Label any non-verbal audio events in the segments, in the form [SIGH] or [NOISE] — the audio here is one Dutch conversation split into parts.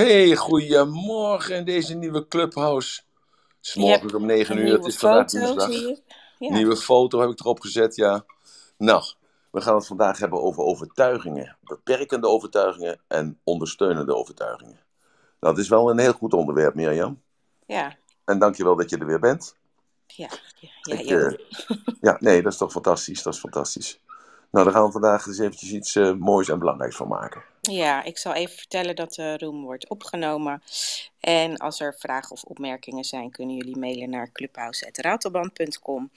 Hey, goedemorgen in deze nieuwe clubhouse. Het is Je hebt morgen om 9 een uur, het nieuwe is vandaag foto, woensdag. zie ik. Ja. Nieuwe foto heb ik erop gezet, ja. Nou, we gaan het vandaag hebben over overtuigingen. Beperkende overtuigingen en ondersteunende overtuigingen. Nou, dat is wel een heel goed onderwerp, Mirjam. Ja. En dankjewel dat je er weer bent. Ja. Ja, Ik, ja, eh, ja, nee, dat is toch fantastisch, dat is fantastisch. Nou, daar gaan we vandaag eens eventjes iets eh, moois en belangrijks van maken. Ja, ik zal even vertellen dat de room wordt opgenomen. En als er vragen of opmerkingen zijn, kunnen jullie mailen naar clubhouse.ratelband.com.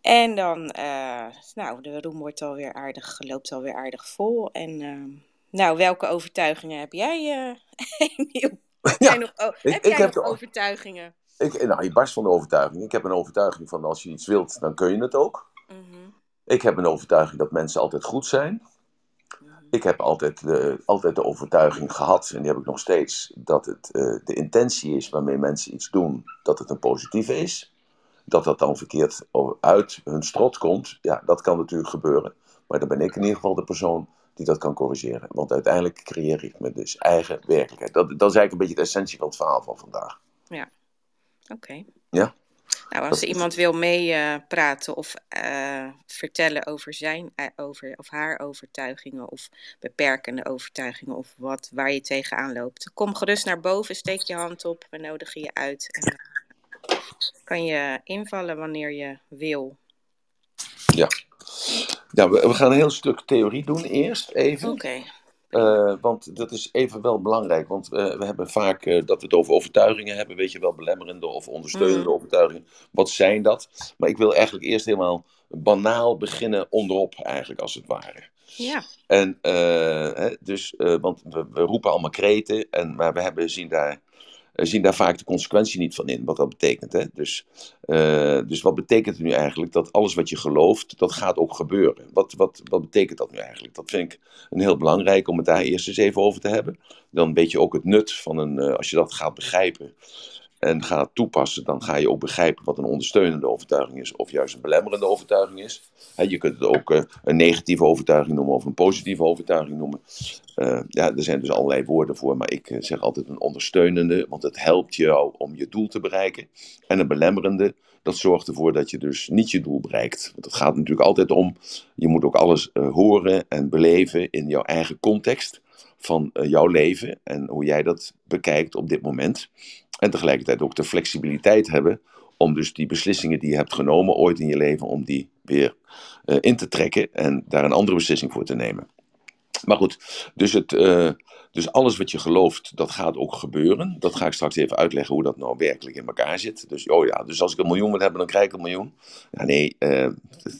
En dan, eh, nou, de room wordt alweer aardig, loopt alweer aardig vol. En, eh, nou, welke overtuigingen heb jij, eh [LAUGHS] Emiel? Heb jij Ja, nog, oh, ik, heb ik jij heb nog de, overtuigingen? ik, nou, ik barst van de overtuiging. Ik heb een overtuiging van als je iets wilt, dan kun je het ook. Mhm, Ik heb een overtuiging dat mensen altijd goed zijn. Ik heb altijd de, altijd de overtuiging gehad, en die heb ik nog steeds, dat het eh, de intentie is waarmee mensen iets doen, dat het een positieve is. Dat dat dan verkeerd uit hun strot komt, ja, dat kan natuurlijk gebeuren. Maar dan ben ik in ieder geval de persoon die dat kan corrigeren. Want uiteindelijk creëer ik me dus eigen werkelijkheid. Dat, dat is eigenlijk een beetje de essentie van het verhaal van vandaag. Ja, oké. Ja, Nou, als dat iemand wil meepraten of eh, vertellen over zijn eh, over, of haar overtuigingen of beperkende overtuigingen of wat waar je tegenaan loopt, kom gerust naar boven, steek je hand op, we nodigen je uit en kan je invallen wanneer je wil. Ja, ja we, we gaan een heel stuk theorie doen eerst, even. Oké. Eh, want dat is even wel belangrijk, want eh, we hebben vaak eh, dat we het over overtuigingen hebben, weet je wel, belemmerende of ondersteunende Mhm. overtuigingen. Wat zijn dat? Maar ik wil eigenlijk eerst helemaal banaal beginnen onderop, eigenlijk als het ware. Ja, En hè, dus, want we, we roepen allemaal kreten, en, maar we hebben, zien, daar, zien daar vaak de consequentie niet van in, wat dat betekent. Hè? Dus, eh, dus wat betekent het nu eigenlijk? Dat alles wat je gelooft, dat gaat ook gebeuren. Wat, wat, wat betekent dat nu eigenlijk? Dat vind ik een heel belangrijk om het daar eerst eens even over te hebben. Dan weet je ook het nut van een, eh, als je dat gaat begrijpen en gaat toepassen, dan ga je ook begrijpen wat een ondersteunende overtuiging is, of juist een belemmerende overtuiging is. Je kunt het ook eh, een negatieve overtuiging noemen of een positieve overtuiging noemen. Eh, ja, er zijn dus allerlei woorden voor, maar ik eh, zeg altijd een ondersteunende, want het helpt jou om je doel te bereiken. En een belemmerende, dat zorgt ervoor dat je dus niet je doel bereikt. Want het gaat natuurlijk altijd om, je moet ook alles horen en beleven in jouw eigen context van jouw leven en hoe jij dat bekijkt op dit moment. En tegelijkertijd ook de flexibiliteit hebben om dus die beslissingen die je hebt genomen ooit in je leven, om die weer eh, in te trekken en daar een andere beslissing voor te nemen. Maar goed, dus, het, eh, dus alles wat je gelooft, dat gaat ook gebeuren. Dat ga ik straks even uitleggen hoe dat nou werkelijk in elkaar zit. Dus, oh ja, dus als ik een miljoen wil hebben, dan krijg ik een miljoen. Ja, nee, eh,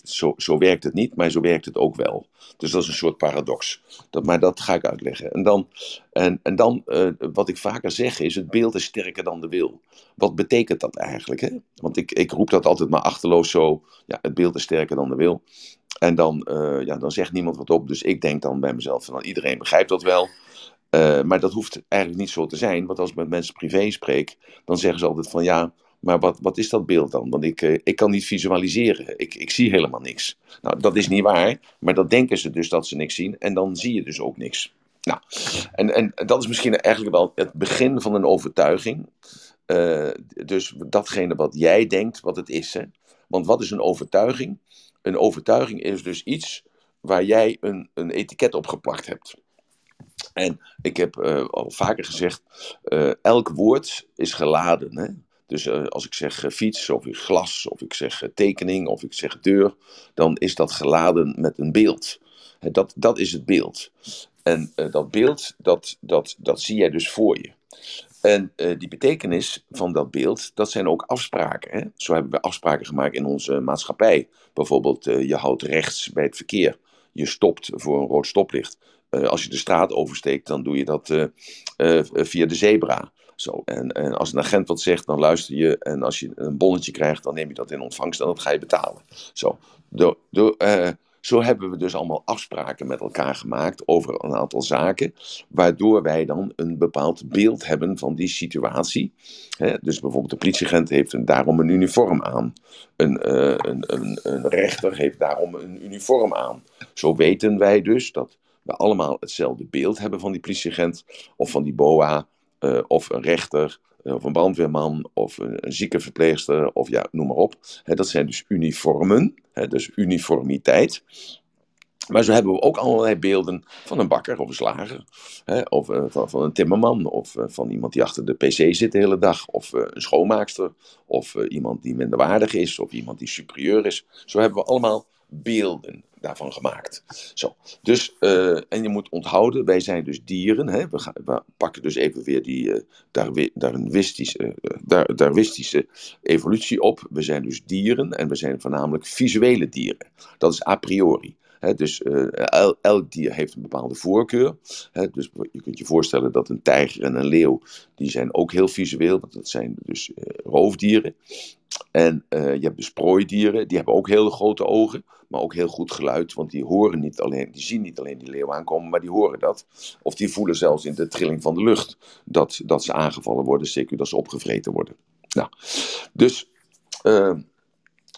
zo, zo werkt het niet, maar zo werkt het ook wel. Dus dat is een soort paradox. Dat, maar dat ga ik uitleggen. En dan, en, en dan eh, wat ik vaker zeg, is het beeld is sterker dan de wil. Wat betekent dat eigenlijk? Hè? Want ik, ik roep dat altijd maar achterloos zo. Ja, het beeld is sterker dan de wil. En dan, eh, ja, dan zegt niemand wat op. Dus ik denk dan bij mezelf van nou, iedereen begrijpt dat wel. Eh, maar dat hoeft eigenlijk niet zo te zijn. Want als ik met mensen privé spreek, dan zeggen ze altijd van ja, maar wat, wat is dat beeld dan? Want ik, eh, ik kan niet visualiseren. Ik, ik zie helemaal niks. Nou, dat is niet waar. Maar dat denken ze dus dat ze niks zien. En dan zie je dus ook niks. Nou, en, en dat is misschien eigenlijk wel het begin van een overtuiging. Eh, dus datgene wat jij denkt wat het is. Hè? Want wat is een overtuiging? Een overtuiging is dus iets waar jij een, een etiket op geplakt hebt. En ik heb eh, al vaker gezegd, eh, elk woord is geladen. Hè? Dus eh, als ik zeg fiets, of glas, of ik zeg tekening, of ik zeg deur, dan is dat geladen met een beeld. Hè, dat, dat is het beeld. En dat beeld, dat, dat, dat zie jij dus voor je. En die betekenis van dat beeld, dat zijn ook afspraken. Hè? Zo hebben we afspraken gemaakt in onze maatschappij. Bijvoorbeeld, je houdt rechts bij het verkeer. Je stopt voor een rood stoplicht. Eh, als je de straat oversteekt, dan doe je dat eh, eh, via de zebra. Zo. En, en als een agent wat zegt, dan luister je. En als je een bonnetje krijgt, dan neem je dat in ontvangst en dat ga je betalen. Zo. Zo hebben we dus allemaal afspraken met elkaar gemaakt over een aantal zaken, waardoor wij dan een bepaald beeld hebben van die situatie. Dus bijvoorbeeld de politieagent heeft daarom een uniform aan. Een, een, een rechter heeft daarom een uniform aan. Zo weten wij dus dat we allemaal hetzelfde beeld hebben van die politieagent of van die BOA eh, of een rechter, of een brandweerman, of een, ziekenverpleegster, of ja, noem maar op. dat zijn dus uniformen, dus uniformiteit. Maar zo hebben we ook allerlei beelden van een bakker of een slager. Hè, of uh, van, een timmerman. Of van iemand die achter de pc zit de hele dag. Of een schoonmaakster. Of iemand die minderwaardig is. Of iemand die superieur is. Zo hebben we allemaal beelden daarvan gemaakt. Zo. Dus, en je moet onthouden, wij zijn dus dieren. Hè? We, gaan, we pakken dus even weer die darwinistische, darwinistische evolutie op. We zijn dus dieren en we zijn voornamelijk visuele dieren. Dat is a priori dus uh, elk dier heeft een bepaalde voorkeur. dus je kunt je voorstellen dat een tijger en een leeuw, die zijn ook heel visueel, want dat zijn dus uh, roofdieren. En uh, je hebt dus prooidieren, die hebben ook hele grote ogen, maar ook heel goed geluid, want die horen niet alleen, die zien niet alleen die leeuw aankomen, maar die horen dat. Of die voelen zelfs in de trilling van de lucht dat, dat ze aangevallen worden, zeker dat ze opgevreten worden. Nou, dus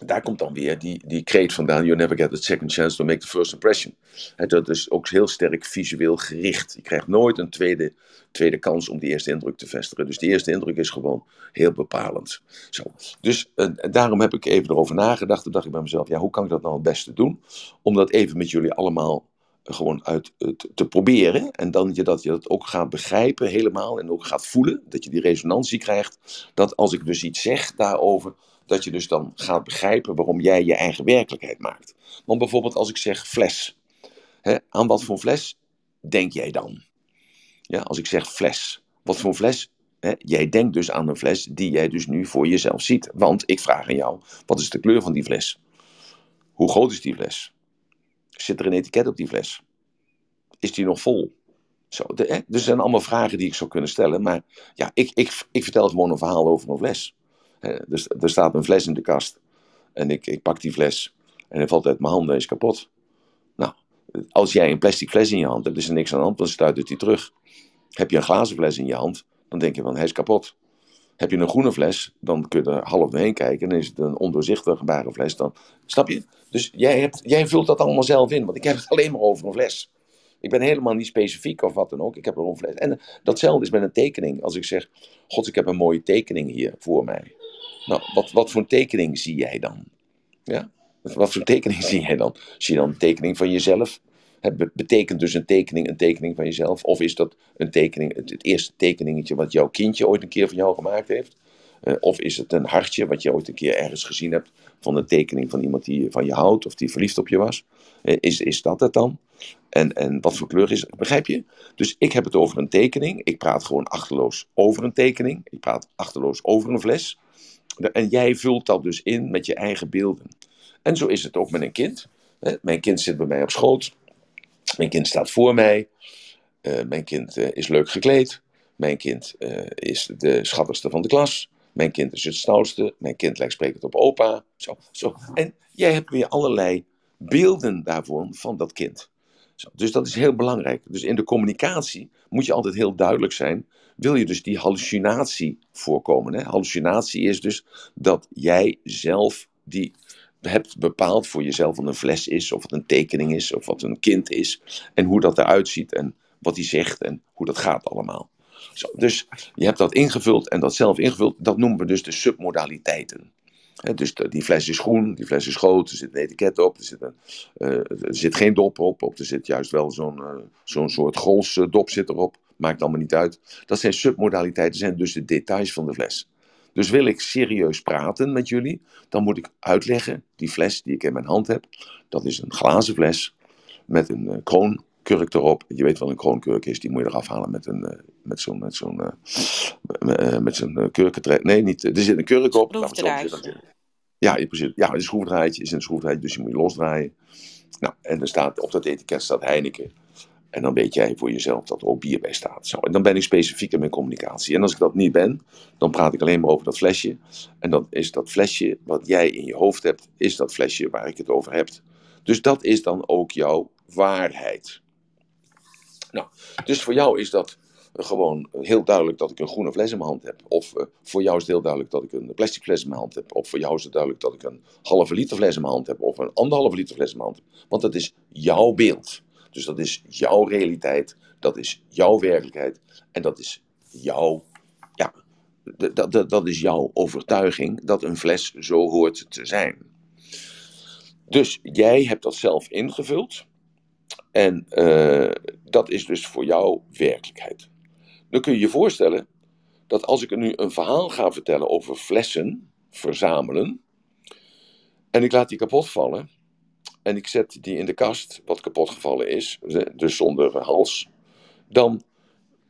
daar komt dan weer die, die kreet vandaan: You never get a second chance to make the first impression. dat is ook heel sterk visueel gericht. Je krijgt nooit een tweede, tweede kans om die eerste indruk te vestigen. Dus die eerste indruk is gewoon heel bepalend. Zo. Dus uh, daarom heb ik even erover nagedacht. Toen dacht ik bij mezelf: ja, hoe kan ik dat nou het beste doen? Om dat even met jullie allemaal gewoon uit te, te proberen. En dan dat je dat ook gaat begrijpen helemaal en ook gaat voelen. Dat je die resonantie krijgt. Dat als ik dus iets zeg daarover dat je dus dan gaat begrijpen waarom jij je eigen werkelijkheid maakt. Want bijvoorbeeld als ik zeg fles, hè, aan wat voor fles denk jij dan? Ja, als ik zeg fles, wat voor fles? Hè, jij denkt dus aan een fles die jij dus nu voor jezelf ziet. Want ik vraag aan jou, wat is de kleur van die fles? Hoe groot is die fles? Zit er een etiket op die fles? Is die nog vol? Zo, de, hè? Dus zijn allemaal vragen die ik zou kunnen stellen. Maar ja, ik, ik, ik vertel gewoon een verhaal over een fles. Dus er staat een fles in de kast. En ik, ik pak die fles. En hij valt uit mijn handen en is kapot. Nou, als jij een plastic fles in je hand hebt, is er niks aan de hand, dan stuit hij terug. Heb je een glazen fles in je hand, dan denk je van hij is kapot. Heb je een groene fles, dan kun je er half doorheen kijken. En is het een ondoorzichtige fles. Dan, snap je? Dus jij, hebt, jij vult dat allemaal zelf in. Want ik heb het [LAUGHS] alleen maar over een fles. Ik ben helemaal niet specifiek of wat dan ook. Ik heb er een fles. En datzelfde is met een tekening. Als ik zeg, god, ik heb een mooie tekening hier voor mij. Nou, wat, wat voor tekening zie jij dan? Ja? Wat voor tekening zie jij dan? Zie je dan een tekening van jezelf? betekent dus een tekening een tekening van jezelf? Of is dat een tekening, het, eerste tekeningetje wat jouw kindje ooit een keer van jou gemaakt heeft? Uh, of is het een hartje wat je ooit een keer ergens gezien hebt van een tekening van iemand die van je houdt of die verliefd op je was? Uh, is, is dat het dan? En, en wat voor kleur is het? Begrijp je? Dus ik heb het over een tekening. Ik praat gewoon achterloos over een tekening. Ik praat achterloos over een fles. En jij vult dat dus in met je eigen beelden. En zo is het ook met een kind. Mijn kind zit bij mij op schoot. Mijn kind staat voor mij. Eh, mijn kind eh, is leuk gekleed. Mijn kind eh, is de schattigste van de klas. Mijn kind is het stoutste. Mijn kind lijkt sprekend op opa. Zo, zo. En jij hebt weer allerlei beelden daarvoor van dat kind. Zo, dus dat is heel belangrijk. Dus in de communicatie moet je altijd heel duidelijk zijn wil je dus die hallucinatie voorkomen. Hè? Hallucinatie is dus dat jij zelf die hebt bepaald voor jezelf wat een fles is, of wat een tekening is, of wat een kind is, en hoe dat eruit ziet, en wat hij zegt, en hoe dat gaat allemaal. Zo, dus je hebt dat ingevuld en dat zelf ingevuld, dat noemen we dus de submodaliteiten. dus die fles is groen, die fles is groot, er zit een etiket op, er zit, een, uh, er zit geen dop op, of er zit juist wel zo'n zo'n soort golsdop zit erop maakt allemaal niet uit. Dat zijn submodaliteiten, zijn dus de details van de fles. Dus wil ik serieus praten met jullie, dan moet ik uitleggen, die fles die ik in mijn hand heb, dat is een glazen fles met een uh, kroonkurk erop. Je weet wel een kroonkurk is, die moet je eraf halen met, een, uh, met zo'n met zo'n uh, met zo'n kurkentrek. Nee, niet, er zit een kurk op. Ja, precies. Ja, een schroefdraadje is een schroefdraadje, dus je moet je losdraaien. Nou, en er staat, op dat etiket staat Heineken. En dan weet jij voor jezelf dat er ook bier bij staat. Zo, en dan ben ik specifiek in mijn communicatie. En als ik dat niet ben, dan praat ik alleen maar over dat flesje. En dan is dat flesje wat jij in je hoofd hebt, is dat flesje waar ik het over heb. Dus dat is dan ook jouw waarheid. Nou, dus voor jou is dat gewoon heel duidelijk dat ik een groene fles in mijn hand heb. Of uh, voor jou is het heel duidelijk dat ik een plastic fles in mijn hand heb. Of voor jou is het duidelijk dat ik een halve liter fles in mijn hand heb. Of een anderhalve liter fles in mijn hand heb. Want dat is jouw beeld. Dus dat is jouw realiteit, dat is jouw werkelijkheid en dat is jouw, ja, dat, dat, dat is jouw overtuiging dat een fles zo hoort te zijn. Dus jij hebt dat zelf ingevuld. En uh, dat is dus voor jou werkelijkheid. Dan kun je je voorstellen dat als ik nu een verhaal ga vertellen over flessen verzamelen. En ik laat die kapot vallen. En ik zet die in de kast, wat kapot gevallen is, dus zonder hals. Dan,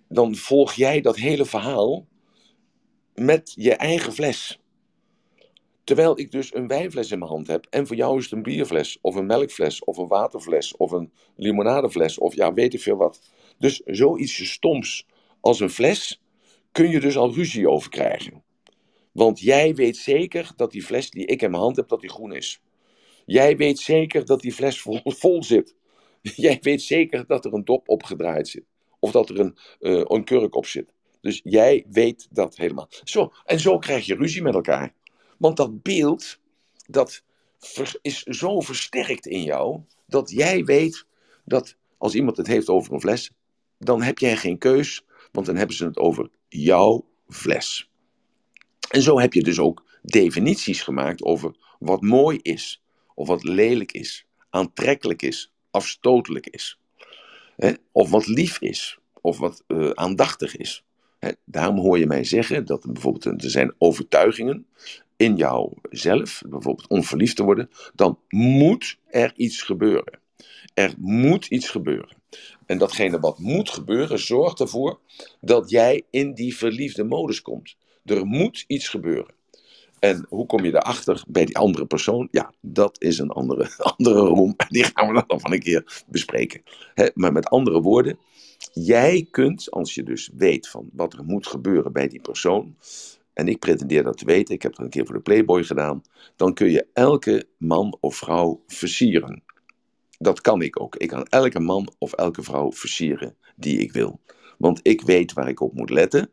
dan volg jij dat hele verhaal met je eigen fles. Terwijl ik dus een wijnfles in mijn hand heb. En voor jou is het een bierfles, of een melkfles, of een waterfles, of een limonadefles, of ja, weet ik veel wat. Dus zoiets stoms als een fles kun je dus al ruzie over krijgen. Want jij weet zeker dat die fles die ik in mijn hand heb, dat die groen is. Jij weet zeker dat die fles [LAUGHS] vol, zit. Jij weet zeker dat er een dop opgedraaid zit. Of dat er een, uh, een kurk op zit. Dus jij weet dat helemaal. Zo, en zo krijg je ruzie met elkaar. Want dat beeld, dat is zo versterkt in jou, dat jij weet dat als iemand het heeft over een fles, dan heb jij geen keus, want dan hebben ze het over jouw fles. En zo heb je dus ook definities gemaakt over wat mooi is, of wat lelijk is, aantrekkelijk is, afstotelijk is. Of wat lief is, of wat uh, aandachtig is. Daarom hoor je mij zeggen dat er bijvoorbeeld er zijn overtuigingen in jouzelf, bijvoorbeeld om verliefd te worden, dan moet er iets gebeuren. Er moet iets gebeuren. En datgene wat moet gebeuren, zorgt ervoor dat jij in die verliefde modus komt. Er moet iets gebeuren. En hoe kom je erachter bij die andere persoon? Ja, dat is een andere, [LAUGHS] andere room. [LAUGHS] Die gaan we dan van een keer bespreken. maar met andere woorden, jij kunt, als je dus weet van wat er moet gebeuren bij die persoon, en ik pretendeer dat te weten, ik heb dat een keer voor de Playboy gedaan, dan kun je elke man of vrouw versieren. Dat kan ik ook. Ik kan elke man of elke vrouw versieren die ik wil. Want ik weet waar ik op moet letten.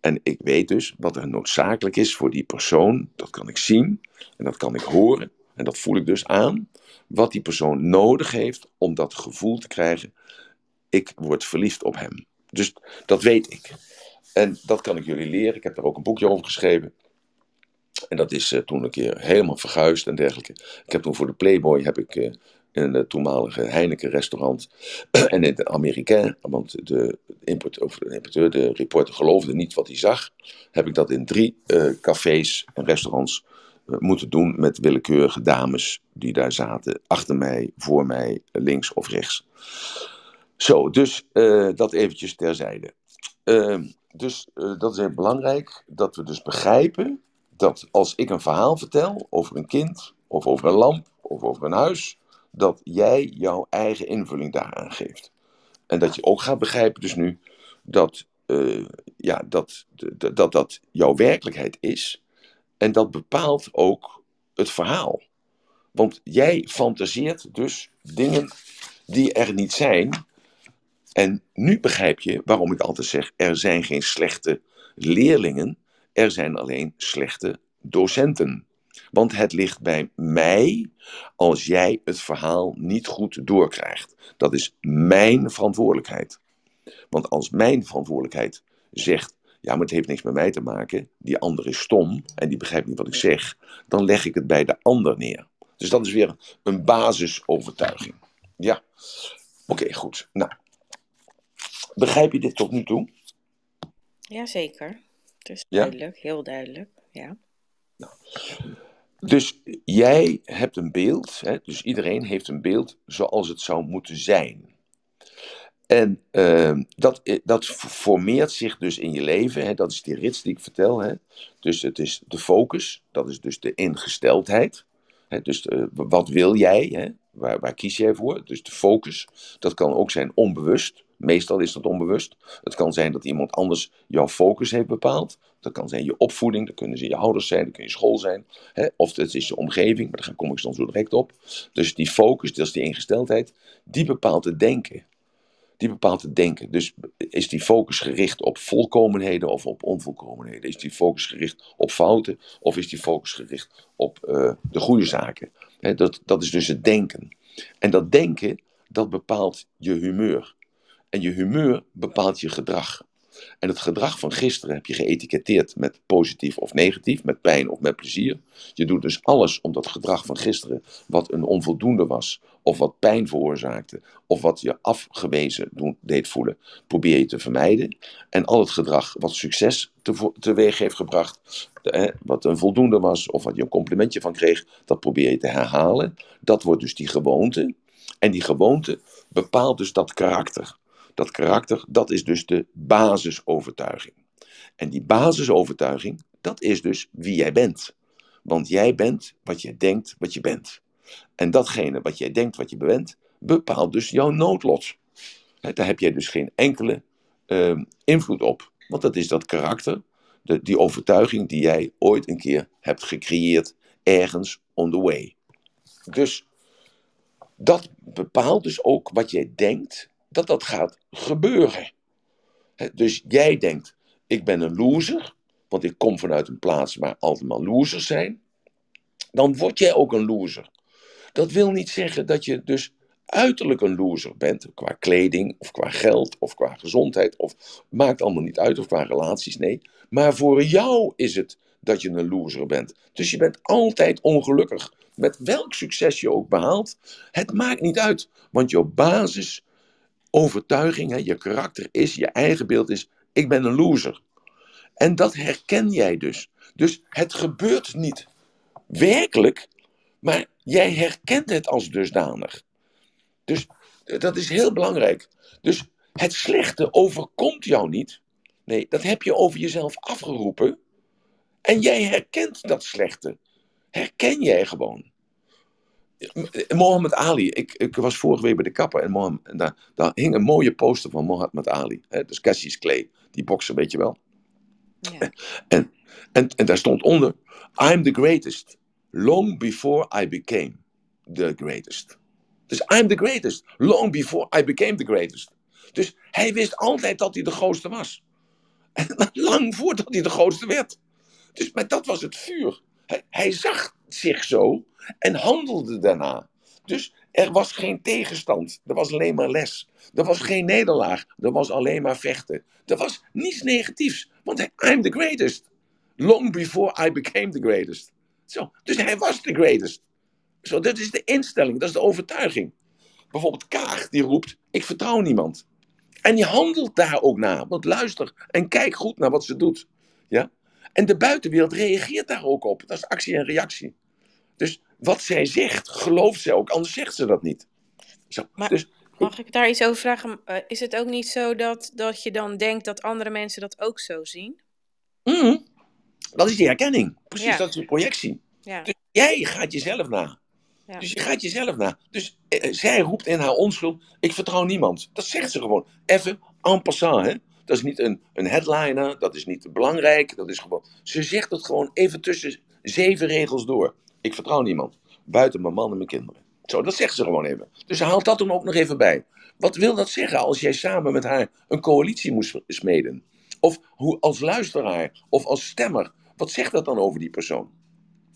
En ik weet dus wat er noodzakelijk is voor die persoon. Dat kan ik zien en dat kan ik horen. En dat voel ik dus aan. Wat die persoon nodig heeft om dat gevoel te krijgen. Ik word verliefd op hem. Dus dat weet ik. En dat kan ik jullie leren. Ik heb daar ook een boekje over geschreven. En dat is uh, toen een keer helemaal verguisd en dergelijke. Ik heb toen voor de Playboy heb ik uh, in het toenmalige Heineken restaurant [CLEARS THROAT] en in het Amerikaan, want de, de importeur, de reporter geloofde niet wat hij zag, heb ik dat in drie uh, cafés en restaurants moeten doen met willekeurige dames die daar zaten, achter mij, voor mij, links of rechts. Zo, dus dat eventjes terzijde. Ehm, dus dat is heel belangrijk, dat we dus begrijpen dat als ik een verhaal vertel over een kind, of over een lamp, of over een huis, dat jij jouw eigen invulling daaraan geeft. En dat je ook gaat begrijpen dus nu dat uh, ja, dat, dat, dat dat jouw werkelijkheid is. En dat bepaalt ook het verhaal. Want jij fantaseert dus dingen die er niet zijn, en nu begrijp je waarom ik altijd zeg: er zijn geen slechte leerlingen, er zijn alleen slechte docenten. Want het ligt bij mij als jij het verhaal niet goed doorkrijgt. Dat is mijn verantwoordelijkheid. Want als mijn verantwoordelijkheid zegt: ja, maar het heeft niks met mij te maken, die ander is stom en die begrijpt niet wat ik zeg, dan leg ik het bij de ander neer. Dus dat is weer een basisovertuiging. Ja, oké, goed. Nou, Begrijp je dit tot nu toe? Jazeker. Het is duidelijk, heel duidelijk. Ja. Nou, dus jij hebt een beeld, hè, dus iedereen heeft een beeld zoals het zou moeten zijn. En uh, dat, dat formeert zich dus in je leven, hè, dat is die rits die ik vertel. Hè. Dus het is de focus, dat is dus de ingesteldheid. Hè, dus wat wil jij, hè, waar, waar kies jij voor? Dus de focus, dat kan ook zijn onbewust. Meestal is dat onbewust. Het kan zijn dat iemand anders jouw focus heeft bepaald. Dat kan zijn je opvoeding, dat kunnen ze je ouders zijn, dat kun je school zijn. Hè? Of het is je omgeving, maar daar kom ik dan zo direct op. Dus die focus, dat is die ingesteldheid, die bepaalt het denken. Die bepaalt het denken. Dus is die focus gericht op volkomenheden of op onvolkomenheden? Is die focus gericht op fouten of is die focus gericht op uh, de goede zaken? dat, dat is dus het denken. En dat denken, dat bepaalt je humeur. En je humeur bepaalt je gedrag. En het gedrag van gisteren heb je geëtiketteerd met positief of negatief, met pijn of met plezier. Je doet dus alles om dat gedrag van gisteren, wat een onvoldoende was, of wat pijn veroorzaakte, of wat je afgewezen deed voelen, probeer je te vermijden. En al het gedrag wat succes teweeg heeft gebracht, wat een voldoende was, of wat je een complimentje van kreeg, dat probeer je te herhalen. Dat wordt dus die gewoonte. En die gewoonte bepaalt dus dat karakter. Dat karakter, dat is dus de basisovertuiging. En die basisovertuiging, dat is dus wie jij bent. Want jij bent wat je denkt wat je bent. En datgene wat jij denkt wat je bent, bepaalt dus jouw noodlot. daar heb jij dus geen enkele uh, invloed op. Want dat is dat karakter, de, die overtuiging die jij ooit een keer hebt gecreëerd, ergens on the way. Dus dat bepaalt dus ook wat jij denkt dat dat gaat gebeuren. dus jij denkt, ik ben een loser, want ik kom vanuit een plaats waar altijd maar losers zijn. Dan word jij ook een loser. Dat wil niet zeggen dat je dus uiterlijk een loser bent, qua kleding of qua geld of qua gezondheid, of maakt allemaal niet uit, of qua relaties, nee. Maar voor jou is het dat je een loser bent. Dus je bent altijd ongelukkig. Met welk succes je ook behaalt, het maakt niet uit. Want je basis overtuiging, hè, je karakter is, je eigen beeld is, ik ben een loser. En dat herken jij dus. Dus het gebeurt niet werkelijk, maar jij herkent het als dusdanig. Dus eh, dat is heel belangrijk. Dus het slechte overkomt jou niet. Nee, dat heb je over jezelf afgeroepen. En jij herkent dat slechte. Herken jij gewoon. Mohammed Ali, ik, ik was vorige week bij de kapper en, Mohammed, en daar, daar hing een mooie poster van Mohammed Ali. Hè, dus Cassius Clay, die bokser, weet je wel. Ja. En, en, en daar stond onder: I'm the greatest. Long before I became the greatest. Dus I'm the greatest. Long before I became the greatest. Dus hij wist altijd dat hij de grootste was. En [LAUGHS] lang voordat hij de grootste werd. Dus, maar dat was het vuur. Hij, hij zag zich zo en handelde daarna. Dus er was geen tegenstand. Er was alleen maar les. Er was geen nederlaag. Er was alleen maar vechten. Er was niets negatiefs. Want I'm the greatest. Long before I became the greatest. Zo, dus hij was the greatest. Zo, dat is de instelling, dat is de overtuiging. Bijvoorbeeld Kaag die roept: Ik vertrouw niemand. En die handelt daar ook naar. Want luister en kijk goed naar wat ze doet. Ja? En de buitenwereld reageert daar ook op. Dat is actie en reactie. Dus wat zij zegt, gelooft zij ook, anders zegt ze dat niet. Zo, maar, dus, mag ik daar iets over vragen? Eh, is het ook niet zo dat, dat je dan denkt dat andere mensen dat ook zo zien? Mm, dat is die herkenning. Precies, dat is de projectie. Ja. Dus jij gaat jezelf na. Ja. Dus je gaat jezelf na. Dus eh, zij roept in haar onschuld: Ik vertrouw niemand. Dat zegt ze gewoon. Even en passant, hè? Dat is niet een, een headliner, dat is niet belangrijk. Dat is gewoon. Ze zegt het gewoon even tussen zeven regels door. Ik vertrouw niemand. Buiten mijn man en mijn kinderen. Zo, dat zegt ze gewoon even. Dus haalt dat er ook nog even bij. Wat wil dat zeggen als jij samen met haar een coalitie moest smeden? Of hoe, als luisteraar of als stemmer. Wat zegt dat dan over die persoon?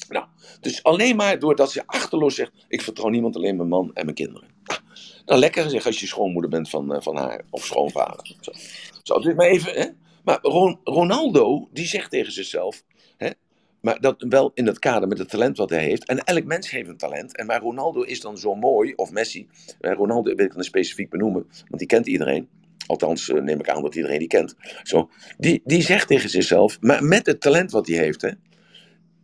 Nou, dus alleen maar doordat ze achterloos zegt: Ik vertrouw niemand, alleen mijn man en mijn kinderen. Ah, nou, lekker zeg als je schoonmoeder bent van, uh, van haar of schoonvader. Zo, Zo dit maar even. Hè? Maar Ronaldo, die zegt tegen zichzelf: hè, maar dat wel in het kader met het talent wat hij heeft. En elk mens heeft een talent. En maar Ronaldo is dan zo mooi, of Messi. Ronaldo wil ik dan specifiek benoemen, want die kent iedereen. Althans, eh, neem ik aan dat iedereen die kent. Zo, die, die zegt tegen zichzelf, maar met het talent wat hij heeft. Hè,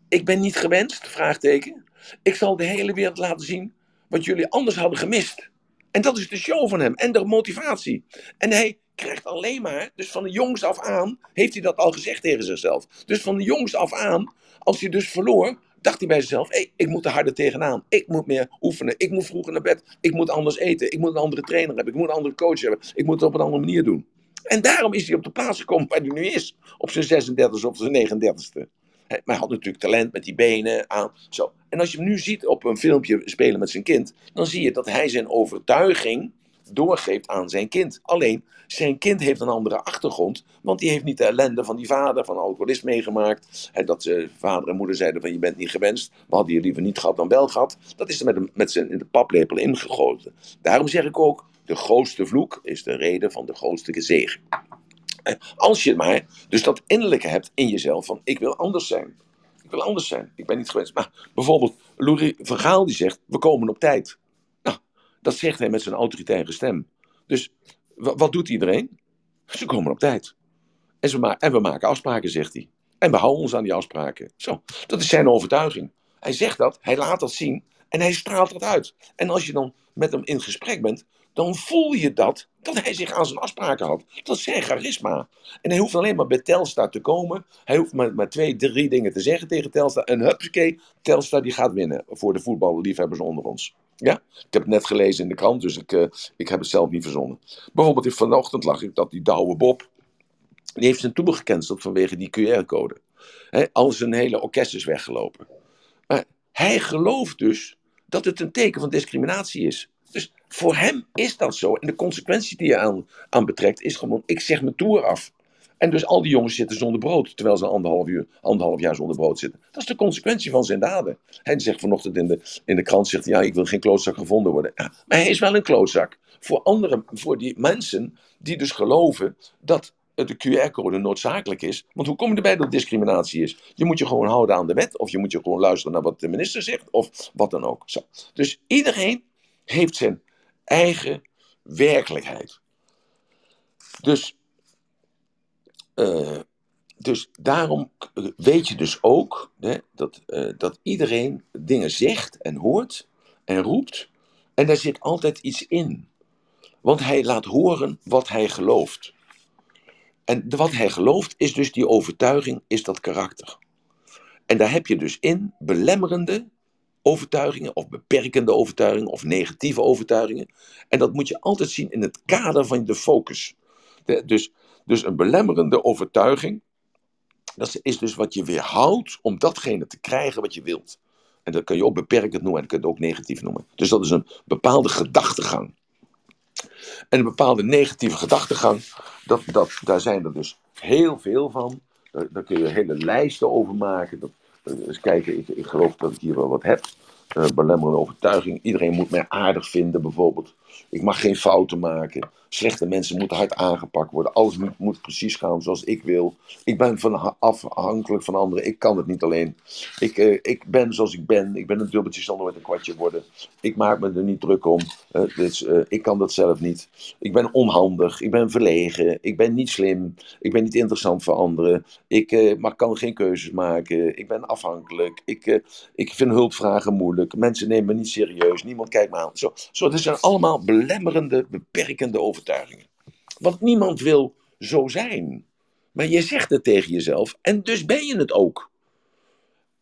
ik ben niet gewenst, vraagteken. Ik zal de hele wereld laten zien wat jullie anders hadden gemist. En dat is de show van hem en de motivatie. En hij krijgt alleen maar, dus van de jongs af aan, heeft hij dat al gezegd tegen zichzelf. Dus van de jongs af aan, als hij dus verloor, dacht hij bij zichzelf: hey, ik moet er harder tegenaan. Ik moet meer oefenen. Ik moet vroeger naar bed. Ik moet anders eten. Ik moet een andere trainer hebben. Ik moet een andere coach hebben. Ik moet het op een andere manier doen. En daarom is hij op de plaats gekomen waar hij nu is. Op zijn 36e of zijn 39e. Maar hij had natuurlijk talent met die benen aan. Zo. En als je hem nu ziet op een filmpje spelen met zijn kind, dan zie je dat hij zijn overtuiging doorgeeft aan zijn kind. Alleen, zijn kind heeft een andere achtergrond, want die heeft niet de ellende van die vader, van alcoholisme meegemaakt. En dat ze vader en moeder zeiden van je bent niet gewenst, we hadden je liever niet gehad dan wel gehad. Dat is er met, met zijn in de paplepel ingegoten. Daarom zeg ik ook, de grootste vloek is de reden van de grootste zegen. Als je maar dus dat innerlijke hebt in jezelf van ik wil anders zijn. Ik wil anders zijn. Ik ben niet gewenst. Maar bijvoorbeeld Louis van Gaal die zegt we komen op tijd. Dat zegt hij met zijn autoritaire stem. Dus wat doet iedereen? Ze komen op tijd. En we maken afspraken, zegt hij. En we houden ons aan die afspraken. Zo, dat is zijn overtuiging. Hij zegt dat, hij laat dat zien en hij straalt dat uit. En als je dan met hem in gesprek bent, dan voel je dat, dat hij zich aan zijn afspraken had. Dat is zijn charisma. En hij hoeft alleen maar bij Telstar te komen. Hij hoeft maar, maar twee, drie dingen te zeggen tegen Telstar. En hupsakee, Telstar die gaat winnen voor de voetballiefhebbers onder ons. Ja, ik heb het net gelezen in de krant, dus ik, uh, ik heb het zelf niet verzonnen. Bijvoorbeeld vanochtend lag ik dat die Douwe Bob, die heeft zijn tour gecanceld vanwege die QR-code. Al zijn hele orkest is weggelopen. Hij gelooft dus dat het een teken van discriminatie is. Dus voor hem is dat zo. En de consequentie die je aan, aan betrekt is gewoon: ik zeg mijn tour af. En dus al die jongens zitten zonder brood, terwijl ze anderhalf, uur, anderhalf jaar zonder brood zitten. Dat is de consequentie van zijn daden. Hij zegt vanochtend in de, in de krant, zegt, ja, ik wil geen klootzak gevonden worden. Ja, maar hij is wel een klootzak voor anderen, voor die mensen die dus geloven dat de QR-code noodzakelijk is. Want hoe kom je erbij dat discriminatie is? Je moet je gewoon houden aan de wet, of je moet je gewoon luisteren naar wat de minister zegt, of wat dan ook. Zo. Dus iedereen heeft zijn eigen werkelijkheid. Dus, uh, dus daarom weet je dus ook hè, dat, uh, dat iedereen dingen zegt en hoort en roept. En daar zit altijd iets in. Want hij laat horen wat hij gelooft. En wat hij gelooft is dus die overtuiging, is dat karakter. En daar heb je dus in belemmerende overtuigingen, of beperkende overtuigingen, of negatieve overtuigingen. En dat moet je altijd zien in het kader van de focus. dus, dus een belemmerende overtuiging, dat is dus wat je weerhoudt om datgene te krijgen wat je wilt. En dat kun je ook beperkend noemen en dat kun je ook negatief noemen. Dus dat is een bepaalde gedachtegang. En een bepaalde negatieve gedachtegang, dat, dat, daar zijn er dus heel veel van. Daar, daar kun je hele lijsten over maken. Dat, eens kijken, ik, ik geloof dat ik hier wel wat heb. Uh, belemmerende overtuiging. Iedereen moet mij aardig vinden, bijvoorbeeld. Ik mag geen fouten maken. Slechte mensen moeten hard aangepakt worden. Alles moet, precies gaan zoals ik wil. Ik ben van, afhankelijk van anderen. Ik kan het niet alleen. Ik, uh, ik ben zoals ik ben. Ik ben een dubbeltje zal nooit een kwartje worden. Ik maak me er niet druk om. Uh, dus, ik kan dat zelf niet. Ik ben onhandig. Ik ben verlegen. Ik ben niet slim. Ik ben niet interessant voor anderen. Ik maar kan geen keuzes maken. Ik ben afhankelijk. Ik, ik vind hulpvragen moeilijk. Mensen nemen me niet serieus. Niemand kijkt me aan. Zo, zo, dat zijn allemaal belemmerende, beperkende overtuigingen. Want niemand wil zo zijn. Maar je zegt het tegen jezelf en dus ben je het ook.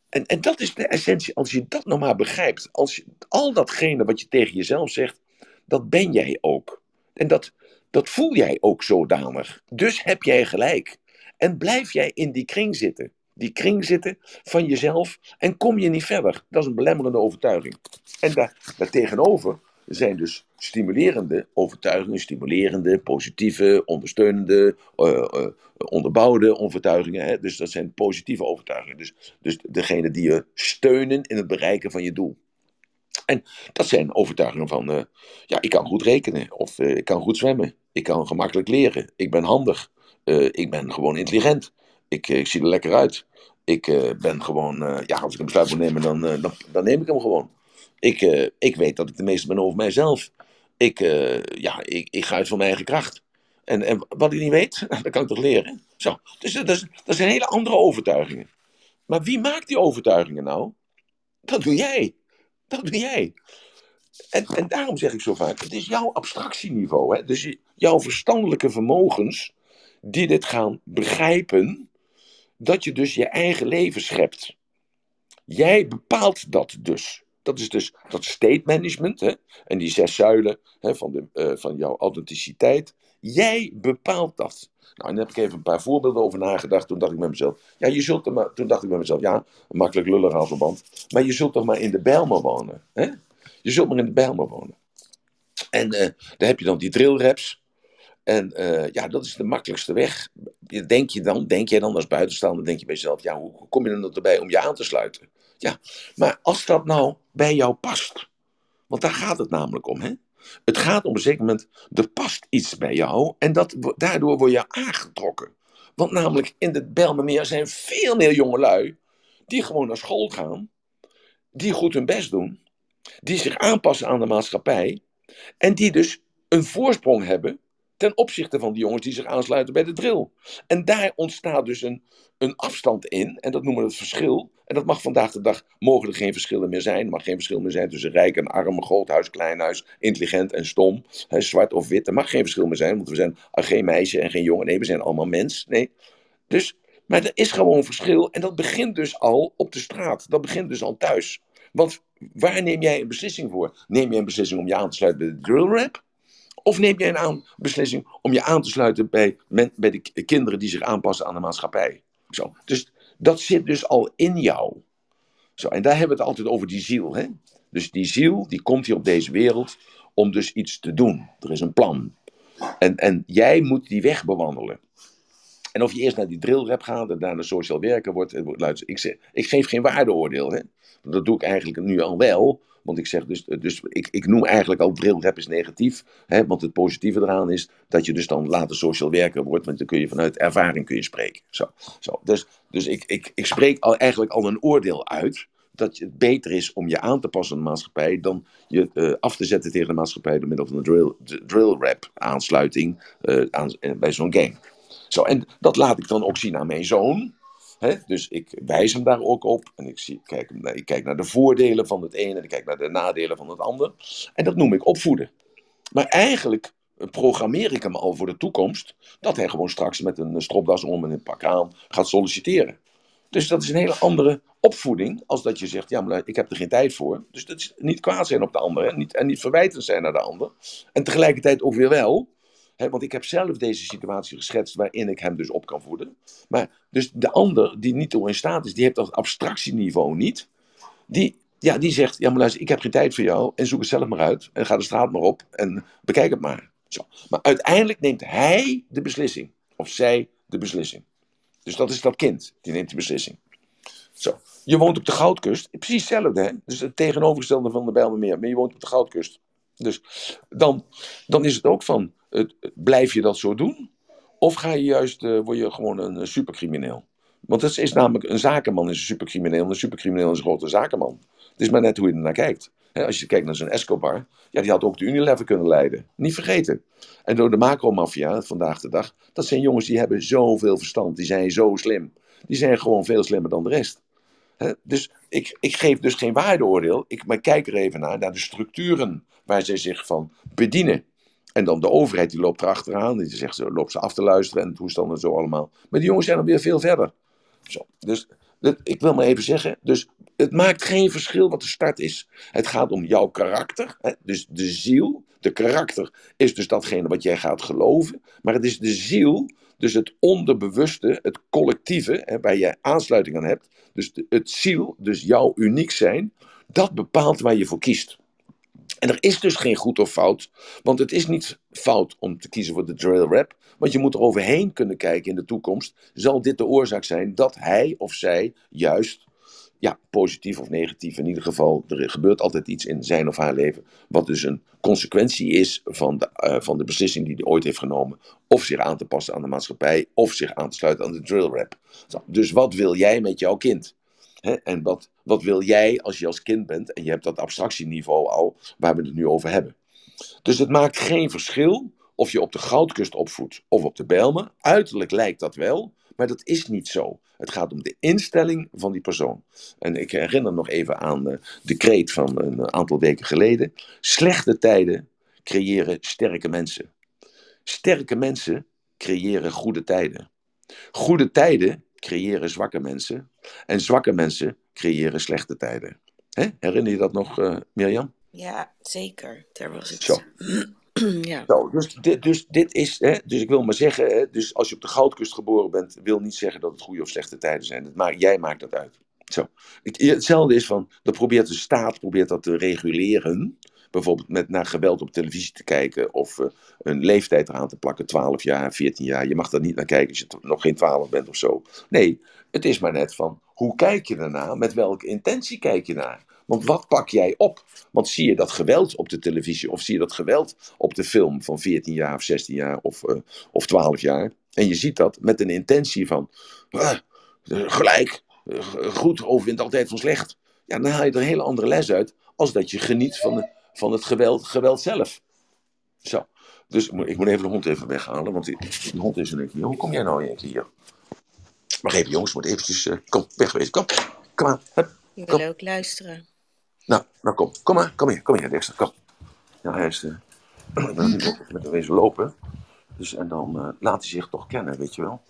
En, en dat is de essentie. Als je dat nou maar begrijpt, als je, al datgene wat je tegen jezelf zegt, dat ben jij ook. En dat, dat voel jij ook zodanig. Dus heb jij gelijk. En blijf jij in die kring zitten. Die kring zitten van jezelf en kom je niet verder. Dat is een belemmerende overtuiging. En daar, daartegenover zijn dus stimulerende overtuigingen, stimulerende, positieve, ondersteunende, uh, uh, onderbouwde overtuigingen. Hè? Dus dat zijn positieve overtuigingen. Dus, dus degene die je steunen in het bereiken van je doel. En dat zijn overtuigingen van, uh, ja, ik kan goed rekenen, of ik kan goed zwemmen, ik kan gemakkelijk leren, ik ben handig, ik ben gewoon intelligent, ik, ik zie er lekker uit. Ik ben gewoon, ja, als ik een besluit moet nemen, dan, dan, dan neem ik hem gewoon. Ik, uh, ik weet dat ik de meeste ben over mijzelf. Ik, uh, ja, ik, ik ga uit van mijn eigen kracht. En, en wat ik niet weet, [LAUGHS] dat kan ik toch leren. Zo. Dus dat, is, dat zijn hele andere overtuigingen. Maar wie maakt die overtuigingen nou? Dat doe jij. Dat doe jij. En, en daarom zeg ik zo vaak, het is jouw abstractieniveau. Hè? Dus jouw verstandelijke vermogens die dit gaan begrijpen, dat je dus je eigen leven schept. Jij bepaalt dat dus. Dat is dus dat state management hè? en die zes zuilen hè, van, de, uh, van jouw authenticiteit. Jij bepaalt dat. Nou, en daar heb ik even een paar voorbeelden over nagedacht. Toen dacht ik bij mezelf, ja, je zult er maar, toen dacht ik bij mezelf, ja, makkelijk lullig verband. Maar je zult toch maar in de Bijlmer wonen. Hè? Je zult maar in de Bijlmer wonen. En uh, daar heb je dan die drillraps. En uh, ja, dat is de makkelijkste weg. Denk je dan, denk jij dan als buitenstaander, denk je bij jezelf, ja, hoe kom je dan erbij om je aan te sluiten? Ja, maar als dat nou bij jou past, want daar gaat het namelijk om, hè? Het gaat op een zeker moment, er past iets bij jou en dat, daardoor word je aangetrokken. Want namelijk in het Belmermeer zijn veel meer jongelui die gewoon naar school gaan, die goed hun best doen, die zich aanpassen aan de maatschappij en die dus een voorsprong hebben ten opzichte van die jongens die zich aansluiten bij de drill. En daar ontstaat dus een, een afstand in, en dat noemen we het verschil. En dat mag vandaag de dag, mogen er geen verschillen meer zijn. Er mag geen verschil meer zijn tussen rijk en arm, groot huis, klein huis, intelligent en stom, hè, zwart of wit. Er mag geen verschil meer zijn, want we zijn geen meisje en geen jongen. Nee, we zijn allemaal mens. Nee. Dus, maar er is gewoon verschil en dat begint dus al op de straat. Dat begint dus al thuis. Want waar neem jij een beslissing voor? Neem jij een beslissing om je aan te sluiten bij de drill rap? Of neem jij een aan, beslissing om je aan te sluiten bij, bij de kinderen die zich aanpassen aan de maatschappij? Zo. Dus dat zit dus al in jou. Zo, en daar hebben we het altijd over die ziel. Hè? Dus die ziel die komt hier op deze wereld om dus iets te doen. Er is een plan. En, en jij moet die weg bewandelen. En of je eerst naar die drillrap gaat en daarna sociaal werker wordt. Luister, ik, zeg, ik geef geen waardeoordeel. Hè? Dat doe ik eigenlijk nu al wel. Want ik zeg dus, dus ik, ik noem eigenlijk al drillrap is negatief. Hè, want het positieve eraan is dat je dus dan later social werker wordt. Want dan kun je vanuit ervaring kun je spreken. Zo, zo. Dus, dus ik, ik, ik spreek al, eigenlijk al een oordeel uit. Dat het beter is om je aan te passen aan de maatschappij. dan je uh, af te zetten tegen de maatschappij. door middel van een drill, drill rap aansluiting uh, aan, uh, bij zo'n gang. Zo, en dat laat ik dan ook zien aan mijn zoon. Dus ik wijs hem daar ook op. En ik, zie, kijk, ik kijk naar de voordelen van het ene en ik kijk naar de nadelen van het ander. En dat noem ik opvoeden. Maar eigenlijk programmeer ik hem al voor de toekomst. Dat hij gewoon straks met een stropdas om en een pak aan gaat solliciteren. Dus dat is een hele andere opvoeding. Als dat je zegt, ja, maar ik heb er geen tijd voor. Dus dat is niet kwaad zijn op de ander. Hè? Niet, en niet verwijtend zijn naar de ander. En tegelijkertijd ook weer wel want ik heb zelf deze situatie geschetst waarin ik hem dus op kan voeden. Maar dus de ander die niet toe in staat is, die heeft dat abstractieniveau niet. Die, ja, die zegt, ja maar luister, ik heb geen tijd voor jou en zoek het zelf maar uit. En ga de straat maar op en bekijk het maar. Zo. Maar uiteindelijk neemt hij de beslissing. Of zij de beslissing. Dus dat is dat kind, die neemt de beslissing. Zo. Je woont op de Goudkust, precies hetzelfde hè. Dus het tegenovergestelde van de Bijlmermeer, maar je woont op de Goudkust. Dus dan, dan is het ook van, blijf je dat zo doen? Of ga je juist, uh, word je gewoon een supercrimineel? Want het is namelijk, een zakenman is een supercrimineel, en een supercrimineel is een grote zakenman. Het is maar net hoe je er naar kijkt. als je kijkt naar zo'n Escobar, ja, die had ook de Unilever kunnen leiden. Niet vergeten. En door de macromafia, vandaag de dag, dat zijn jongens die hebben zoveel verstand, die zijn zo slim. Die zijn gewoon veel slimmer dan de rest. dus ik, ik geef dus geen waardeoordeel, ik, maar kijk er even naar, naar de structuren waar zij zich van bedienen. En dan de overheid die loopt erachteraan. Die zegt, ze loopt ze af te luisteren en toestanden en zo allemaal. Maar die jongens zijn dan weer veel verder. Zo. Dus ik wil maar even zeggen. Dus het maakt geen verschil wat de start is. Het gaat om jouw karakter. Hè? Dus de ziel. De karakter is dus datgene wat jij gaat geloven. Maar het is de ziel. Dus het onderbewuste, het collectieve, hè, waar je aansluiting aan hebt. Dus het ziel, dus jouw uniek zijn. Dat bepaalt waar je voor kiest. En er is dus geen goed of fout, want het is niet fout om te kiezen voor de drill rap, want je moet er overheen kunnen kijken in de toekomst. Zal dit de oorzaak zijn dat hij of zij juist, ja, positief of negatief, in ieder geval, er gebeurt altijd iets in zijn of haar leven, wat dus een consequentie is van de, uh, van de beslissing die hij ooit heeft genomen, of zich aan te passen aan de maatschappij, of zich aan te sluiten aan de drill rap. Dus wat wil jij met jouw kind? En wat, wat wil jij als je als kind bent en je hebt dat abstractieniveau al waar we het nu over hebben. Dus het maakt geen verschil of je op de Goudkust opvoedt of op de Bijlmer. Uiterlijk lijkt dat wel, maar dat is niet zo. Het gaat om de instelling van die persoon. En ik herinner nog even aan de, de kreet van een aantal weken geleden. Slechte tijden creëren sterke mensen. Sterke mensen creëren goede tijden. Goede tijden creëren zwakke mensen. En zwakke mensen creëren slechte tijden. Hè? Herinner je dat nog, uh, Mirjam? Ja, zeker. Daar was het. Zo. [CLEARS THROAT] ja. Zo, dus, dit, dus dit is, hè, dus ik wil maar zeggen, hè, dus als je op de Goudkust geboren bent, wil niet zeggen dat het goede of slechte tijden zijn. Maakt, jij maakt dat uit. Zo. Hetzelfde is van, dat probeert de staat probeert dat te reguleren bijvoorbeeld met naar geweld op televisie te kijken of uh, een leeftijd eraan te plakken, 12 jaar, 14 jaar. Je mag daar niet naar kijken als je nog geen 12 bent of zo. Nee, het is maar net van hoe kijk je ernaar, met welke intentie kijk je naar. Want wat pak jij op? Want zie je dat geweld op de televisie of zie je dat geweld op de film van 14 jaar of 16 jaar of, uh, of 12 jaar? En je ziet dat met een intentie van uh, gelijk, goed overwint altijd van slecht. Ja, dan haal je er een hele andere les uit als dat je geniet van, de, van het geweld, geweld zelf. Zo. Dus ik moet, even de hond even weghalen, want die, die hond is er niet hier. Hoe kom jij nou in hier? Wacht even jongens, moet eventjes... Uh, kom, wegwezen. Kom, kom aan. Hup, Je wil ook luisteren. Nou, nou kom. Kom maar, kom hier. Kom hier, Dexter. Kom. Ja, hij is... Uh, ik ben niet met hem wezen lopen. Dus, en dan uh, laat hij zich toch kennen, weet je wel.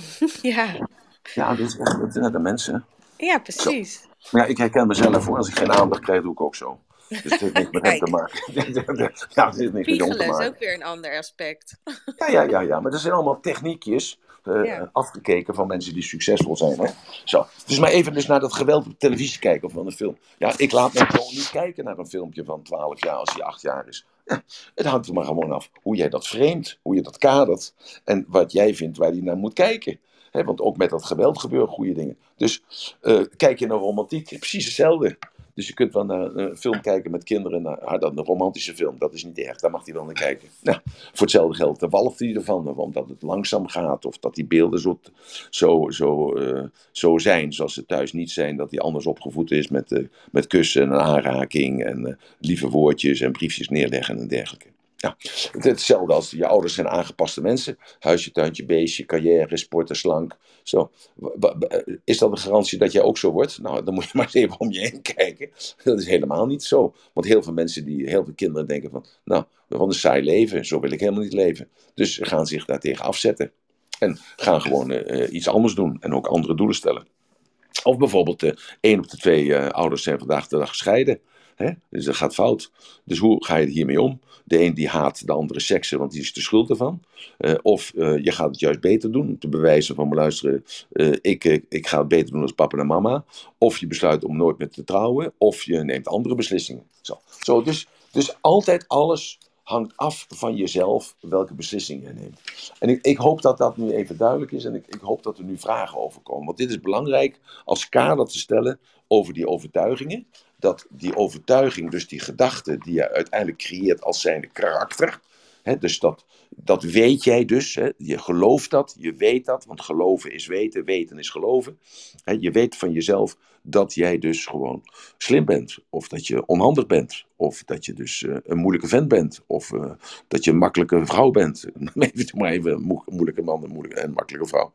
[LAUGHS] ja. Ja, dit is echt net de mensen. Ja, precies. Zo. Maar ja, ik herken mezelf hoor. Als ik geen aandacht krijg, doe ik ook zo. Dus het heeft niks met hem te maken. [LAUGHS] ja, het heeft niks met Jon te maken. is ook weer een ander aspect. ja, ja, ja, ja. Maar dat zijn allemaal techniekjes. Uh, ja. afgekeken van mensen die succesvol zijn. Hè? Zo. Dus maar even dus naar dat geweld op televisie kijken of van een film. Ja, ik laat me gewoon niet kijken naar een filmpje van 12 jaar als hij 8 jaar is. Ja, het hangt er maar gewoon af hoe jij dat vreemd, hoe je dat kadert en wat jij vindt waar je naar moet kijken. He, want ook met dat geweld gebeuren goede dingen. Dus uh, kijk je naar romantiek, precies hetzelfde. Dus je kunt wel naar een film kijken met kinderen, ah, dat een romantische film, dat is niet erg, daar mag hij wel naar kijken. [LAUGHS] Nou, voor hetzelfde geld de walgt hij ervan, omdat het langzaam gaat, of dat die beelden zo, zo, zo, uh, zo zijn, zoals ze thuis niet zijn, dat hij anders opgevoed is met, met kussen en aanraking en lieve woordjes en briefjes neerleggen en dergelijke. Hetzelfde als je ouders zijn aangepaste mensen. Huisje, tuintje, beestje, carrière, sporten, slank. Zo. Is dat een garantie dat jij ook zo wordt? Nou, dan moet je [LAUGHS] maar eens even om je heen kijken. Dat is helemaal niet zo. Want heel veel mensen, die, heel veel kinderen denken van... Nou, wat een saai leven, zo wil ik helemaal niet leven. Dus ze gaan zich daartegen afzetten. En gaan gewoon uh, iets anders doen en ook andere doelen stellen. Of bijvoorbeeld, uh, één op de twee uh, ouders zijn vandaag de dag gescheiden. Hè? Dus dat gaat fout. Dus hoe ga je er hiermee om? De een die haat de andere seksen, want die is de schuld ervan. Uh, of uh, je gaat het juist beter doen, te bewijzen van, luisteren, uh, ik, ik ga het beter doen als papa en mama. Of je besluit om nooit meer te trouwen, of je neemt andere beslissingen. Zo, Zo dus, dus altijd alles hangt af van jezelf welke beslissing je neemt. En ik, ik, hoop dat dat nu even duidelijk is en ik, ik, hoop dat er nu vragen over komen. Want dit is belangrijk als kader te stellen over die overtuigingen. Dat die overtuiging, dus die gedachte die je uiteindelijk creëert als zijnde karakter. Hè, dus dat, dat weet jij dus. Hè, je gelooft dat, je weet dat. Want geloven is weten, weten is geloven. Hè, je weet van jezelf dat jij dus gewoon slim bent. Of dat je onhandig bent. Of dat je dus uh, een moeilijke vent bent. Of uh, dat je een makkelijke vrouw bent. [LAUGHS] Even maar even mo moeilijke man en, moeilijke, en makkelijke vrouw.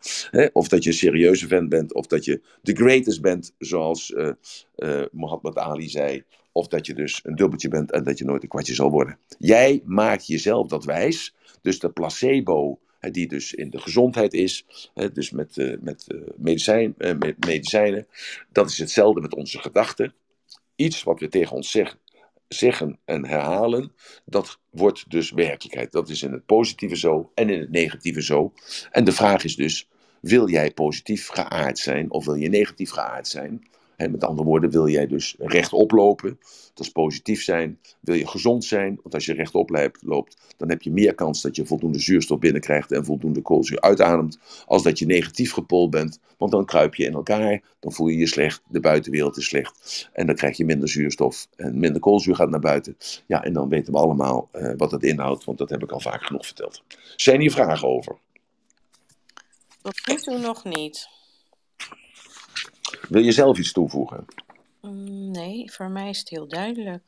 Of dat je een serieuze vent bent. Of dat je the greatest bent, zoals uh, Muhammad Ali zei. Of dat je dus een dubbeltje bent en dat je nooit een kwartje zal worden. Jij maakt jezelf dat wijs. Dus de placebo die dus in de gezondheid is, dus met, uh, met, uh, medicijn, met medicijnen. Dat is hetzelfde met onze gedachten. Iets wat we tegen ons zeggen en herhalen, dat wordt dus werkelijkheid. Dat is in het positieve zo en in het negatieve zo. En de vraag is dus, wil jij positief geaard zijn of wil je negatief geaard zijn? Met andere woorden, wil jij dus rechtop lopen, dat is positief zijn. Wil je gezond zijn, want als je rechtop loopt, dan heb je meer kans dat je voldoende zuurstof binnenkrijgt en voldoende koolzuur uitademt, als dat je negatief gepold bent, want dan kruip je in elkaar, dan voel je je slecht, de buitenwereld is slecht en dan krijg je minder zuurstof en minder koolzuur gaat naar buiten. Ja, en dan weten we allemaal uh, wat dat inhoudt, want dat heb ik al vaak genoeg verteld. Zijn hier vragen over? Tot nu toe nog niet. Wil je zelf iets toevoegen? Nee, voor mij is het heel duidelijk.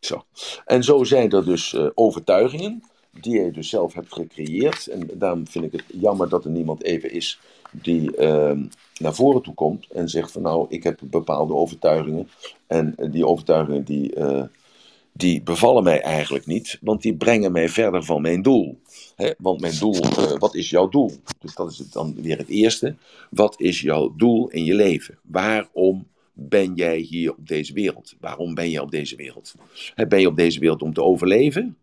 Zo. En zo zijn er dus uh, overtuigingen die je dus zelf hebt gecreëerd. En daarom vind ik het jammer dat er niemand even is die uh, naar voren toe komt en zegt van nou, ik heb bepaalde overtuigingen. En die overtuigingen die, uh, die bevallen mij eigenlijk niet, want die brengen mij verder van mijn doel. Want mijn doel, uh, wat is jouw doel? Dus dat is dan weer het eerste. Wat is jouw doel in je leven? Waarom ben jij hier op deze wereld? Waarom ben je op deze wereld? Ben je op deze wereld om te overleven?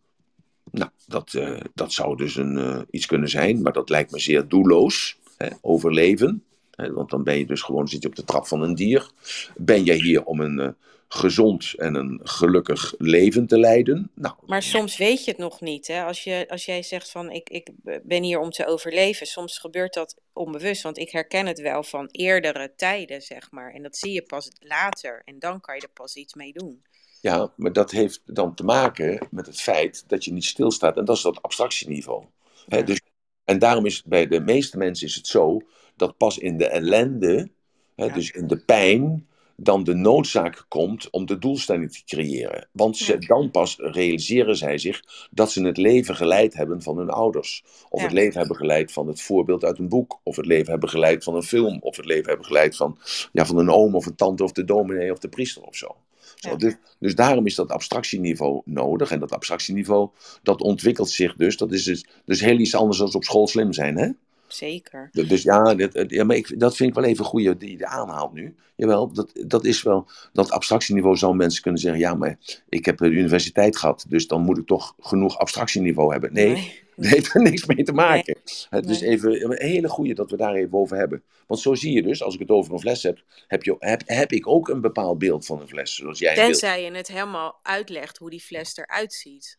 Nou, dat, uh, dat zou dus een, uh, iets kunnen zijn, maar dat lijkt me zeer doelloos. Overleven. Want dan ben je dus gewoon, zit je op de trap van een dier. Ben jij hier om een eh, gezond en een gelukkig leven te leiden? Nou, Maar soms weet je het nog niet. Hè? Als, je, als jij zegt van ik, ik ben hier om te overleven, soms gebeurt dat onbewust. Want ik herken het wel van eerdere tijden, zeg maar. En dat zie je pas later. En dan kan je er pas iets mee doen. Ja, maar dat heeft dan te maken met het feit dat je niet stilstaat. En dat is dat abstractieniveau. Hè, dus, en daarom is het bij de meeste mensen is het zo dat pas in de ellende, hè, Ja. dus in de pijn, dan de noodzaak komt om de doelstelling te creëren. Want ze, dan pas realiseren zij zich dat ze het leven geleid hebben van hun ouders. Of Ja. het leven hebben geleid van het voorbeeld uit een boek. Of het leven hebben geleid van een film. Of het leven hebben geleid van, ja, van een oom of een tante of de dominee of de priester of zo. Zo, Ja. dus, dus daarom is dat abstractieniveau nodig. En dat abstractieniveau, dat ontwikkelt zich dus. Dat is dus, dus heel iets anders dan op school slim zijn, hè? Zeker. Dus dus ja, dat, eh, ja maar ik, dat vind ik wel even goed die je aanhaalt nu. Jawel, dat, dat is wel, dat abstractieniveau zou mensen kunnen zeggen, ja, maar ik heb de universiteit gehad, dus dan moet ik toch genoeg abstractieniveau hebben. Nee, Nee. [LAUGHS] dat heeft er niks mee te maken. Het is Nee. even een hele goede dat we daar even over hebben. Want zo zie je dus, als ik het over een fles heb, heb, je, heb, heb ik ook een bepaald beeld van een fles, zoals jij. Tenzij je het helemaal uitlegt hoe die fles eruit ziet.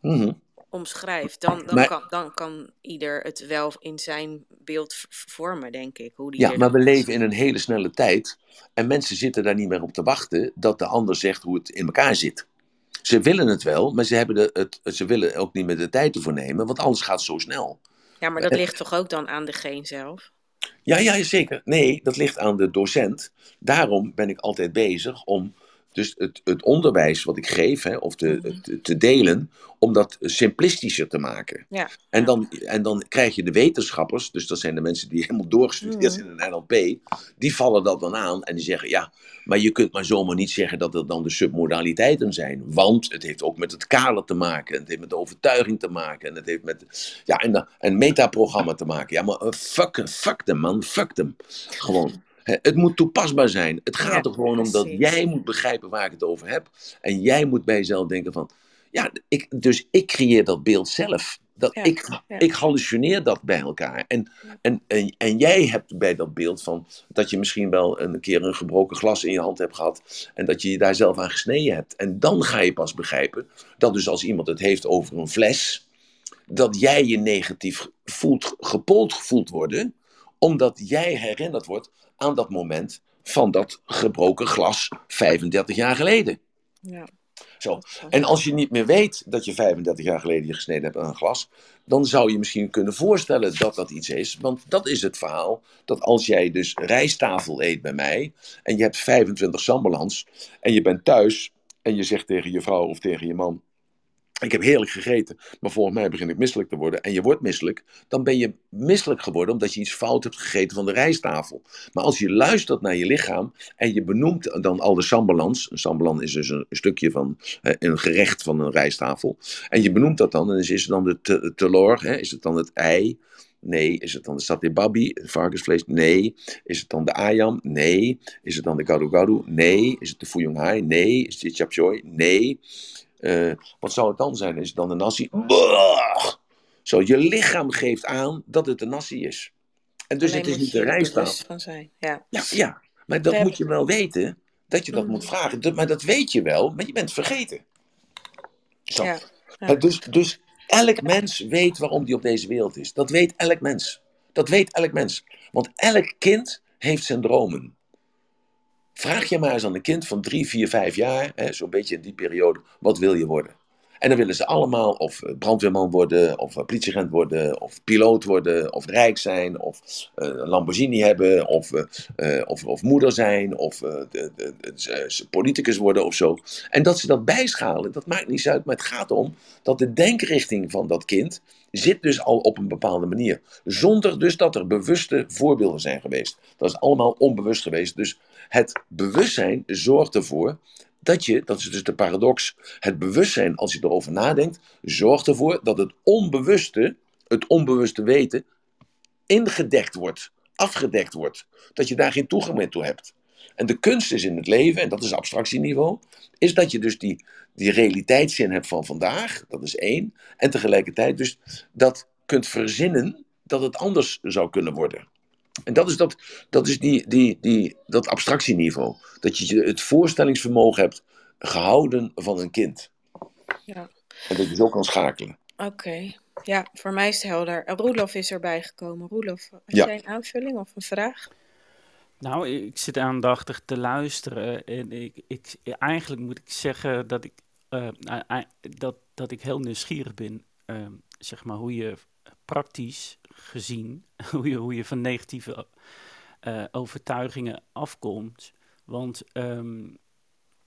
Mhm. Omschrijft. Dan, dan, Maar- kan, dan kan ieder het wel in zijn beeld vormen, denk ik. Hoe die Ja, maar we leven in een hele snelle tijd en mensen zitten daar niet meer op te wachten dat de ander zegt hoe het in elkaar zit. Ze willen het wel, maar ze, hebben de, het, ze willen ook niet meer de tijd ervoor nemen, want alles gaat zo snel. Ja, maar dat ligt toch ook dan aan degene zelf? Ja, ja, zeker. Nee, dat ligt aan de docent. Daarom ben ik altijd bezig om dus het, het onderwijs wat ik geef, hè, of te, Mhm. te, te delen, om dat simplistischer te maken. Ja. En dan, en dan krijg je de wetenschappers, dus dat zijn de mensen die [LAUGHS] helemaal doorgestudeerd Mhm. zijn in een NLP, die vallen dat dan aan en die zeggen, ja, maar je kunt maar zomaar niet zeggen dat het dan de submodaliteiten zijn, want het heeft ook met het kader te maken, en het heeft met de overtuiging te maken, en het heeft met, ja, en, de- en metaprogramma te maken. Ja, maar eh, fuck, fuck them man, fuck them. Gewoon. Het moet toepasbaar zijn. Het gaat Ja, er gewoon om dat jij moet begrijpen waar ik het over heb. En jij moet bij jezelf denken van, ja, ik, dus ik creëer dat beeld zelf. Dat Ja, ik, ja. ik hallucineer dat bij elkaar. En, en, en, en jij hebt bij dat beeld van dat je misschien wel een keer een gebroken glas in je hand hebt gehad. En dat je je daar zelf aan gesneden hebt. En dan ga je pas begrijpen dat dus als iemand het heeft over een fles, dat jij je negatief voelt, gepold voelt worden. Omdat jij herinnerd wordt aan dat moment van dat gebroken glas 35 jaar geleden. Ja. Zo. En als je niet meer weet dat je 35 jaar geleden je gesneden hebt aan een glas, dan zou je misschien kunnen voorstellen dat dat iets is. Want dat is het verhaal dat als jij dus rijsttafel eet bij mij en je hebt 25 sambalans en je bent thuis en je zegt tegen je vrouw of tegen je man. Ik heb heerlijk gegeten, maar volgens mij begin ik misselijk te worden. En je wordt misselijk, dan ben je misselijk geworden omdat je iets fout hebt gegeten van de rijsttafel. Maar als je luistert naar je lichaam en je benoemt dan al de sambalans. Een sambalan is dus een, stukje van een gerecht van een rijsttafel. En je benoemt dat dan. En is het dan de te- telor? Is het dan het ei? Nee. Is het dan de satay babi, het varkensvlees? Nee. Is het dan de ayam? Nee. Is het dan de gado gado? Nee. Is het de fuyong hai? Nee. Is het de chap choy? Nee. Eh, wat zou het dan zijn? Is het dan de nasi? Bah! Zo, je lichaam geeft aan dat het een nasi is. En dus Alleen het is niet de bewust van zijn. Ja. Ja, ja, maar dat moet je wel weten, dat je dat Mhm. moet vragen. Dat- Maar dat weet je wel, maar je bent vergeten. Zo. Ja. Ja. Dus, dus elk mens weet waarom die op deze wereld is. Dat weet elk mens. Dat weet elk mens. Want elk kind heeft zijn dromen. Vraag je maar eens aan een kind van drie, vier, vijf jaar, zo'n beetje in die periode, wat wil je worden? En dan willen ze allemaal of eh, brandweerman worden, of eh, politieagent worden, of piloot worden, of rijk zijn, of een Lamborghini hebben, of, of, of moeder zijn, of de, de, politicus worden of zo. En dat ze dat bijschalen, dat maakt niet uit, maar het gaat om dat de denkrichting van dat kind zit dus al op een bepaalde manier. Zonder dus dat er bewuste voorbeelden zijn geweest. Dat is allemaal onbewust geweest. Dus het bewustzijn zorgt ervoor dat je, dat is dus de paradox, het bewustzijn, als je erover nadenkt, zorgt ervoor dat het onbewuste, het onbewuste weten, ingedekt wordt, afgedekt wordt. Dat je daar geen toegang meer toe hebt. En de kunst is in het leven, en dat is abstractieniveau, is dat je dus die, die realiteitszin hebt van vandaag, dat is één, en tegelijkertijd dus dat kunt verzinnen dat het anders zou kunnen worden. En dat is, dat, dat, is die, die, die, dat abstractieniveau. Dat je het voorstellingsvermogen hebt gehouden van een kind. Ja. En dat je zo kan schakelen. Oké. Ja, voor mij is het helder. Roelof is erbij gekomen. Roelof, had Ja. jij een aanvulling of een vraag? Nou, ik zit aandachtig te luisteren en ik, ik, eigenlijk moet ik zeggen dat ik, eh, dat, dat ik heel nieuwsgierig ben, eh, zeg maar, hoe je praktisch gezien, [LAUGHS] hoe je, hoe je van negatieve eh, overtuigingen afkomt. Want ehm,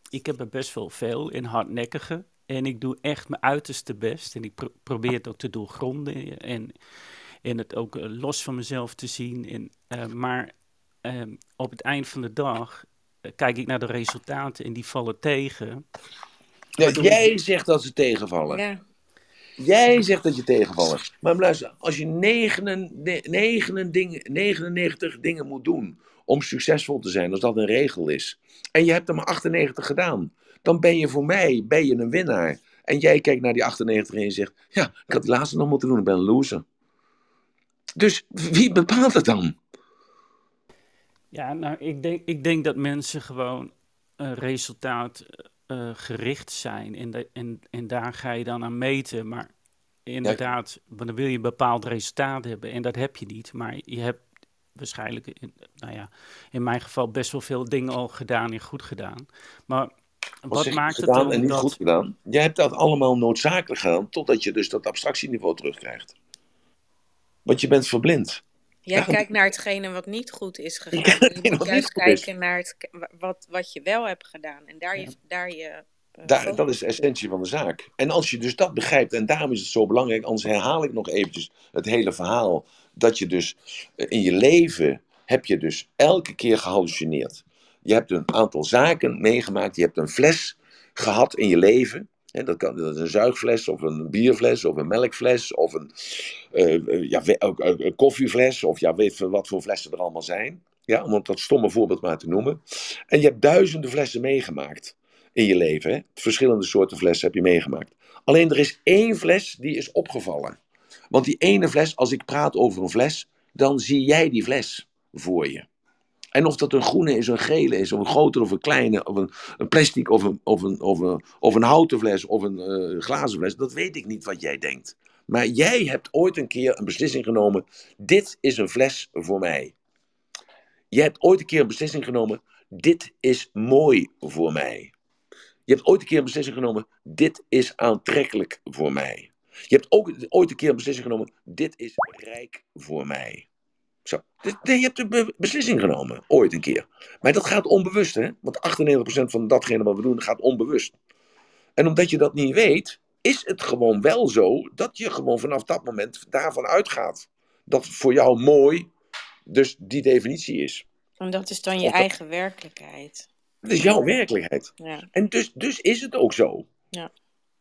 ik heb er best wel veel in hardnekkige en ik doe echt mijn uiterste best en ik pro- probeer het ook te doorgronden en, en het ook eh, los van mezelf te zien. En, eh, maar Ehm, op het eind van de dag kijk ik naar de resultaten en die vallen tegen. Jij zegt dat ze tegenvallen. Ja. Jij zegt dat je tegenvallen. Maar luister, als je 99 dingen, 99 dingen moet doen om succesvol te zijn, als dat een regel is, en je hebt er maar 98 gedaan, dan ben je voor mij ben je een winnaar. En jij kijkt naar die 98 en je zegt, ja, ik had die laatste nog moeten doen, ik ben een loser. Dus wie bepaalt het dan? Ja, nou, ik denk, ik denk dat mensen gewoon uh, resultaat uh, gericht zijn en, de, en, en daar ga je dan aan meten. Maar inderdaad, dan wil je een bepaald resultaat hebben en dat heb je niet. Maar je hebt waarschijnlijk, in, nou ja, in mijn geval best wel veel dingen al gedaan en goed gedaan. Maar wat, wat maakt het dan en niet dat... goed gedaan? Jij hebt dat allemaal noodzakelijk gedaan, totdat je dus dat abstractieniveau terugkrijgt. Want je bent verblind. Jij ja. kijkt naar hetgene wat niet goed is gegaan. Je [LAUGHS] moet juist kijken naar het, wat, wat je wel hebt gedaan. En daar je... Ja. Daar je uh, daar, dat is de essentie van de zaak. En als je dus dat begrijpt, en daarom is het zo belangrijk, anders herhaal ik nog eventjes het hele verhaal, dat je dus in je leven, heb je dus elke keer gehallucineerd. Je hebt een aantal zaken meegemaakt, je hebt een fles gehad in je leven, Dat, kan, dat een zuigfles, of een bierfles, of een melkfles, of een, uh, ja, een koffiefles, of ja, weet wat voor flessen er allemaal zijn. Ja, om dat stomme voorbeeld maar te noemen. En je hebt duizenden flessen meegemaakt in je leven. Hè? Verschillende soorten flessen heb je meegemaakt. Alleen er is één fles die is opgevallen. Want die ene fles, als ik praat over een fles, dan zie jij die fles voor je. En of dat een groene is, een gele is, of een grotere of een kleine, of een, een plastic, of een, of, een, of, een, of een houten fles, of een uh, glazen fles, dat weet ik niet wat jij denkt. Maar jij hebt ooit een keer een beslissing genomen: dit is een fles voor mij. Je hebt ooit een keer een beslissing genomen: dit is mooi voor mij. Je hebt ooit een keer een beslissing genomen: dit is aantrekkelijk voor mij. Je hebt ook ooit een keer een beslissing genomen: dit is rijk voor mij. Zo. Je hebt een beslissing genomen, ooit een keer. Maar dat gaat onbewust, hè? Want 98% van datgene wat we doen gaat onbewust. En omdat je dat niet weet, is het gewoon wel zo dat je gewoon vanaf dat moment daarvan uitgaat. Dat voor jou mooi dus die definitie is. En dat is dan je dat... eigen werkelijkheid. Dat is jouw werkelijkheid. Ja. En dus, dus is het ook zo. Ja.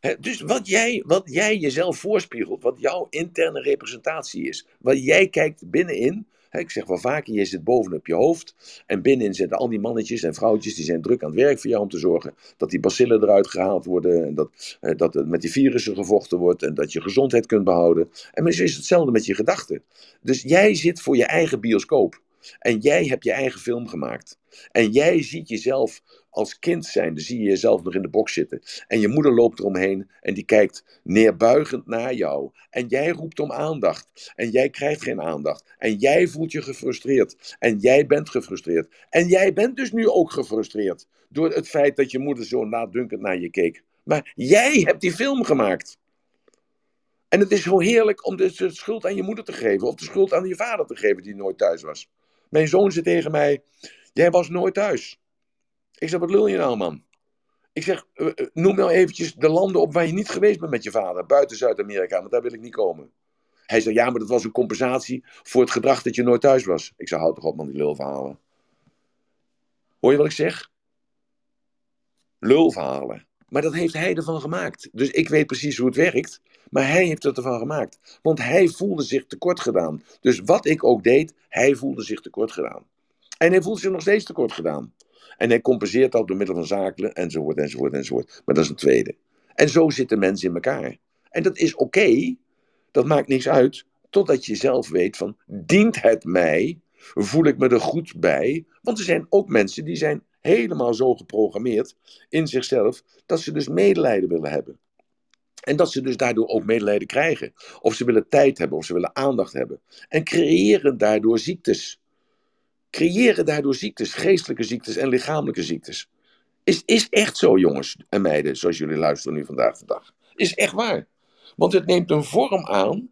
He, dus wat jij, wat jij jezelf voorspiegelt, wat jouw interne representatie is, wat jij kijkt binnenin. Ik zeg wel vaker, je zit bovenop je hoofd en binnenin zitten al die mannetjes en vrouwtjes die zijn druk aan het werk voor jou om te zorgen dat die bacillen eruit gehaald worden en dat, eh, dat met die virussen gevochten wordt en dat je gezondheid kunt behouden. En misschien is hetzelfde met je gedachten. Dus jij zit voor je eigen bioscoop. En jij hebt je eigen film gemaakt. En jij ziet jezelf als kind zijn, dan zie je jezelf nog in de box zitten. En je moeder loopt eromheen en die kijkt neerbuigend naar jou. En jij roept om aandacht. En jij krijgt geen aandacht. En jij voelt je gefrustreerd. En jij bent gefrustreerd. En jij bent dus nu ook gefrustreerd. Door het feit dat je moeder zo nadunkend naar je keek. Maar jij hebt die film gemaakt. En het is zo heerlijk om de schuld aan je moeder te geven. Of de schuld aan je vader te geven die nooit thuis was. Mijn zoon zei tegen mij: Jij was nooit thuis. Ik zeg: Wat lul je nou, man? Ik zeg: uh, Noem nou eventjes de landen op waar je niet geweest bent met je vader. Buiten Zuid-Amerika, want daar wil ik niet komen. Hij zei: Ja, maar dat was een compensatie voor het gedrag dat je nooit thuis was. Ik zei: Houd toch op, man, die lulverhalen. Hoor je wat ik zeg? Lulverhalen. Maar dat heeft hij ervan gemaakt. Dus ik weet precies hoe het werkt. Maar hij heeft het ervan gemaakt. Want hij voelde zich tekort gedaan. Dus wat ik ook deed, hij voelde zich tekort gedaan. En hij voelt zich nog steeds tekort gedaan. En hij compenseert dat door middel van zaken, enzovoort, enzovoort, enzovoort. Maar dat is een tweede. En zo zitten mensen in elkaar. En dat is oké. Dat maakt niks uit. Totdat je zelf weet van, dient het mij Voel ik me er goed bij? Want er zijn ook mensen die zijn helemaal zo geprogrammeerd in zichzelf dat ze dus medelijden willen hebben. En dat ze dus daardoor ook medelijden krijgen. Of ze willen tijd hebben, of ze willen aandacht hebben. En creëren daardoor ziektes. Creëren daardoor ziektes, geestelijke ziektes en lichamelijke ziektes. Is, is echt zo, jongens en meiden, zoals jullie luisteren nu vandaag de dag. Is echt waar. Want het neemt een vorm aan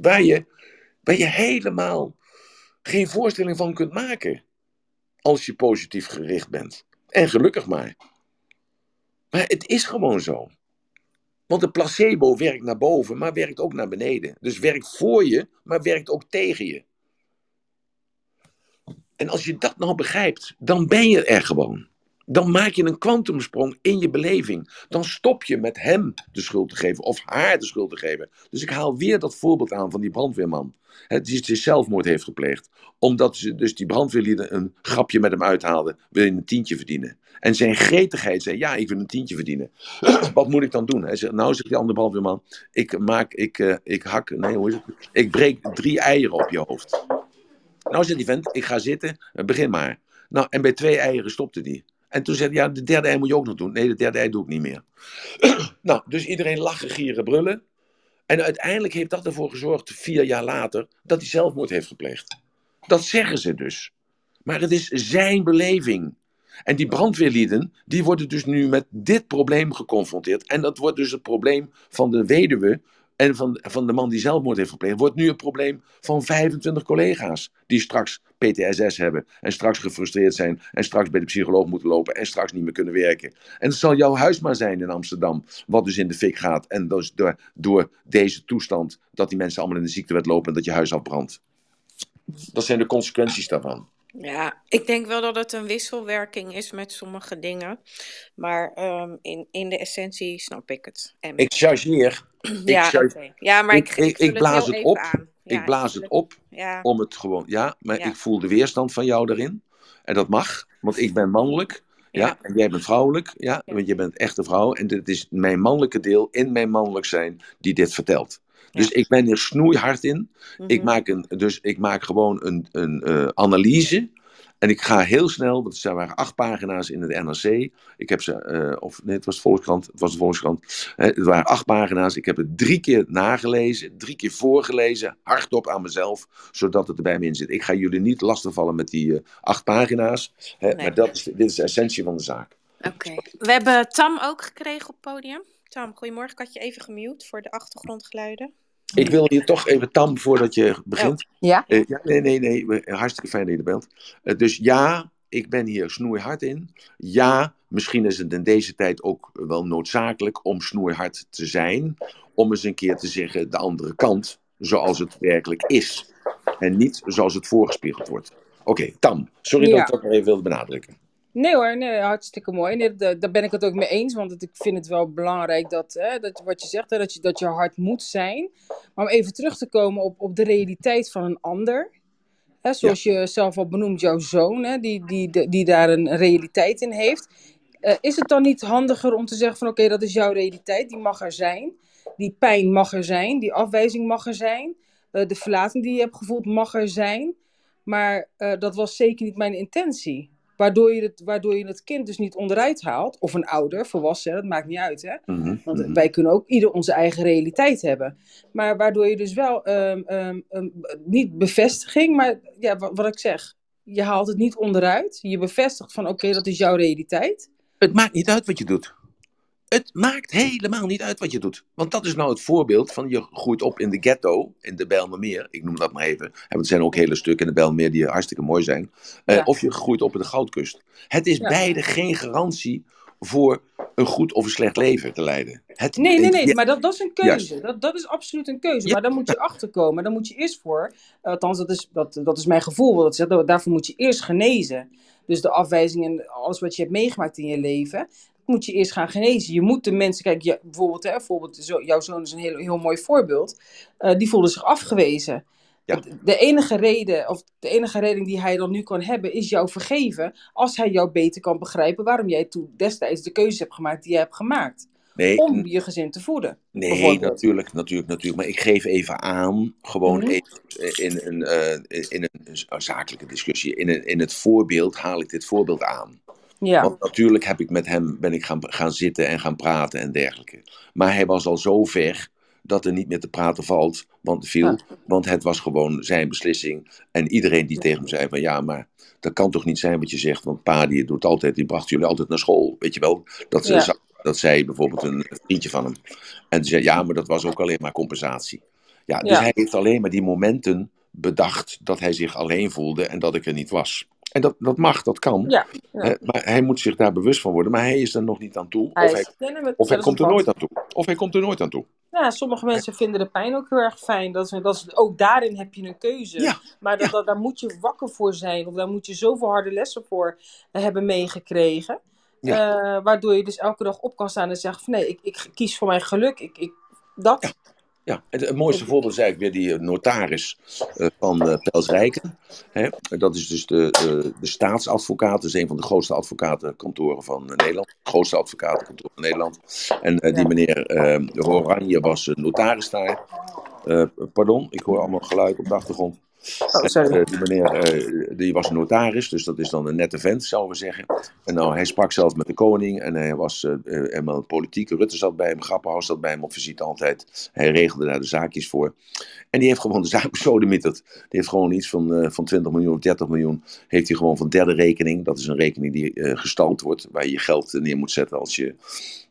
waar je, waar je helemaal geen voorstelling van kunt maken. Als je positief gericht bent. En gelukkig maar. Maar het is gewoon zo. Want de placebo werkt naar boven, maar werkt ook naar beneden. Dus werkt voor je, maar werkt ook tegen je. En als je dat nou begrijpt, dan ben je er gewoon. Dan maak je een kwantumsprong in je beleving. Dan stop je met hem de schuld te geven of haar de schuld te geven. Dus ik haal weer dat voorbeeld aan van die brandweerman. die zelfmoord heeft gepleegd. Omdat ze dus die brandweerlieden een grapje met hem uithaalden. Wil je een tientje verdienen? En zijn gretigheid zei, ja, ik wil een tientje verdienen. [CLEARS THROAT] Wat moet ik dan doen? Hij zegt, nou, zegt die andere brandweerman. Ik maak, ik, uh, ik hak, nee, hoe is het? Ik breek drie eieren op je hoofd. Nou, zegt die vent, ik ga zitten, begin maar. Nou, en bij twee eieren stopte die. En toen zei hij, ja, de derde ei moet je ook nog doen. Nee, de derde ei doe ik niet meer. [CLEARS THROAT] nou, dus iedereen lachen, gieren, brullen. En uiteindelijk heeft dat ervoor gezorgd, vier jaar later, dat hij zelfmoord heeft gepleegd. Dat zeggen ze dus. Maar het is zijn beleving. En die brandweerlieden, die worden dus nu met dit probleem geconfronteerd. En dat wordt dus het probleem van de weduwe en van, van de man die zelfmoord heeft gepleegd, wordt nu een probleem van 25 collega's. Die straks PTSS hebben en straks gefrustreerd zijn en straks bij de psycholoog moeten lopen en straks niet meer kunnen werken. En het zal jouw huis maar zijn in Amsterdam, wat dus in de fik gaat. En dus door, door deze toestand, dat die mensen allemaal in de ziektewet lopen en dat je huis afbrandt. Dat zijn de consequenties daarvan. Ja, ik denk wel dat het een wisselwerking is met sommige dingen. Maar um, in, in de essentie snap ik het. En... Ik chargeer. [CLEARS THROAT] ja, oké. ja, maar ik, ik, ik, ik blaas het, het op. Aan. Ja, ik blaas het op ja. om het gewoon. Ja, maar ik voel de weerstand van jou daarin. En dat mag, want ik ben mannelijk. Ja, en jij bent vrouwelijk. Ja, want je bent echt een vrouw. En het is mijn mannelijke deel in mijn mannelijk zijn die dit vertelt. Dus ik ben er snoeihard in. ik mhm. maak een, dus ik maak gewoon een, een uh, analyse. En ik ga heel snel, want er waren acht pagina's in het NRC. Ik heb ze, uh, of nee, het was de Volkskrant. Het was de Volkskrant. Uh, het waren acht pagina's. Ik heb het drie keer nagelezen, drie keer voorgelezen, hardop aan mezelf, zodat het er bij me in zit. Ik ga jullie niet lastigvallen met die uh, acht pagina's. Hè, nee. Maar dat is, dit is de essentie van de zaak. Oké. Okay. We hebben Tam ook gekregen op het podium. Tam, goedemorgen. Ik had je even gemute voor de achtergrondgeluiden. Ik wil je toch even tam voordat je begint. Ja? Uh, ja nee, nee, nee. Hartstikke fijn dat je er bent. Uh, dus ja, ik ben hier snoeihard in. Ja, misschien is het in deze tijd ook wel noodzakelijk om snoeihard te zijn. Om eens een keer te zeggen de andere kant, zoals het werkelijk is. En niet zoals het voorgespiegeld wordt. Oké, okay, Tam. Sorry ja. dat ik dat nog even wilde benadrukken. Nee hoor, nee, hartstikke mooi. Nee, daar, ben ik het ook mee eens. Want ik vind het wel belangrijk dat, hè, dat wat je zegt, hè, dat, je, dat je hard moet zijn. Maar om even terug te komen op, op de realiteit van een ander. Hè, zoals ja. je zelf al benoemt, jouw zoon, hè, die, die, die, daar een realiteit in heeft. Uh, is het dan niet handiger om te zeggen van oké, okay, dat is jouw realiteit, die mag er zijn. Die pijn mag er zijn, die afwijzing mag er zijn. Uh, de verlating die je hebt gevoeld mag er zijn. Maar uh, dat was zeker niet mijn intentie. Waardoor je, het, waardoor je het kind dus niet onderuit haalt. Of een ouder, volwassen, dat maakt niet uit. Hè? Mm -hmm. Want wij kunnen ook ieder onze eigen realiteit hebben. Maar waardoor je dus wel um, um, um, niet bevestiging, maar ja, wat, wat, ik zeg. Je haalt het niet onderuit. Je bevestigt van oké, okay, dat is jouw realiteit. Het maakt niet uit wat je doet. Het maakt helemaal niet uit wat je doet. Want dat is nou het voorbeeld van je groeit op in de ghetto, in de Bijlmermeer. Ik noem dat maar even. En er zijn ook hele stukken in de Bijlmermeer die hartstikke mooi zijn. Uh, ja. Of je groeit op in de Goudkust. Het is ja. beide geen garantie voor een goed of een slecht leven te leiden. Het, nee, nee, nee, maar dat, dat is een keuze. Dat, dat is absoluut een keuze. Maar daar moet je achter komen. Daar moet je eerst voor, althans dat is, dat, dat is mijn gevoel, dat daarvoor moet je eerst genezen. Dus de afwijzing en alles wat je hebt meegemaakt in je leven, moet je eerst gaan genezen. Je moet de mensen, kijk, je, bijvoorbeeld, hè, bijvoorbeeld zo, jouw zoon is een heel, heel mooi voorbeeld, uh, die voelde zich afgewezen. Ja. De enige reden, of de enige reden die hij dan nu kan hebben, is jou vergeven. Als hij jou beter kan begrijpen waarom jij toen destijds de keuze hebt gemaakt die je hebt gemaakt. Nee, om je gezin te voeden. nee natuurlijk, natuurlijk, natuurlijk. Maar ik geef even aan, gewoon Mhm. even in een, eh, in een zakelijke discussie. In, een, in het voorbeeld haal ik dit voorbeeld aan. Ja, Want natuurlijk heb ik met hem ben ik gaan, gaan zitten en gaan praten en dergelijke. Maar hij was al zo ver dat er niet meer te praten valt, want, viel, Ja. want het was gewoon zijn beslissing. En iedereen die tegen hem zei van ja, maar dat kan toch niet zijn wat je zegt, want pa die doet altijd, die bracht jullie altijd naar school, weet je wel. Dat, ze, Ja. dat zei bijvoorbeeld een vriendje van hem. En zei ja, maar dat was ook alleen maar compensatie. Ja, dus hij heeft alleen maar die momenten bedacht dat hij zich alleen voelde en dat ik er niet was. En dat, dat mag, dat kan. ja, ja. Hè, maar hij moet zich daar bewust van worden. Maar hij is er nog niet aan toe. Hij Of hij, of hij komt er nooit aan toe. Of hij komt er nooit aan toe. Ja, sommige mensen vinden de pijn ook heel erg fijn. Dat is, dat is, ook daarin heb je een keuze. Ja, Maar dat, dat, daar moet je wakker voor zijn. Of daar moet je zoveel harde lessen voor hebben meegekregen. Eh, waardoor je dus elke dag op kan staan en zegt van nee, ik, ik kies voor mijn geluk. Ik, ik, dat. Ja, het, het mooiste voorbeeld is eigenlijk weer die eh, notaris eh, van eh Pels Rijken. Hè? Dat is dus de, de, de staatsadvocaat. Dat is een van de grootste advocatenkantoren van Nederland. Het grootste advocatenkantoor van Nederland. En die meneer Oranje was notaris daar. Pardon, ik hoor allemaal geluid op de achtergrond. Oh, sorry. Eh, die meneer eh, die was notaris, dus dat is dan een nette vent, zouden we zeggen. En nou, hij sprak zelf met de koning en hij was eh, helemaal politiek. Rutte zat bij hem, Grappenhaus zat bij hem op visite altijd. Hij regelde daar de zaakjes voor. En die heeft gewoon de zaak besodemieterd. Die heeft gewoon iets van, van 20 miljoen of 30 miljoen. Heeft hij gewoon van derde rekening. Dat is een rekening die gestald wordt, waar je je geld neer moet zetten als je,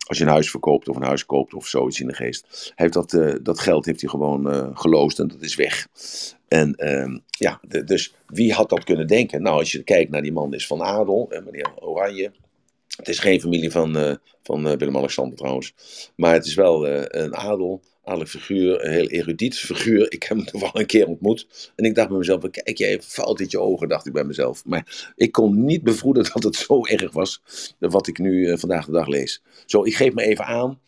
als je een huis verkoopt of een huis koopt of zoiets in de geest. Heeft dat, eh, dat geld heeft hij gewoon eh geloosd en dat is weg. En ehm, ja, dus wie had dat kunnen denken? Nou, als je kijkt naar die man is van Adel, en meneer Oranje. Het is geen familie van, eh, van eh, Willem-Alexander trouwens. Maar het is wel eh, een adel, adellijk figuur, een heel erudiet figuur. Ik heb hem toch wel een keer ontmoet. En ik dacht bij mezelf, kijk jij even fout in je ogen, dacht ik bij mezelf. Maar ik kon niet bevroeden [LAUGHS] dat het zo erg was, eh, wat ik nu eh, vandaag de dag lees. Zo, ik geef me even aan.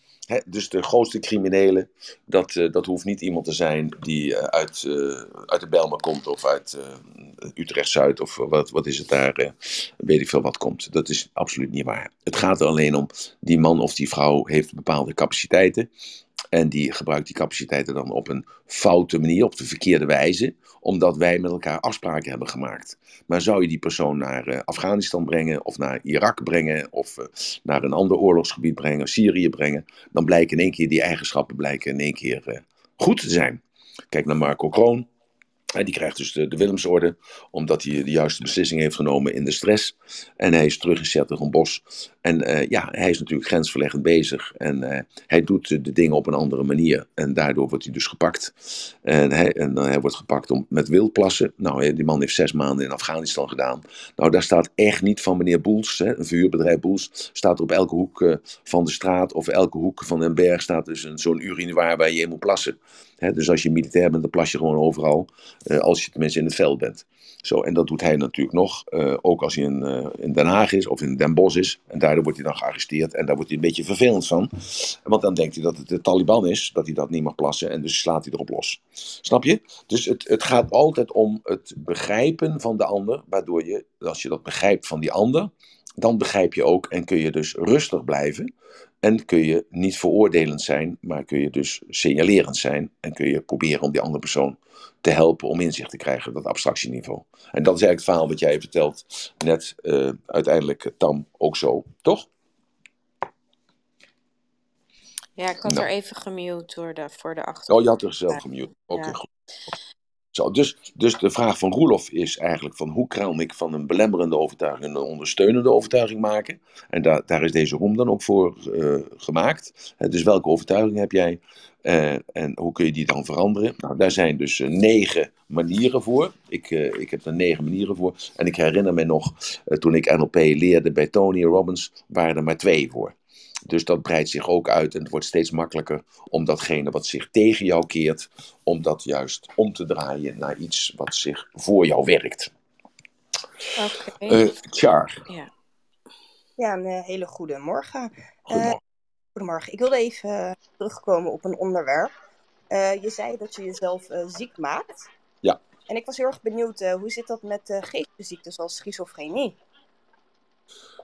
Dus de grootste criminelen, dat, eh, dat hoeft niet iemand te zijn die uit, uit de Bijlmer komt of uit Utrecht-Zuid of wat, wat is het daar, weet ik veel wat komt. Dat is absoluut niet waar. Het gaat er alleen om, die man of die vrouw heeft bepaalde capaciteiten. En die gebruikt die capaciteiten dan op een foute manier, op de verkeerde wijze, omdat wij met elkaar afspraken hebben gemaakt. Maar zou je die persoon naar eh, Afghanistan brengen, of naar Irak brengen, of eh, naar een ander oorlogsgebied brengen, Syrië brengen, dan blijken in één keer die eigenschappen blijken in één keer eh, goed te zijn. Kijk naar Marco Kroon. Hij die krijgt dus de, de Willemsorde, omdat hij de juiste beslissing heeft genomen in de stress. En hij is terug in Sertogenbos. En eh, ja, hij is natuurlijk grensverleggend bezig. En eh, hij doet de dingen op een andere manier. En daardoor wordt hij dus gepakt. En hij, en, eh, hij wordt gepakt om, met wildplassen. Nou, die man heeft zes maanden in Afghanistan gedaan. Nou, daar staat echt niet van meneer Boels, hè, een verhuurbedrijf Boels, staat er op elke hoek van de straat of elke hoek van een berg staat dus zo'n urinoir waar je in moet plassen. Dus als je militair bent, dan plas je gewoon overal, eh, als je tenminste in het veld bent. Zo, en dat doet hij natuurlijk nog, eh, ook als hij in, eh, in Den Haag is of in Den Bosch is. En daardoor wordt hij dan gearresteerd en daar wordt hij een beetje vervelend van. Want dan denkt hij dat het de Taliban is, dat hij dat niet mag plassen en dus slaat hij erop los. Snap je? Dus het, het gaat altijd om het begrijpen van de ander, waardoor je, als je dat begrijpt van die ander, dan begrijp je ook en kun je dus rustig blijven. En kun je niet veroordelend zijn, maar kun je dus signalerend zijn. En kun je proberen om die andere persoon te helpen om inzicht te krijgen, dat abstractieniveau. En dat is eigenlijk het verhaal wat jij vertelt, net eh, uiteindelijk eh, Tam ook zo, toch? Ja, ik had Nou. er even gemute door de, voor de achtergrond. Oh, je had er zelf gemute. Oké, Ja. goed. Zo, dus, dus de vraag van Roelof is eigenlijk van hoe kan ik van een belemmerende overtuiging een ondersteunende overtuiging maken? En daar daar is deze room dan ook voor eh, gemaakt. Hè, dus welke overtuiging heb jij Eh, en hoe kun je die dan veranderen? Nou, daar zijn dus negen manieren voor. Ik, ik heb er negen manieren voor. En ik herinner me nog, toen ik NLP leerde bij Tony Robbins, waren er maar twee voor. Dus dat breidt zich ook uit en het wordt steeds makkelijker om datgene wat zich tegen jou keert, om dat juist om te draaien naar iets wat zich voor jou werkt. Oké. Eh Char, ja. Ja, een eh, hele goede morgen. goedemorgen. Goedemorgen. Ik wilde even eh, terugkomen op een onderwerp. Eh, je zei dat je jezelf eh, ziek maakt. Ja. En ik was heel erg benieuwd, eh, hoe zit dat met uh, geestesziekten zoals schizofrenie?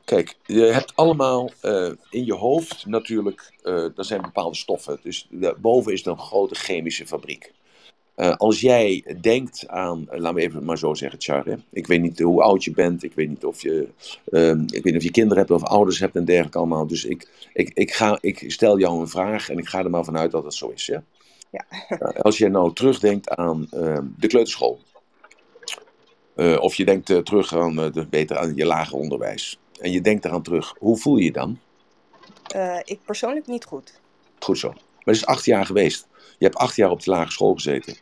Kijk, je hebt allemaal uh, in je hoofd natuurlijk, uh, er zijn bepaalde stoffen. Dus boven is er een grote chemische fabriek. Uh, als jij denkt aan, laten we even maar zo zeggen, Char, ik weet niet hoe oud je bent, ik weet niet of je, uh, ik weet niet of je kinderen hebt of ouders hebt en dergelijke allemaal. Dus ik, ik, ik, ga, ik stel jou een vraag en ik ga er maar vanuit dat het zo is. Ja? Ja. [LAUGHS] als je nou terugdenkt aan uh, de kleuterschool, of je denkt terug aan, de, beter aan je lager onderwijs, en je denkt eraan terug, hoe voel je je dan? ik persoonlijk niet goed. Goed zo. Maar het is acht jaar geweest. Je hebt acht jaar op de lagere school gezeten.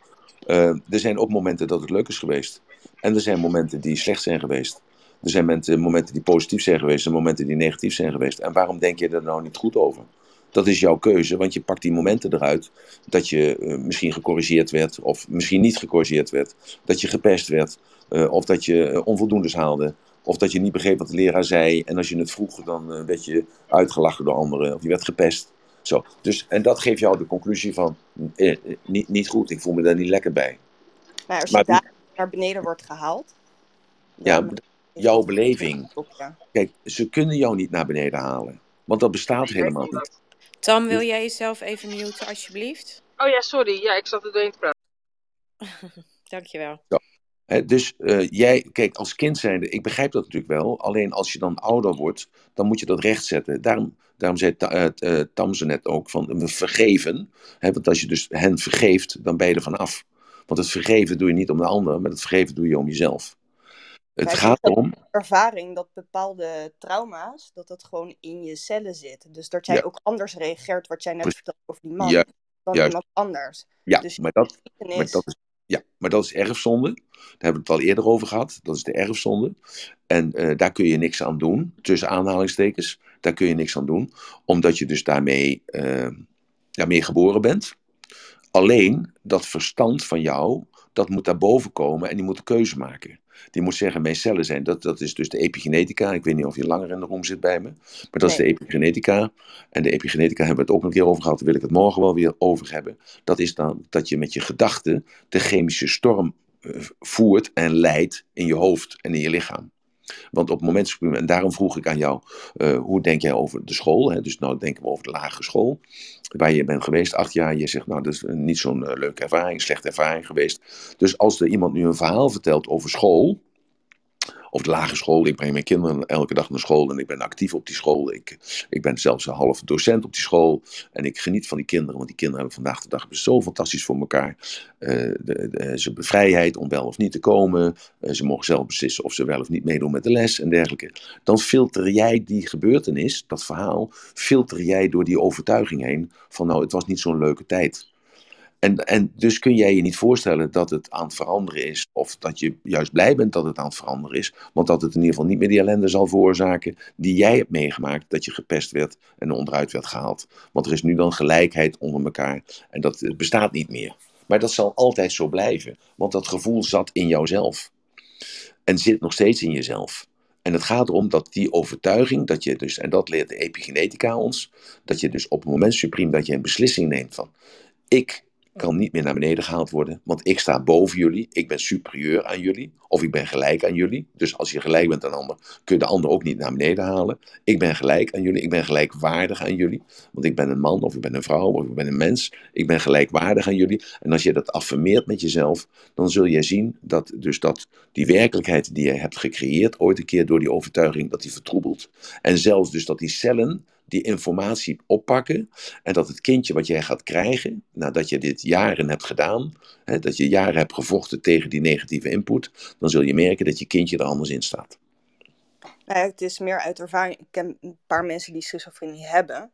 Uh, er zijn ook momenten dat het leuk is geweest. En er zijn momenten die slecht zijn geweest. Er zijn momenten, momenten die positief zijn geweest en momenten die negatief zijn geweest. En waarom denk je er nou niet goed over? Dat is jouw keuze, want je pakt die momenten eruit dat je uh, misschien gecorrigeerd werd of misschien niet gecorrigeerd werd. Dat je gepest werd uh, of dat je onvoldoendes haalde. Of dat je niet begreep wat de leraar zei en als je het vroeg dan werd je uitgelachen door anderen of je werd gepest. Zo. Dus, en dat geeft jou de conclusie van, eh, eh, niet, niet goed, ik voel me daar niet lekker bij. Maar als je daar naar beneden wordt gehaald... Ja, jouw beleving. Kijk, ze kunnen jou niet naar beneden halen. Want dat bestaat helemaal niet. Tam, wil jij jezelf even muten, alsjeblieft? Oh ja, sorry. Ja, ik zat er doorheen te praten. [LAUGHS] Dankjewel. Dus uh, jij, kijk, als kind zijnde, ik begrijp dat natuurlijk wel. Alleen als je dan ouder wordt, dan moet je dat rechtzetten. Daarom, daarom zei uh, uh, Tamze net ook van we vergeven. Want als je dus hen vergeeft, dan ben je er vanaf. Want het vergeven doe je niet om de ander, maar het vergeven doe je om jezelf. Het gaat om. Ervaring dat bepaalde trauma's, dat dat gewoon in je cellen zit. Dus dat jij ja. ook anders reageert, wat jij net vertelde over die man, ja. dan Juist. iemand anders. Ja, dus maar, dat, maar dat is ja, maar dat is erfzonde. Daar hebben we het al eerder over gehad. Dat is de erfzonde. En uh, daar kun je niks aan doen, tussen aanhalingstekens. Daar kun je niks aan doen, omdat je dus daarmee, uh, daarmee geboren bent. Alleen dat verstand van jou, dat moet daarboven komen en die moet een keuze maken. Die moet zeggen, mijn cellen zijn, dat, dat is dus de epigenetica. Ik weet niet of je langer in de room zit bij me. Maar dat nee. is de epigenetica. En de epigenetica hebben we het ook een keer over gehad. Daar wil ik het morgen wel weer over hebben. Dat is dan dat je met je gedachten de chemische storm uh, voert en leidt in je hoofd en in je lichaam. Want op het moment, en daarom vroeg ik aan jou, uh, hoe denk jij over de school? Hè? Dus nou denken we over de lagere school, waar je bent geweest, acht jaar. Je zegt, nou, dat is niet zo'n uh, leuke ervaring, slechte ervaring geweest. Dus als er iemand nu een verhaal vertelt over school, of de lagere school. Ik breng mijn kinderen elke dag naar school en ik ben actief op die school. Ik, ik ben zelfs een half docent op die school. En ik geniet van die kinderen, want die kinderen hebben vandaag de dag zo fantastisch voor elkaar. Uh, de, de, ze hebben vrijheid om wel of niet te komen. Uh, ze mogen zelf beslissen of ze wel of niet meedoen met de les en dergelijke. Dan filter jij die gebeurtenis, dat verhaal, filter jij door die overtuiging heen van nou, het was niet zo'n leuke tijd. En, en dus kun jij je niet voorstellen dat het aan het veranderen is, of dat je juist blij bent dat het aan het veranderen is, want dat het in ieder geval niet meer die ellende zal veroorzaken die jij hebt meegemaakt, dat je gepest werd en onderuit werd gehaald. Want er is nu dan gelijkheid onder elkaar en dat bestaat niet meer. Maar dat zal altijd zo blijven, want dat gevoel zat in jouzelf en zit nog steeds in jezelf. En het gaat erom dat die overtuiging, dat je dus, en dat leert de epigenetica ons, dat je dus op het moment supreme dat je een beslissing neemt van, ik kan niet meer naar beneden gehaald worden, want ik sta boven jullie, ik ben superieur aan jullie, of ik ben gelijk aan jullie. Dus als je gelijk bent aan een ander, kun je de ander ook niet naar beneden halen. Ik ben gelijk aan jullie, ik ben gelijkwaardig aan jullie, want ik ben een man, of ik ben een vrouw, of ik ben een mens. Ik ben gelijkwaardig aan jullie. En als je dat affirmeert met jezelf, dan zul jij zien dat dus dat die werkelijkheid die je hebt gecreëerd, ooit een keer door die overtuiging, dat die vertroebelt. En zelfs dus dat die cellen die informatie oppakken en dat het kindje wat jij gaat krijgen, nadat je dit jaren hebt gedaan, hè, dat je jaren hebt gevochten tegen die negatieve input, dan zul je merken dat je kindje er anders in staat. Nou, het is meer uit ervaring. Ik ken een paar mensen die schizofrenie hebben.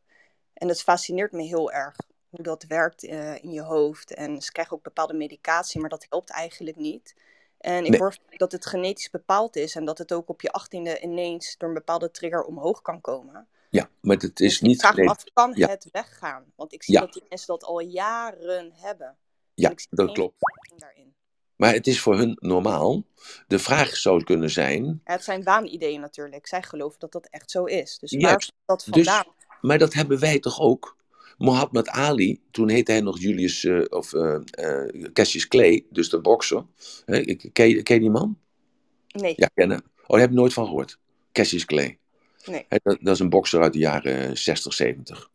En het fascineert me heel erg hoe dat werkt uh, in je hoofd. En ze krijgen ook bepaalde medicatie, maar dat helpt eigenlijk niet. En ik nee. hoor dat het genetisch bepaald is en dat het ook op je achttiende ineens door een bepaalde trigger omhoog kan komen. Ja, maar het is dus niet... Ik vraag me af, kan ja. het weggaan? Want ik zie ja. dat die mensen dat al jaren hebben. Ja, dat klopt. Daarin. Maar het is voor hun normaal. De vraag zou kunnen zijn... Ja, het zijn waanideeën natuurlijk. Zij geloven dat dat echt zo is. Dus waar is dat dus vandaan? Dus, maar dat hebben wij toch ook? Mohammed Ali, toen heette hij nog Julius uh, of uh, uh, Cassius Clay, dus de bokser. Ken, ken je die man? Nee. Ja, kennen. Oh, daar heb je nooit van gehoord. Cassius Clay. Dat, is een bokser uit de jaren 60, 70.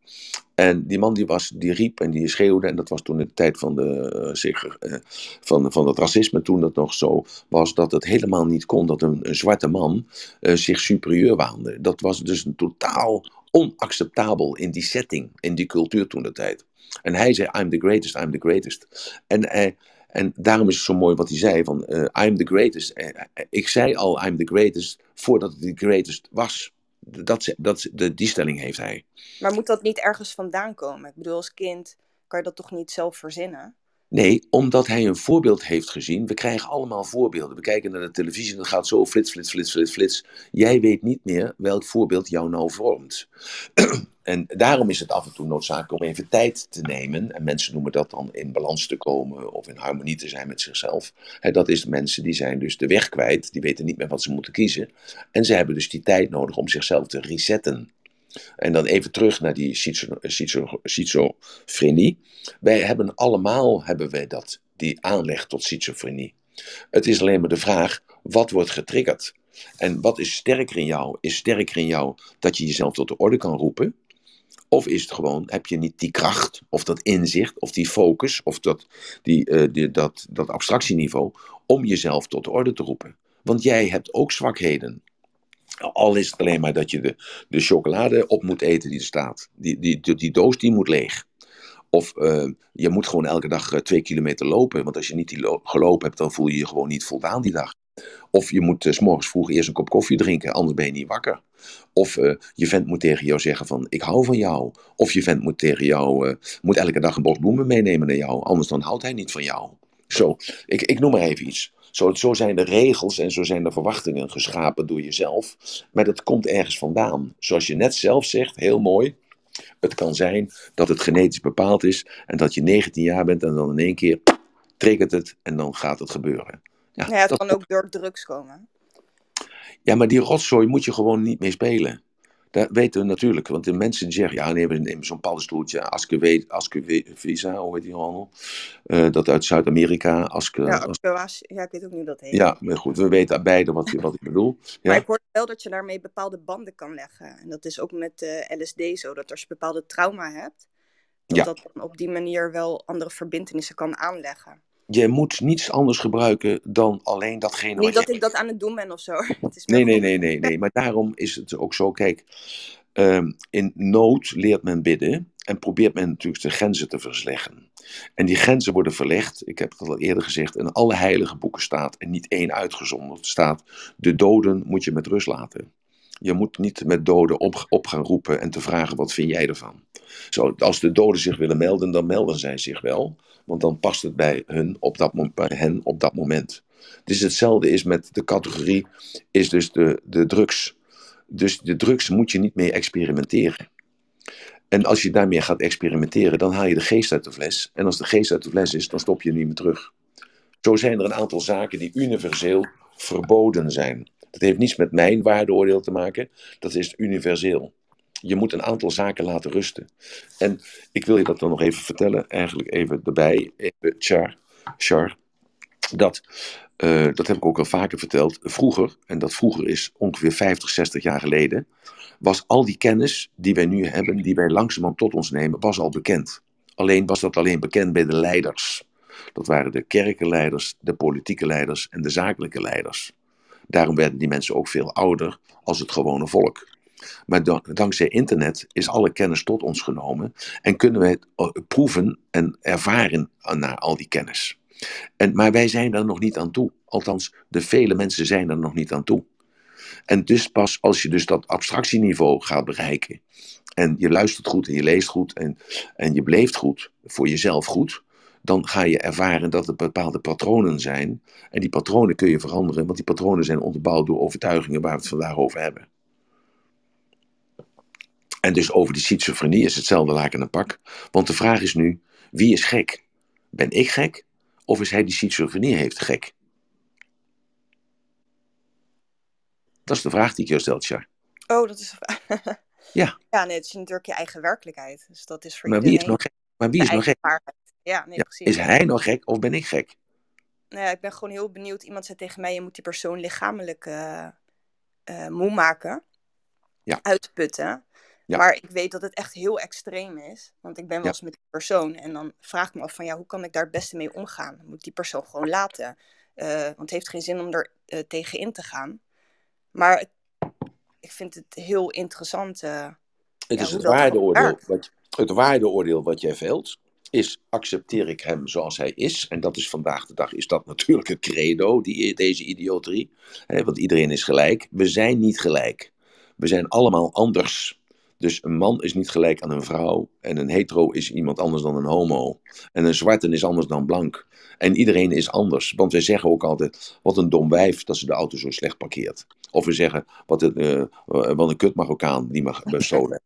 En die man die, was, die riep en die schreeuwde, en dat was toen in de tijd van, de, eh, zich, eh, van, van het racisme, toen dat nog zo was, dat het helemaal niet kon dat een, zwarte man eh, zich superieur waande. Dat was dus een totaal onacceptabel in die setting, in die cultuur toen de tijd. En hij zei, I'm the greatest, I'm the greatest. En, eh, en daarom is het zo mooi wat hij zei, van eh, I'm the greatest. Eh, eh, ik zei al, I'm the greatest, voordat het the greatest was. Dat, dat, de, die stelling heeft hij. Maar moet dat niet ergens vandaan komen? Ik bedoel, als kind kan je dat toch niet zelf verzinnen? Nee, omdat hij een voorbeeld heeft gezien. We krijgen allemaal voorbeelden. We kijken naar de televisie en dat gaat zo flits, flits, flits, flits, flits. Jij weet niet meer welk voorbeeld jou nou vormt. [CLEARS THROAT] en daarom is het af en toe noodzakelijk om even tijd te nemen. En mensen noemen dat dan in balans te komen of in harmonie te zijn met zichzelf. Dat is mensen die zijn dus de weg kwijt. Die weten niet meer wat ze moeten kiezen. En ze hebben dus die tijd nodig om zichzelf te resetten. En dan even terug naar die schizo- schizo- schizofrenie. Wij hebben allemaal hebben wij dat, die aanleg tot schizofrenie. Het is alleen maar de vraag, wat wordt getriggerd? En wat is sterker in jou? Is sterker in jou dat je jezelf tot de orde kan roepen? Of is het gewoon, heb je niet die kracht, of dat inzicht, of die focus, of dat, die, eh, die, dat, dat abstractieniveau, om jezelf tot de orde te roepen? Want jij hebt ook zwakheden. Al is het alleen maar dat je de, de chocolade op moet eten die er staat. Die, die, die, doos die moet leeg. Of eh, je moet gewoon elke dag eh, twee kilometer lopen. Want als je niet die lo- gelopen hebt, dan voel je je gewoon niet voldaan die dag. Of je moet eh, morgens vroeg eerst een kop koffie drinken, anders ben je niet wakker. Of je vent moet tegen jou zeggen van, ik hou van jou. Of je vent moet tegen jou, moet elke dag een bos bloemen meenemen naar jou. Anders dan houdt hij niet van jou. Zo, ik, ik noem maar even iets. Zo, zo zijn de regels en zo zijn de verwachtingen geschapen door jezelf. Maar dat komt ergens vandaan. Zoals je net zelf zegt, heel mooi. Het kan zijn dat het genetisch bepaald is en dat je 19 jaar bent en dan in één keer triggert het en dan gaat het gebeuren. Ja, Ja, het dat- kan ook door drugs komen. ja, maar die rotzooi moet je gewoon niet mee spelen. Dat weten we natuurlijk, want de mensen die zeggen, ja, nee, we nemen zo'n paddenstoeltje, Askewe, Askevisa, hoe heet die handel? Eh, dat uit Zuid-Amerika, Aske, Ja, ja, ik weet ook niet hoe dat heet. ja, maar goed, we weten beide wat, wat ik bedoel. Maar Ja, ik hoorde wel dat je daarmee bepaalde banden kan leggen. En dat is ook met eh, LSD zo, dat als je bepaalde trauma hebt, dat Ja. dat dan op die manier wel andere verbindenissen kan aanleggen. Je moet niets anders gebruiken dan alleen datgene wat Niet dat je ik dat aan het doen ben of zo. [LAUGHS] Het is meer Nee, nee, nee, nee, nee. Maar daarom is het ook zo. Kijk, ehm, in nood leert men bidden en probeert men natuurlijk de grenzen te versleggen. En die grenzen worden verlegd, ik heb het al eerder gezegd, in alle heilige boeken staat, en niet één uitgezonderd, staat, de doden moet je met rust laten. Je moet niet met doden op, op gaan roepen en te vragen, wat vind jij ervan? Zo, als de doden zich willen melden, dan melden zij zich wel. Want dan past het bij, hun op dat, bij hen op dat moment. Dus hetzelfde is met de categorie, is dus de, de drugs. Dus de drugs moet je niet mee experimenteren. En als je daarmee gaat experimenteren, dan haal je de geest uit de fles. En als de geest uit de fles is, dan stop je niet meer terug. Zo zijn er een aantal zaken die universeel verboden zijn. Dat heeft niets met mijn waardeoordeel te maken, dat is universeel. Je moet een aantal zaken laten rusten. En ik wil je dat dan nog even vertellen, eigenlijk even erbij, even Char, Char dat, eh, dat heb ik ook al vaker verteld, vroeger, en dat vroeger is ongeveer 50, 60 jaar geleden, was al die kennis die wij nu hebben, die wij langzamerhand tot ons nemen, was al bekend. Alleen was dat alleen bekend bij de leiders. Dat waren de kerkenleiders, de politieke leiders en de zakelijke leiders. Daarom werden die mensen ook veel ouder als het gewone volk. Maar dan- dankzij internet is alle kennis tot ons genomen en kunnen wij eh, proeven en ervaren naar al die kennis. En, maar wij zijn daar nog niet aan toe. Althans, de vele mensen zijn er nog niet aan toe. En dus pas als je dus dat abstractieniveau gaat bereiken. En je luistert goed en je leest goed en, en je beleeft goed, voor jezelf goed. Dan ga je ervaren dat er bepaalde patronen zijn. En die patronen kun je veranderen, want die patronen zijn onderbouwd door overtuigingen waar we het vandaag over hebben. En dus over die schizofrenie is hetzelfde laken en pak. Want de vraag is nu, wie is gek? Ben ik gek? Of is hij die schizofrenie heeft gek? Dat is de vraag die ik je stelt, Char. Oh, dat is. [LAUGHS] Ja. Ja, nee, het is natuurlijk je eigen werkelijkheid. Dus dat is voor Maar wie is nou gek? Maar wie is eigen gek? waarheid. Ja, nee, Ja, precies. Is hij nou gek of ben ik gek? Nou ja, ik ben gewoon heel benieuwd. Iemand zei tegen mij: je moet die persoon lichamelijk eh, eh, moe maken, Ja. uitputten. Ja. Maar ik weet dat het echt heel extreem is. Want ik ben wel Ja. eens met die persoon en dan vraag ik me af van ja, hoe kan ik daar het beste mee omgaan? Moet ik die persoon gewoon laten? Eh, want het heeft geen zin om er eh, tegen in te gaan. Maar het- ik vind het heel interessant. eh, Het Ja, is het waardeoordeel, wat, het waardeoordeel wat jij velt, is accepteer ik hem zoals hij is. En dat is vandaag de dag, is dat natuurlijk het credo, die, deze idioterie. Want iedereen is gelijk. We zijn niet gelijk. We zijn allemaal anders. Dus een man is niet gelijk aan een vrouw. En een hetero is iemand anders dan een homo. En een zwarte is anders dan blank. En iedereen is anders. Want wij zeggen ook altijd, wat een dom wijf dat ze de auto zo slecht parkeert. Of we zeggen, wat een, eh, wat een kut Marokkaan die mag bestolen.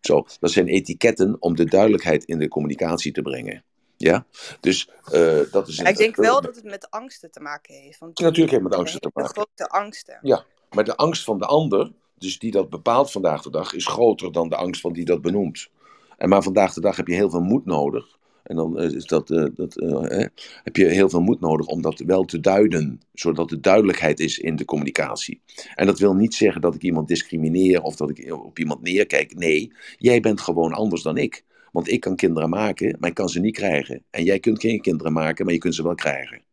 Zo, dat zijn etiketten om de duidelijkheid in de communicatie te brengen. Ja, dus eh, dat is. Een- ik denk wel dat het met angsten te maken heeft. Want Natuurlijk heeft het met angsten te maken. grote angsten. Ja, maar de angst van de ander, dus die dat bepaalt vandaag de dag, is groter dan de angst van die dat benoemt. En maar vandaag de dag heb je heel veel moed nodig. En dan eh, is dat, eh, dat, eh, heb je heel veel moed nodig om dat wel te duiden, zodat er duidelijkheid is in de communicatie. En dat wil niet zeggen dat ik iemand discrimineer of dat ik op iemand neerkijk. Nee, jij bent gewoon anders dan ik. Want ik kan kinderen maken, maar ik kan ze niet krijgen. En jij kunt geen kinderen maken, maar je kunt ze wel krijgen.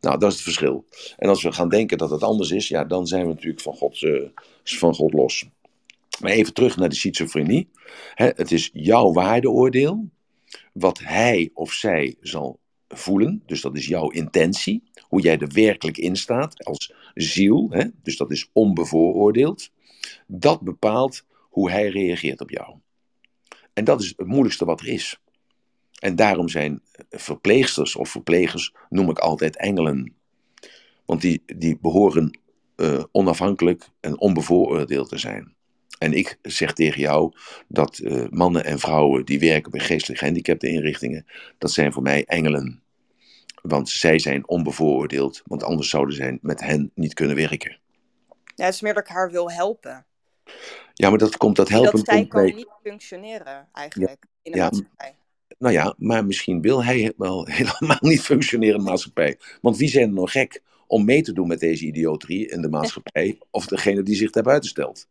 Nou, dat is het verschil. En als we gaan denken dat het anders is, ja, dan zijn we natuurlijk van God, eh, van God los. Maar even terug naar de schizofrenie. Het is jouw waardeoordeel, wat hij of zij zal voelen. Dus dat is jouw intentie, hoe jij er werkelijk in staat als ziel. Dus dat is onbevooroordeeld. Dat bepaalt hoe hij reageert op jou. En dat is het moeilijkste wat er is. En daarom zijn verpleegsters of verplegers, noem ik altijd engelen. Want die, die behoren eh, onafhankelijk en onbevooroordeeld te zijn. En ik zeg tegen jou dat eh, mannen en vrouwen die werken bij geestelijk gehandicapte inrichtingen, dat zijn voor mij engelen. Want zij zijn onbevooroordeeld, want anders zouden zij met hen niet kunnen werken. Ja, het is meer dat ik haar wil helpen. Ja, maar dat komt dat helpen. dat zij kan bij- niet functioneren eigenlijk in de Ja, maatschappij. Nou ja, maar misschien wil hij wel [LAUGHS] helemaal niet functioneren in de maatschappij. Want wie zijn er nog gek om mee te doen met deze idioterie in de maatschappij? [LAUGHS] Of degene die zich daar buiten stelt?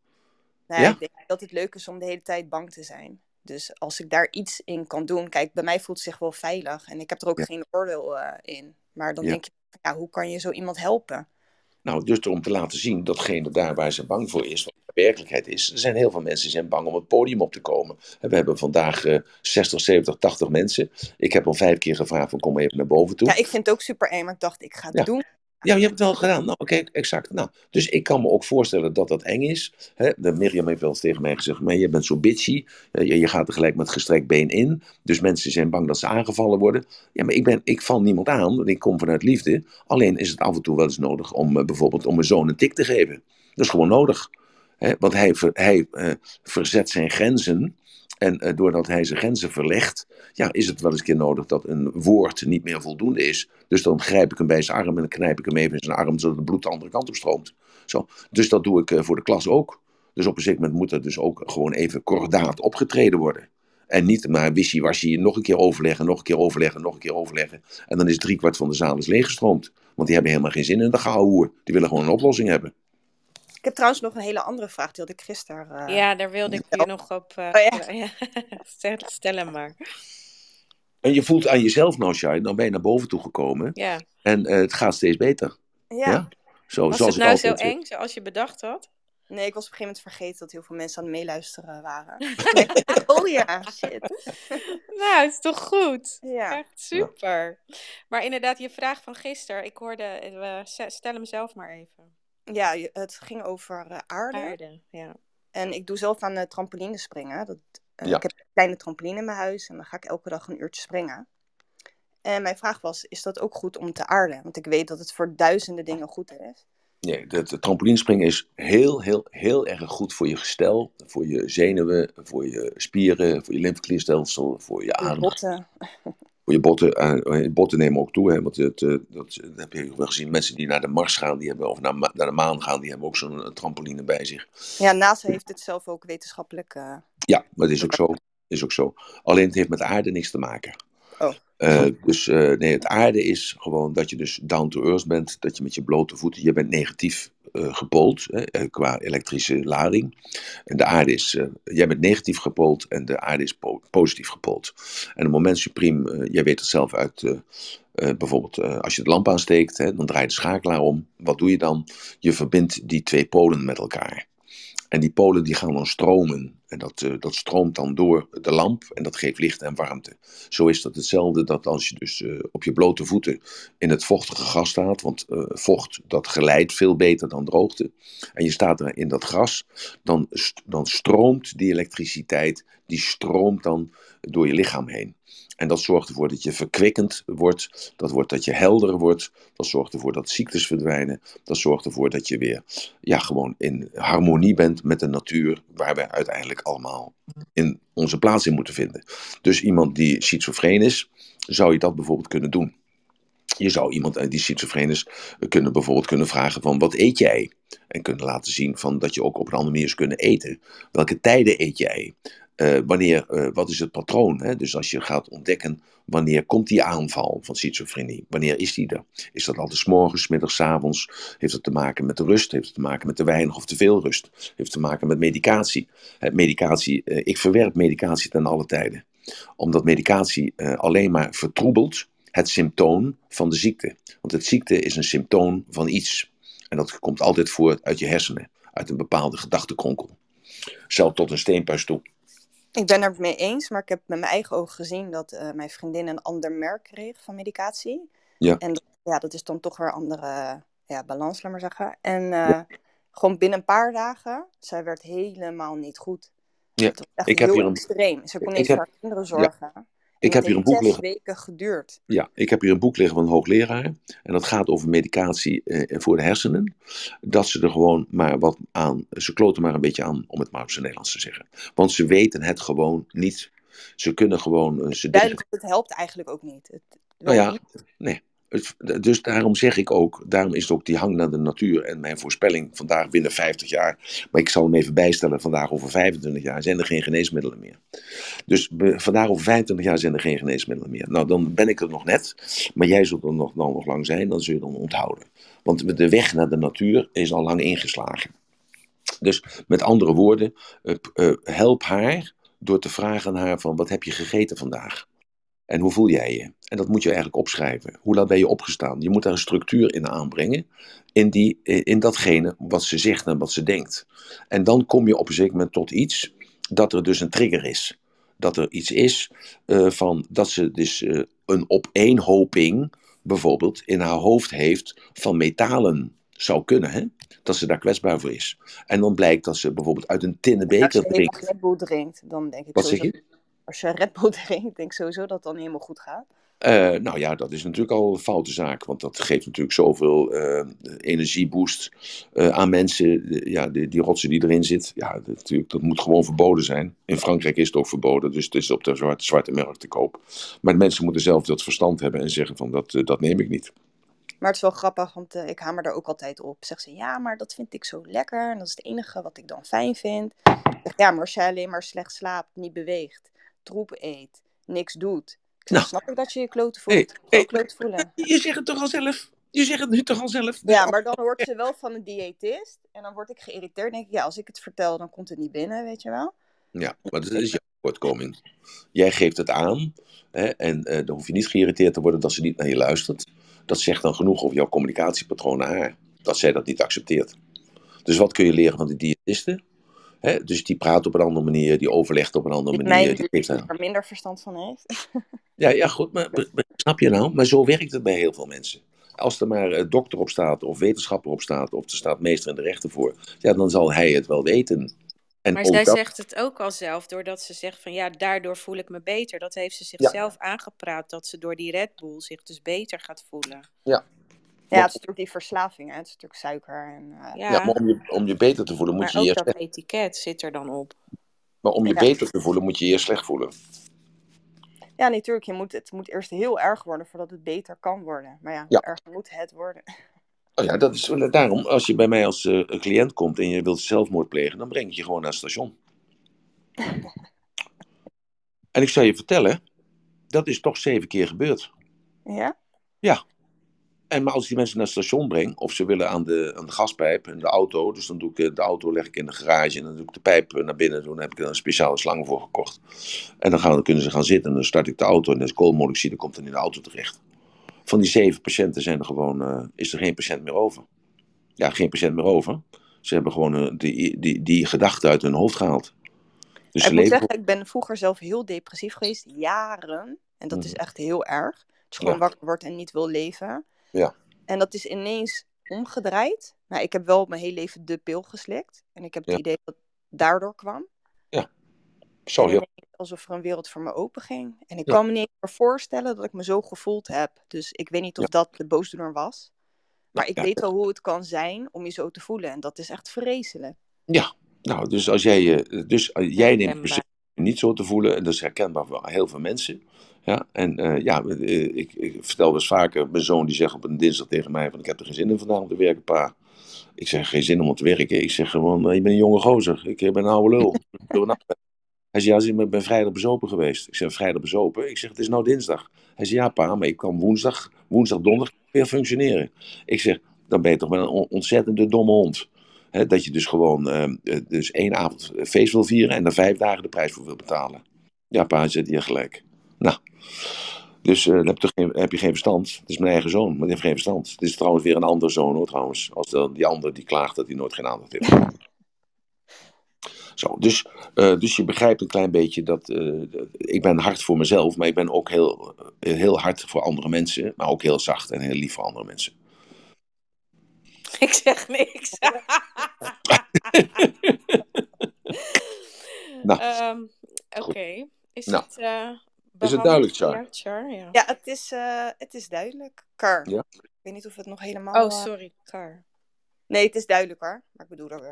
Nee, Ja? ik denk dat het leuk is om de hele tijd bang te zijn. Dus als ik daar iets in kan doen. Kijk, bij mij voelt het zich wel veilig. En ik heb er ook Ja. geen oordeel eh, in. Maar dan Ja. denk je, ja, hoe kan je zo iemand helpen? Nou, dus om te laten zien datgene daar waar ze bang voor is, werkelijkheid is. Er zijn heel veel mensen die zijn bang om het podium op te komen. We hebben vandaag eh 60, 70, 80 mensen. Ik heb al vijf keer gevraagd van kom even naar boven toe. Ja, ik vind het ook super eng. Maar ik dacht, ik ga het Ja. doen. Ja, je hebt het wel gedaan. Nou, oké, exact. Nou, dus ik kan me ook voorstellen dat dat eng is. Hè, de Mirjam heeft wel eens tegen mij gezegd, maar je bent zo bitchy. Eh, je, je gaat er gelijk met gestrekt been in. Dus mensen zijn bang dat ze aangevallen worden. Ja, maar ik, ben, ik val niemand aan, want ik kom vanuit liefde. Alleen is het af en toe wel eens nodig om eh, bijvoorbeeld om mijn zoon een tik te geven. Dat is gewoon nodig. Want hij, hij eh, verzet zijn grenzen. En eh, doordat hij zijn grenzen verlegt, ja, is het wel eens een keer nodig dat een woord niet meer voldoende is. Dus dan grijp ik hem bij zijn arm en dan knijp ik hem even in zijn arm, zodat het bloed de andere kant op stroomt. Zo. Dus dat doe ik eh, voor de klas ook. Dus op een zeker moment moet er dus ook gewoon even kordaat opgetreden worden. En niet maar wishy-washy, nog een keer overleggen, nog een keer overleggen, nog een keer overleggen. En dan is driekwart van de zaal is leeggestroomd. Want die hebben helemaal geen zin in de gouden Die willen gewoon een oplossing hebben. Ik heb trouwens nog een hele andere vraag. Die had ik gisteren. eh, Ja, daar wilde ik je nog op. eh, Oh, [LAUGHS] ja. ja. Stel, hem maar. En je voelt aan jezelf nou, Shai, dan ben je naar boven toe gekomen. Ja. En eh, het gaat steeds beter. ja. Ja? Zo, Was zoals het nou ik zo eng zoals je bedacht had? Nee, ik was op een gegeven moment vergeten dat heel veel mensen aan het meeluisteren waren. [LAUGHS] [LAUGHS] oh ja, shit. Nou, het is toch goed? Ja. Echt super. Maar inderdaad, je vraag van gisteren, ik hoorde, eh, stel hem zelf maar even. Ja, het ging over eh, aarde. Aarde, ja. En ik doe zelf aan uh, trampoline springen. Dat, eh, Ja. Ik heb een kleine trampoline in mijn huis en dan ga ik elke dag een uurtje springen. En mijn vraag was, is dat ook goed om te aarden? Want ik weet dat het voor duizenden dingen goed is. Nee, het trampolinespringen is heel, heel, heel erg goed voor je gestel, voor je zenuwen, voor je spieren, voor je lymfeklierstelsel, voor je adem, botten. [LAUGHS] je botten. Eh, je botten nemen ook toe, hè, want het, eh, dat, dat heb je wel gezien. Mensen die naar de Mars gaan, die hebben, of naar, naar de maan gaan, die hebben ook zo'n eh, trampoline bij zich. Ja, NASA heeft het zelf ook wetenschappelijk... eh, Ja, maar dat is ook zo. Is ook zo. Alleen het heeft met aarde niks te maken. Oh. Eh, dus eh, nee, het aarde is gewoon dat je dus down to earth bent, dat je met je blote voeten, je bent negatief eh, gepoeld hè, eh, qua elektrische lading. En de aarde is, eh, jij bent negatief gepoeld en de aarde is po- positief gepoeld. En het moment supriem, eh, jij weet het zelf uit, bijvoorbeeld als je de lamp aansteekt, hè, dan draai je de schakelaar om. Wat doe je dan? Je verbindt die twee polen met elkaar. En die polen die gaan dan stromen. En dat, eh, dat stroomt dan door de lamp en dat geeft licht en warmte. Zo is dat hetzelfde dat als je dus eh, op je blote voeten in het vochtige gras staat. Want eh, vocht dat geleidt veel beter dan droogte. En je staat er in dat gras. Dan, dan stroomt die elektriciteit, die stroomt dan door je lichaam heen. En dat zorgt ervoor dat je verkwikkend wordt. Dat wordt dat je helder wordt. Dat zorgt ervoor dat ziektes verdwijnen. Dat zorgt ervoor dat je weer ja, gewoon in harmonie bent met de natuur, waar wij uiteindelijk allemaal in onze plaats in moeten vinden. Dus iemand die schizofreen is, zou je dat bijvoorbeeld kunnen doen. Je zou iemand die schizofreen is kunnen bijvoorbeeld kunnen vragen van wat eet jij? En kunnen laten zien van dat je ook op een andere manier zou kunnen eten. Welke tijden eet jij? Eh, wanneer, eh, wat is het patroon? Hè? Dus als je gaat ontdekken wanneer komt die aanval van schizofrenie? Wanneer is die er? Is dat altijd 's morgens, middags, avonds? Heeft het te maken met de rust? Heeft het te maken met te weinig of te veel rust? Heeft het te maken met medicatie? Medicatie eh, ik verwerp medicatie ten alle tijden. Omdat medicatie alleen maar vertroebelt het symptoom van de ziekte. Want het ziekte is een symptoom van iets. En dat komt altijd voort uit je hersenen. Uit een bepaalde gedachtenkronkel. Zelf tot een steenpuis toe. Ik ben er mee eens, maar ik heb met mijn eigen ogen gezien dat eh, mijn vriendin een ander merk kreeg van medicatie. Ja. En ja, dat is dan toch weer een andere ja, balans, laat maar zeggen. En eh, gewoon binnen een paar dagen, zij werd helemaal niet goed. Ja, Het was echt ik heb heel hier een- extreem. Ze kon niet heb- voor haar kinderen zorgen. En Ik heb hier een boek liggen. weken geduurd. Ja, ik heb hier een boek liggen van een hoogleraar. En dat gaat over medicatie eh, voor de hersenen. Dat ze er gewoon maar wat aan. Ze kloten maar een beetje aan, om het maar op zijn Nederlands te zeggen. Want ze weten het gewoon niet. Ze kunnen gewoon. eh, Ze denken, Duidelijk, het helpt eigenlijk ook niet. Het, nou ja, niet. nee. Dus daarom zeg ik ook, daarom is het ook die hang naar de natuur en mijn voorspelling vandaag binnen 50 jaar, maar ik zal hem even bijstellen, vandaag over 25 jaar zijn er geen geneesmiddelen meer. Dus vandaag over 25 jaar zijn er geen geneesmiddelen meer. Nou, dan ben ik er nog net, maar jij zult er nog, nog lang zijn, dan zul je dan onthouden. Want de weg naar de natuur is al lang ingeslagen. Dus met andere woorden, eh, eh, help haar door te vragen aan haar van wat heb je gegeten vandaag? En hoe voel jij je? En dat moet je eigenlijk opschrijven. Hoe laat ben je opgestaan? Je moet daar een structuur in aanbrengen. In, die, in datgene wat ze zegt en wat ze denkt. En dan kom je op een zeker moment tot iets dat er dus een trigger is. Dat er iets is eh, van dat ze dus eh, een opeenhoping bijvoorbeeld in haar hoofd heeft van metalen. Zou kunnen, hè? Dat ze daar kwetsbaar voor is. En dan blijkt dat ze bijvoorbeeld uit een tinnen Als beker je drinkt. Red Bull drinkt, dan denk ik Wat zeg je? Als je Red Bull [LAUGHS] drinkt, denk ik sowieso dat het dan helemaal goed gaat. Eh, nou ja, dat is natuurlijk al een foute zaak, want dat geeft natuurlijk zoveel eh, energieboost eh, aan mensen. Ja, die, die rotsen die erin zit, ja, dat, natuurlijk, dat moet gewoon verboden zijn. In Frankrijk is het ook verboden, dus het is op de zwarte, zwarte markt te koop. Maar de mensen moeten zelf dat verstand hebben en zeggen van dat, dat neem ik niet. Maar het is wel grappig, want ik hamer daar ook altijd op. Zegt ze, ja, maar dat vind ik zo lekker. En dat is het enige wat ik dan fijn vind. Zeg, ja, maar als jij alleen maar slecht slaapt, niet beweegt, troep eet, niks doet. Zeg, Nou. snap ik dat je je kloten voelt. Hey, hey, kloten voelen. Je zegt het toch al zelf? Je zegt het nu toch al zelf? Ja, maar dan hoort ze wel van een diëtist. En dan word ik geïrriteerd. denk ik, ja, als ik het vertel, dan komt het niet binnen, weet je wel. Ja, maar dat is jouw tekortkoming. Jij geeft het aan hè, en eh, dan hoef je niet geïrriteerd te worden dat ze niet naar je luistert. Dat zegt dan genoeg over jouw communicatiepatroon naar haar. Dat zij dat niet accepteert. Dus wat kun je leren van de diëtisten? Hè, dus die praat op een andere manier, die overlegt op een andere Die manier. Die aan. er minder verstand van heeft. Ja, ja, goed, maar snap je nou? Maar zo werkt het bij heel veel mensen. Als er maar eh, dokter op staat, of wetenschapper op staat, of er staat meester in de rechten voor, ja, dan zal hij het wel weten. En Maar zij dat- zegt het ook al zelf, doordat ze zegt van ja, daardoor voel ik me beter. Dat heeft ze zichzelf aangepraat, dat ze door die Red Bull zich dus beter gaat voelen. Ja, het is natuurlijk die verslaving. Hè. Het is natuurlijk suiker. En, eh, Ja, Ja, maar om je, om je beter te voelen moet maar je je ook eerst dat etiket zit er dan op. Maar om je Ja. beter te voelen, moet je je eerst slecht voelen. ja, natuurlijk. Je moet, het moet eerst heel erg worden voordat het beter kan worden. Maar ja, Ja. erg moet het worden? [LAUGHS] Oh ja, dat is daarom. Als je bij mij als eh, cliënt komt en je wilt zelfmoord plegen, dan breng ik je gewoon naar het station. [LAUGHS] en ik zou je vertellen, dat is toch zeven keer gebeurd. Ja? En maar als ik die mensen naar het station breng, of ze willen aan de, aan de gaspijp en de auto, dus dan doe ik eh, de auto leg ik in de garage en dan doe ik de pijp naar binnen. Dan heb ik er een speciale slang voor gekocht. En dan, gaan, dan kunnen ze gaan zitten en dan start ik de auto en de koolmonoxide komt dan in de auto terecht. Van die zeven patiënten zijn er gewoon, uh, is er geen patiënt meer over. Ja, geen patiënt meer over. Ze hebben gewoon uh, die, die, die gedachte uit hun hoofd gehaald. Dus ik moet zeggen, ik ben vroeger zelf heel depressief geweest, jaren. En dat is echt heel erg. Dat je gewoon ja. wakker wordt en niet wil leven. Ja. En dat is ineens omgedraaid. Nou, ik heb wel mijn hele leven de pil geslikt. En ik heb het Ja. idee dat het daardoor kwam. Zo En heel. alsof er een wereld voor me open ging. En ik Ja. kan me niet meer voorstellen dat ik me zo gevoeld heb. Dus ik weet niet of dat de boosdoener was. Maar ik Ja. weet wel hoe het kan zijn om je zo te voelen. En dat is echt vreselijk. Nou, dus als jij, dus eh, jij neemt niet zo te voelen, en dat is herkenbaar voor heel veel mensen. Ja, en eh, ja, eh, ik, ik vertel dus vaker, mijn zoon die zegt op een dinsdag tegen mij van ik heb er geen zin in vandaag om te werken, pa. Ik zeg geen zin om te werken. Ik zeg gewoon, eh, je bent een jonge gozer. Ik ben een oude lul. Hij zei, ja, ik ben vrijdag bezopen geweest. Ik zeg, vrijdag bezopen? Ik zeg, het is nou dinsdag. Hij zei, ja pa, maar ik kan woensdag, woensdag, donderdag weer functioneren. Ik zeg, dan ben je toch wel een on- ontzettende domme hond. Dat je dus gewoon eh, eh, dus één avond feest wil vieren en er vijf dagen de prijs voor wil betalen. Ja, pa, zet hier gelijk. Nou, dus eh, dan heb, je geen, heb je geen verstand. Het is mijn eigen zoon, maar die heeft geen verstand. Het is trouwens weer een andere zoon hoor, trouwens. Als de, die ander die klaagt dat hij nooit geen aandacht heeft. [LAUGHS] Zo, dus, eh, dus je begrijpt een klein beetje dat eh, ik ben hard voor mezelf, maar ik ben ook heel, heel hard voor andere mensen, maar ook heel zacht en heel lief voor andere mensen. [LAUGHS] Ik zeg niks. [LAUGHS] Nou, Ehm, Oké. Is, Nou, het, is het duidelijk, Char? Ja. Ja, het is, eh, het is duidelijk. Kar. Ja? Ik weet niet of het nog helemaal... Oh, eh, sorry, Kar. Nee, het is duidelijk hoor. Maar ik bedoel er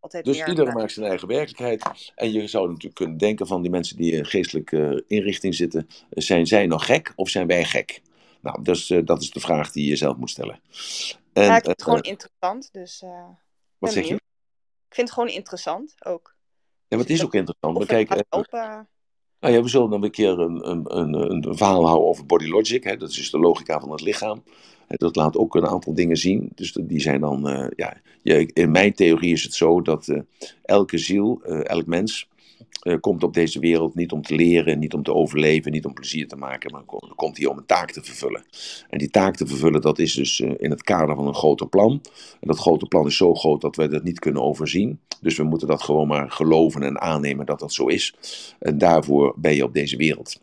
altijd Dus meer... iedereen eh, maakt zijn eigen werkelijkheid. En je zou natuurlijk kunnen denken van die mensen die in geestelijke inrichting zitten. eh, Zijn zij nou gek of zijn wij gek? Nou, dus, eh, dat is de vraag die je zelf moet stellen. En, ja, ik vind het eh, gewoon interessant. Dus eh, ik wat zeg je? Ik vind het gewoon interessant ook. Ja, wat is ook interessant. Of het nou ja, we zullen dan een keer een, een, een, een verhaal houden over body logic. Hè? Dat is dus de logica van het lichaam. Dat laat ook een aantal dingen zien. Dus die zijn dan, eh, ja, in mijn theorie is het zo dat eh, elke ziel, eh, elk mens, eh, komt op deze wereld niet om te leren, niet om te overleven, niet om plezier te maken, maar ko- komt hier om een taak te vervullen. En die taak te vervullen, dat is dus eh, in het kader van een groter plan. En dat grote plan is zo groot dat wij dat niet kunnen overzien. Dus we moeten dat gewoon maar geloven en aannemen dat dat zo is. En daarvoor ben je op deze wereld.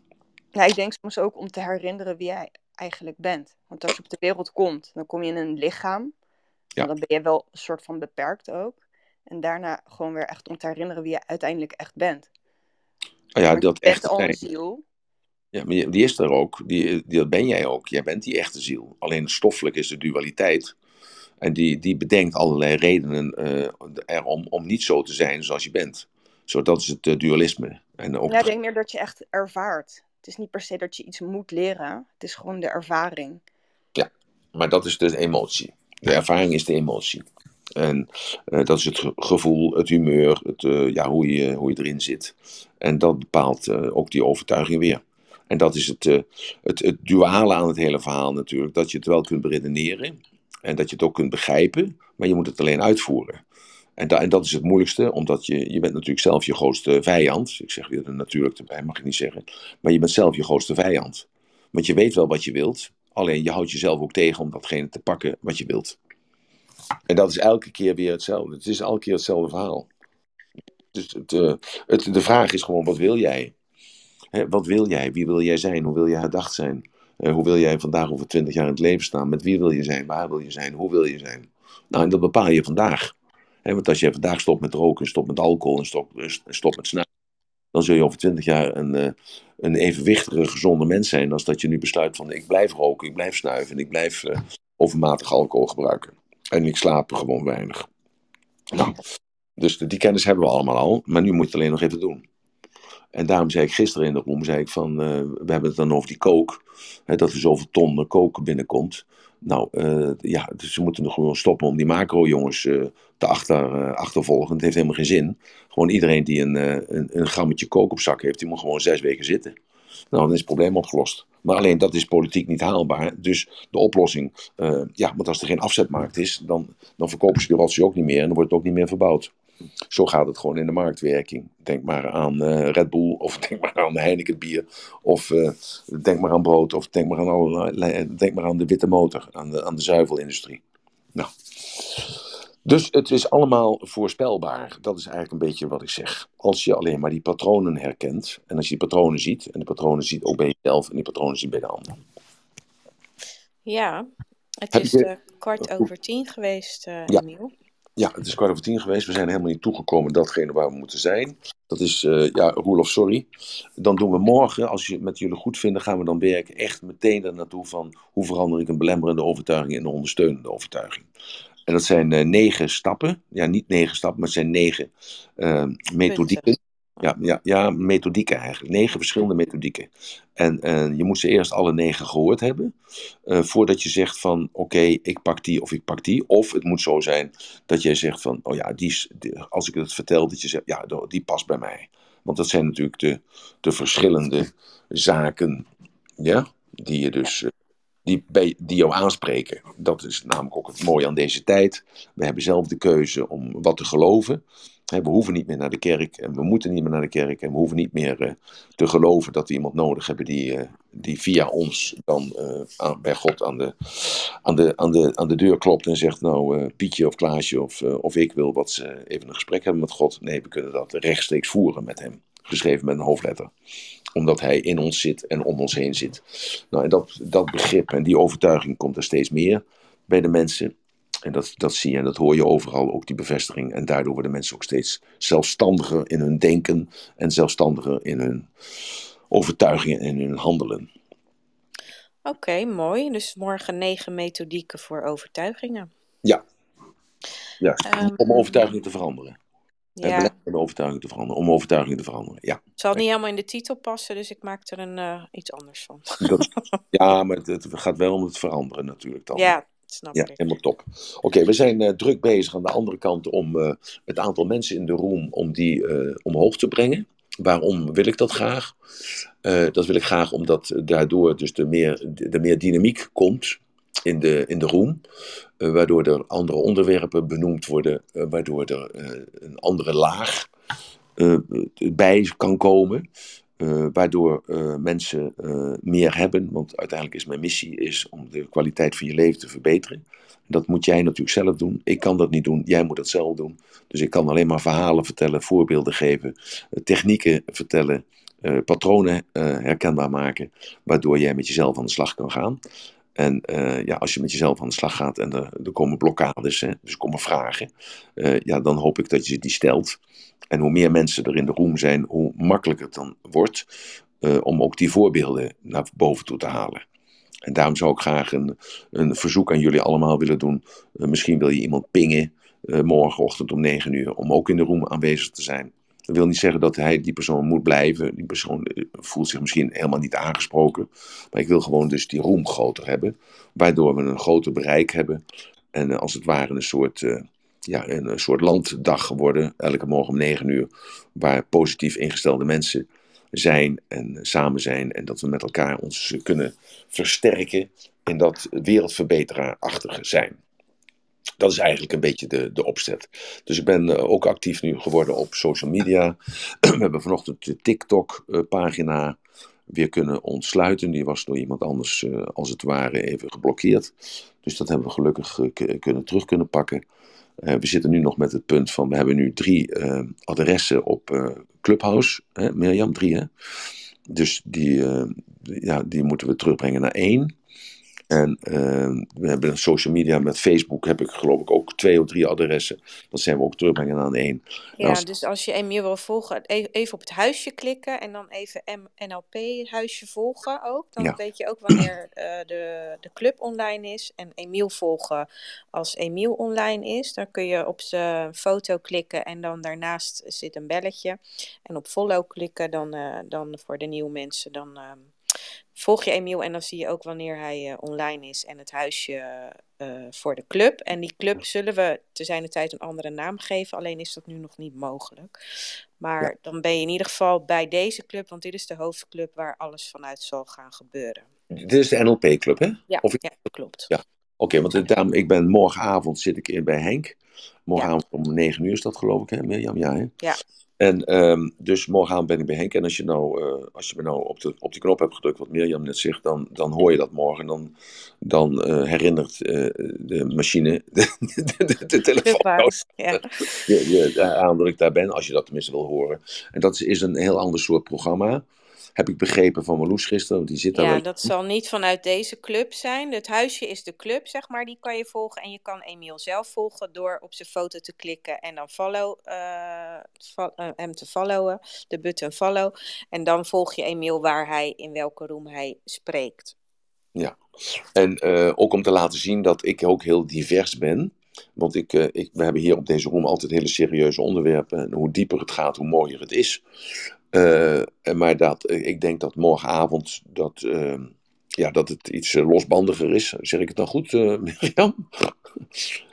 Ja, ik denk soms ook om te herinneren wie jij eigenlijk bent. Want als je op de wereld komt, dan kom je in een lichaam. Ja. En dan ben je wel een soort van beperkt ook. En daarna gewoon weer echt om te herinneren wie je uiteindelijk echt bent. Nou ja, dat een zijn. ziel. Ja, maar die is er ook. Die, die, dat ben jij ook. Jij bent die echte ziel. Alleen stoffelijk is de dualiteit. En die, die bedenkt allerlei redenen eh, erom om niet zo te zijn zoals je bent. Zo, dat is het eh, dualisme. En ook Ja, ik denk meer dat je echt ervaart. Het is niet per se dat je iets moet leren. Het is gewoon de ervaring. Maar dat is de emotie. De ervaring is de emotie. En eh, dat is het ge- gevoel, het humeur, het, eh, ja, hoe, je, hoe je erin zit. En dat bepaalt eh, ook die overtuiging weer. En dat is het, het, het duale aan het hele verhaal natuurlijk. Dat je het wel kunt beredeneren. En dat je het ook kunt begrijpen. Maar je moet het alleen uitvoeren. En, da- en dat is het moeilijkste, omdat je, je bent natuurlijk zelf je grootste vijand. Ik zeg weer er natuurlijk erbij, mag ik niet zeggen. Maar je bent zelf je grootste vijand. Want je weet wel wat je wilt. Alleen je houdt jezelf ook tegen om datgene te pakken wat je wilt. En dat is elke keer weer hetzelfde. Het is elke keer hetzelfde verhaal. Dus het, eh, het, de vraag is gewoon, wat wil jij? Wat wil jij? Wie wil jij zijn? Hoe wil jij gedacht zijn? Eh, hoe wil jij vandaag over twintig jaar in het leven staan? Met wie wil je zijn? Waar wil je zijn? Hoe wil je zijn? Nou, en dat bepaal je vandaag. Want als je vandaag stopt met roken, stopt met alcohol en stopt, stopt met snuiven, dan zul je over twintig jaar een, eh, een evenwichtige, gezonde mens zijn. Als dat je nu besluit van ik blijf roken, ik blijf snuiven en ik blijf eh, overmatig alcohol gebruiken. En ik slaap gewoon weinig. Nou, dus die kennis hebben we allemaal al, maar nu moet je het alleen nog even doen. En daarom zei ik gisteren in de room, zei ik van, eh, we hebben het dan over die kook, hè, dat er zoveel ton koken binnenkomt. Nou, eh, ja, dus ze moeten nog gewoon stoppen om die macro-jongens eh, te achter, eh, achtervolgen. Het heeft helemaal geen zin. Gewoon iedereen die een, eh, een, een grammetje kook op zak heeft, die moet gewoon zes weken zitten. Nou, dan is het probleem opgelost. Maar alleen dat is politiek niet haalbaar. Dus de oplossing, uh, ja, want als er geen afzetmarkt is, dan, dan verkopen ze die rotzooi ook niet meer en dan wordt het ook niet meer verbouwd. Zo gaat het gewoon in de marktwerking. Denk maar aan uh, Red Bull, of [LAUGHS] denk maar aan Heineken bier, of uh, denk maar aan brood, of denk maar aan, allerlei, denk maar aan de witte motor, aan de, aan de zuivelindustrie. Nou. Dus het is allemaal voorspelbaar. Dat is eigenlijk een beetje wat ik zeg. Als je alleen maar die patronen herkent. En als je die patronen ziet. En de patronen ziet ook bij jezelf. En die patronen ziet bij de ander. Ja, het is je... kwart over tien geweest, uh, ja. Emiel. Ja, het is kwart over tien geweest. We zijn helemaal niet toegekomen datgene waar we moeten zijn. Dat is, uh, ja, rule of sorry. Dan doen we morgen, als je met jullie goed vinden, gaan we dan werken echt meteen er naartoe van hoe verander ik een belemmerende overtuiging in een ondersteunende overtuiging. En dat zijn uh, negen stappen. Ja, niet negen stappen, maar het zijn negen uh, methodieken. Ja, ja, ja, methodieken eigenlijk. Negen verschillende methodieken. En uh, je moet ze eerst alle negen gehoord hebben. Uh, voordat je zegt van oké, okay, ik pak die of ik pak die. Of het moet zo zijn dat jij zegt van oh ja, die, die, als ik het vertel, dat je zegt ja, die past bij mij. Want dat zijn natuurlijk de, de verschillende zaken ja, die je dus die, bij, die jou aanspreken. Dat is namelijk ook het mooie aan deze tijd. We hebben zelf de keuze om wat te geloven. We hoeven niet meer naar de kerk en we moeten niet meer naar de kerk. En we hoeven niet meer uh, te geloven dat we iemand nodig hebben die, uh, die via ons dan aan, bij God aan de, aan, de, aan, de, aan de deur klopt en zegt: Nou, Pietje of Klaasje of, of ik wil wat ze even een gesprek hebben met God. Nee, we kunnen dat rechtstreeks voeren met hem. Geschreven met een hoofdletter omdat hij in ons zit en om ons heen zit. Nou, en dat, dat begrip en die overtuiging komt er steeds meer bij de mensen. En dat, dat zie je en dat hoor je overal, ook die bevestiging. En daardoor worden mensen ook steeds zelfstandiger in hun denken en zelfstandiger in hun overtuigingen en in hun handelen. Oké, okay, mooi. Dus morgen negen methodieken voor overtuigingen. Ja, ja um, om overtuigingen te veranderen. Ja. om overtuiging te veranderen. Om overtuiging te veranderen, ja. Het zal niet helemaal in de titel passen, dus ik maak er een, uh, iets anders van. Dat, [LAUGHS] ja, maar het, het, gaat wel om het veranderen natuurlijk dan. Ja, snap ja, ik. helemaal top. Oké, okay, we zijn uh, druk bezig aan de andere kant om uh, het aantal mensen in de room om die omhoog te brengen. Waarom wil ik dat graag? dat wil ik graag omdat daardoor dus de meer, de meer dynamiek komt in de, in de room. Uh, waardoor er andere onderwerpen benoemd worden, uh, waardoor er uh, een andere laag bij kan komen. waardoor mensen meer hebben, want uiteindelijk is mijn missie is om de kwaliteit van je leven te verbeteren. Dat moet jij natuurlijk zelf doen. Ik kan dat niet doen, jij moet dat zelf doen. Dus ik kan alleen maar verhalen vertellen, voorbeelden geven, technieken vertellen, patronen herkenbaar maken, waardoor jij met jezelf aan de slag kan gaan. En uh, ja, als je met jezelf aan de slag gaat en er, er komen blokkades, hè, dus komen vragen, uh, ja, dan hoop ik dat je die stelt. En hoe meer mensen er in de room zijn, hoe makkelijker het dan wordt uh, om ook die voorbeelden naar boven toe te halen. En daarom zou ik graag een, een verzoek aan jullie allemaal willen doen. misschien wil je iemand pingen morgenochtend om 9 uur, om ook in de room aanwezig te zijn. Dat wil niet zeggen dat hij, die persoon moet blijven. Die persoon eh, voelt zich misschien helemaal niet aangesproken. Maar ik wil gewoon dus die roem groter hebben. Waardoor we een groter bereik hebben. En uh, als het ware een soort, uh, ja, een, soort landdag geworden. Elke morgen om negen uur. Waar positief ingestelde mensen zijn en samen zijn. En dat we met elkaar ons kunnen versterken in dat wereldverbeteraarachtige zijn. Dat is eigenlijk een beetje de, de opzet. Dus ik ben uh, ook actief nu geworden op social media. [CLEARS THROAT] We hebben vanochtend de TikTok-pagina weer kunnen ontsluiten. Die was door iemand anders, uh, als het ware, even geblokkeerd. Dus dat hebben we gelukkig kunnen, terug kunnen pakken. we zitten nu nog met het punt van, we hebben nu drie adressen op Clubhouse. Hè, Mirjam, drie hè? Dus die, ja, die moeten we terugbrengen naar één. En uh, we hebben social media met Facebook, heb ik geloof ik ook twee of drie adressen. Dat zijn we ook terugbrengen aan één. Ja, als... dus als je Emiel wil volgen, e-, even op het huisje klikken en dan even NLP-huisje volgen ook. Dan ja. weet je ook wanneer uh, de, de club online is. En Emiel volgen als Emiel online is. Dan kun je op zijn foto klikken en dan daarnaast zit een belletje. En op follow klikken, dan, uh, dan voor de nieuwe mensen, dan... Volg je Emiel en dan zie je ook wanneer hij online is en het huisje voor de club. En die club zullen we te zijn de tijd een andere naam geven, alleen is dat nu nog niet mogelijk. Maar dan ben je in ieder geval bij deze club, want dit is de hoofdclub waar alles vanuit zal gaan gebeuren. Dit is de NLP-club, hè? Ja, Of ja klopt. Ja. Oké, want daarom, ik ben morgenavond zit ik in bij Henk. Morgenavond om 9 uur is dat geloof ik, hè Mirjam? Ja, hè? Ja. En um, dus morgenavond ben ik bij Henk. En als je nou, uh, als je me nou op de, op die knop hebt gedrukt, wat Mirjam net zegt, dan, dan hoor je dat morgen. Dan, dan uh, herinnert uh, de machine, [LAUGHS] de, de, de, de telefoon, ja. [LAUGHS] je, je, aan dat ik daar ben, als je dat tenminste wil horen. En dat is, is een heel ander soort programma. Heb ik begrepen van Marloes gisteren, want die zit daar Ja, wel- dat zal niet vanuit deze club zijn. Het huisje is de club, zeg maar, die kan je volgen. En je kan Emiel zelf volgen door op zijn foto te klikken en dan follow, eh, eh, hem te followen, de button follow. En dan volg je Emiel waar hij, in welke room hij spreekt. Ja, en eh, ook om te laten zien dat ik ook heel divers ben. Want ik, ik, we hebben hier op deze room altijd hele serieuze onderwerpen. En hoe dieper het gaat, hoe mooier het is. Eh, maar dat, eh, ik denk dat morgenavond dat, eh, ja, dat het iets eh, losbandiger is. Zeg ik het dan goed, [LAUGHS] Mirjam?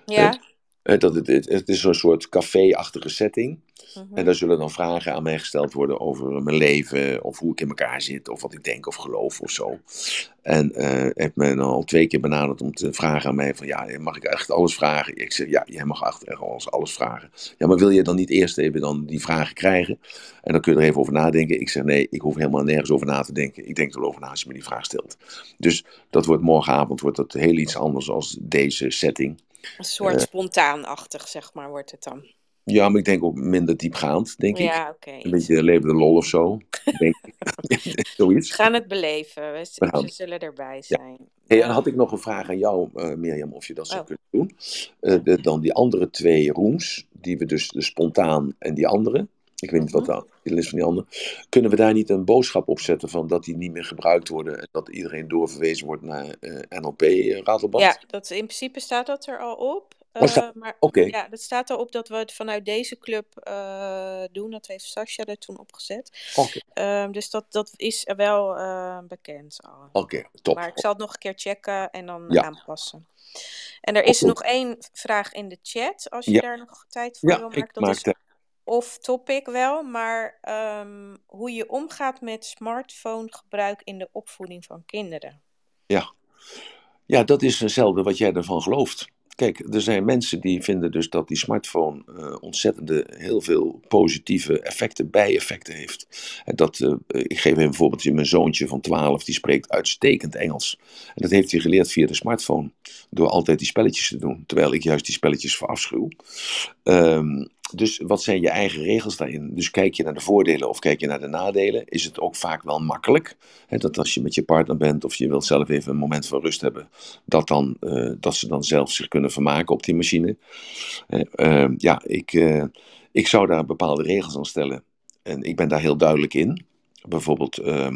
Ja. Eh, dat het, het, is een soort café-achtige setting. mhm. En daar zullen dan vragen aan mij gesteld worden over mijn leven, of hoe ik in elkaar zit, of wat ik denk of geloof of zo. En eh heeft men al twee keer benaderd om te vragen aan mij van, ja, mag ik echt alles vragen? Ik zeg, ja, jij mag echt alles, alles vragen. Ja, maar wil je dan niet eerst even dan die vragen krijgen? En dan kun je er even over nadenken. Ik zeg, nee, ik hoef helemaal nergens over na te denken. Ik denk erover na als je me die vraag stelt. Dus dat wordt morgenavond wordt dat heel iets anders als deze setting. Een soort eh, spontaanachtig, zeg maar, wordt het dan. Ja, maar ik denk ook minder diepgaand, denk ik. Ja, oké. Een beetje levende lol of zo. Denk ik. [LAUGHS] Zoiets. We gaan het beleven. We, We gaan- we zullen erbij zijn. Hey, Ja. en had ik nog een vraag aan jou, eh, Mirjam, of je dat zou Oh. kunnen doen. Eh, de- dan die andere twee rooms, die we dus de spontaan en die andere. Ik weet niet wat Mhm. de titel is van die andere. Kunnen we daar niet een boodschap op zetten van dat die niet meer gebruikt worden en dat iedereen doorverwezen wordt naar eh, NLP eh? Ja, dat, in principe staat dat er al op. Oh, staat- Eh, maar Oké, ja, dat staat al op dat we het vanuit deze club doen. Dat heeft Sascha er toen opgezet. oké, Ehm, dus dat, dat is wel bekend al. oké, top. Maar ik zal het nog een keer checken en dan Ja. aanpassen. En er is nog één vraag in de chat, als je Ja. daar nog tijd voor Ja, wil ik maken. Dat is de... off topic wel, maar ehm, hoe je omgaat met smartphonegebruik in de opvoeding van kinderen. Ja. Ja, dat is hetzelfde wat jij ervan gelooft. Kijk, er zijn mensen die vinden dus dat die smartphone eh, ontzettende heel veel positieve effecten, bijeffecten heeft. En dat, eh, ik geef een voorbeeldje, mijn zoontje van 12, die spreekt uitstekend Engels. En dat heeft hij geleerd via de smartphone, door altijd die spelletjes te doen, terwijl ik juist die spelletjes verafschuw. Ehm dus wat zijn je eigen regels daarin? Dus kijk je naar de voordelen of kijk je naar de nadelen, is het ook vaak wel makkelijk. Hè, dat als je met je partner bent of je wilt zelf even een moment van rust hebben, dat, dan, eh, dat ze dan zelf zich kunnen vermaken op die machine. Eh, eh, ja, ik, eh, ik zou daar bepaalde regels aan stellen. En ik ben daar heel duidelijk in. Bijvoorbeeld, eh,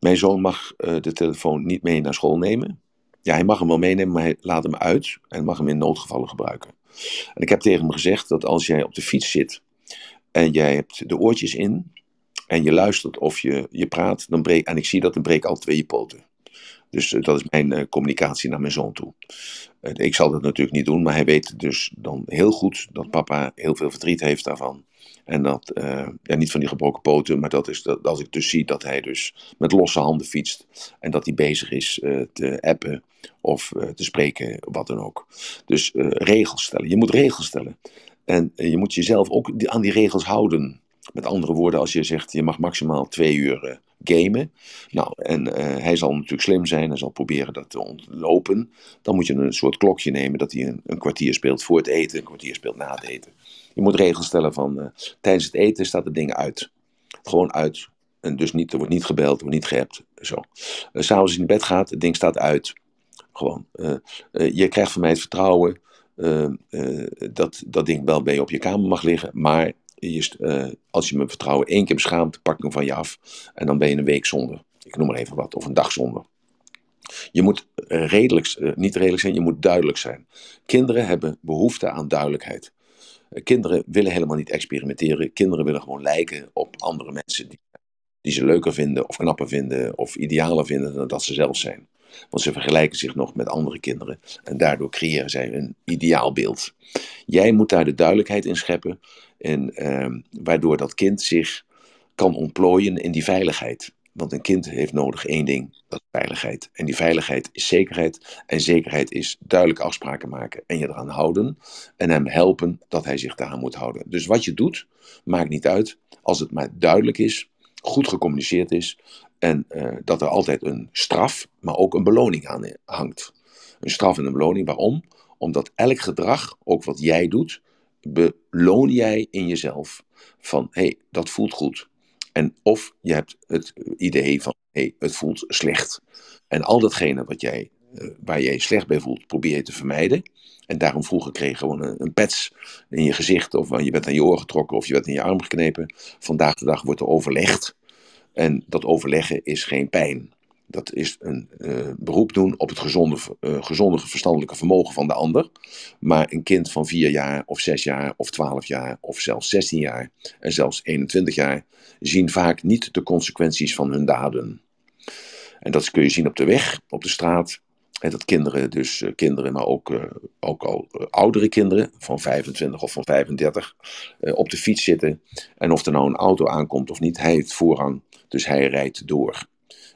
mijn zoon mag eh, de telefoon niet mee naar school nemen. Ja, hij mag hem wel meenemen, maar hij laat hem uit en mag hem in noodgevallen gebruiken. En ik heb tegen hem gezegd dat als jij op de fiets zit en jij hebt de oortjes in en je luistert of je, je praat, dan breek, en ik zie dat, dan breek al twee je poten. Dus eh, dat is mijn eh, communicatie naar mijn zoon toe. Ik zal dat natuurlijk niet doen, maar hij weet dus dan heel goed dat papa heel veel verdriet heeft daarvan. En dat, eh, ja, niet van die gebroken poten, maar dat is dat als ik dus zie dat hij dus met losse handen fietst. En dat hij bezig is eh, te appen of eh, te spreken, wat dan ook. Dus regels stellen. Je moet regels stellen. En je moet jezelf ook aan die regels houden. Met andere woorden, als je zegt je mag maximaal twee uur gamen. Nou, en hij zal natuurlijk slim zijn, hij zal proberen dat te ontlopen. Dan moet je een soort klokje nemen dat hij een, een kwartier speelt voor het eten, een kwartier speelt na het eten. Je moet regels stellen van eh, tijdens het eten staat het ding uit. Gewoon uit. En dus niet, er wordt niet gebeld, er wordt niet geappt. Zo. Eh, S'avonds in bed gaat, het ding staat uit. Gewoon. eh, je krijgt van mij het vertrouwen dat dat ding wel bij je op je kamer mag liggen. Maar je, als je me vertrouwen één keer beschaamt, pak ik hem van je af. En dan ben je een week zonder. Ik noem maar even wat. Of een dag zonder. Je moet redelijk, niet redelijk zijn, je moet duidelijk zijn. Kinderen hebben behoefte aan duidelijkheid. Kinderen willen helemaal niet experimenteren. Kinderen willen gewoon lijken op andere mensen die, die ze leuker vinden of knapper vinden of idealer vinden dan dat ze zelf zijn. Want ze vergelijken zich nog met andere kinderen en daardoor creëren zij een ideaalbeeld. Jij moet daar de duidelijkheid in scheppen en ehm, waardoor dat kind zich kan ontplooien in die veiligheid. Want een kind heeft nodig één ding, dat is veiligheid. En die veiligheid is zekerheid. En zekerheid is duidelijke afspraken maken en je eraan houden. En hem helpen dat hij zich daaraan moet houden. Dus wat je doet, maakt niet uit. Als het maar duidelijk is, goed gecommuniceerd is. En uh, dat er altijd een straf, maar ook een beloning aan hangt. Een straf en een beloning. Waarom? Omdat elk gedrag, ook wat jij doet, beloon jij in jezelf. Van hé, hey, dat voelt goed. En of je hebt het idee van, hé, het voelt slecht. En al datgene wat jij, uh, waar jij slecht bij voelt, probeer je te vermijden. En daarom vroeger kreeg je gewoon een, een pets in je gezicht, of je bent aan je oor getrokken, of je bent in je arm geknepen. Vandaag de dag wordt er overlegd. En dat overleggen is geen pijn. Dat is een uh, beroep doen op het gezonde, uh, verstandelijke vermogen van de ander. Maar een kind van 4 jaar, of 6 jaar, of 12 jaar, of zelfs 16 jaar, en zelfs 21 jaar, zien vaak niet de consequenties van hun daden. En dat kun je zien op de weg, op de straat. En dat kinderen, dus uh, kinderen, maar ook, uh, ook al uh, oudere kinderen van 25 of van 35, op de fiets zitten. En of er nou een auto aankomt of niet, hij heeft voorrang, dus hij rijdt door.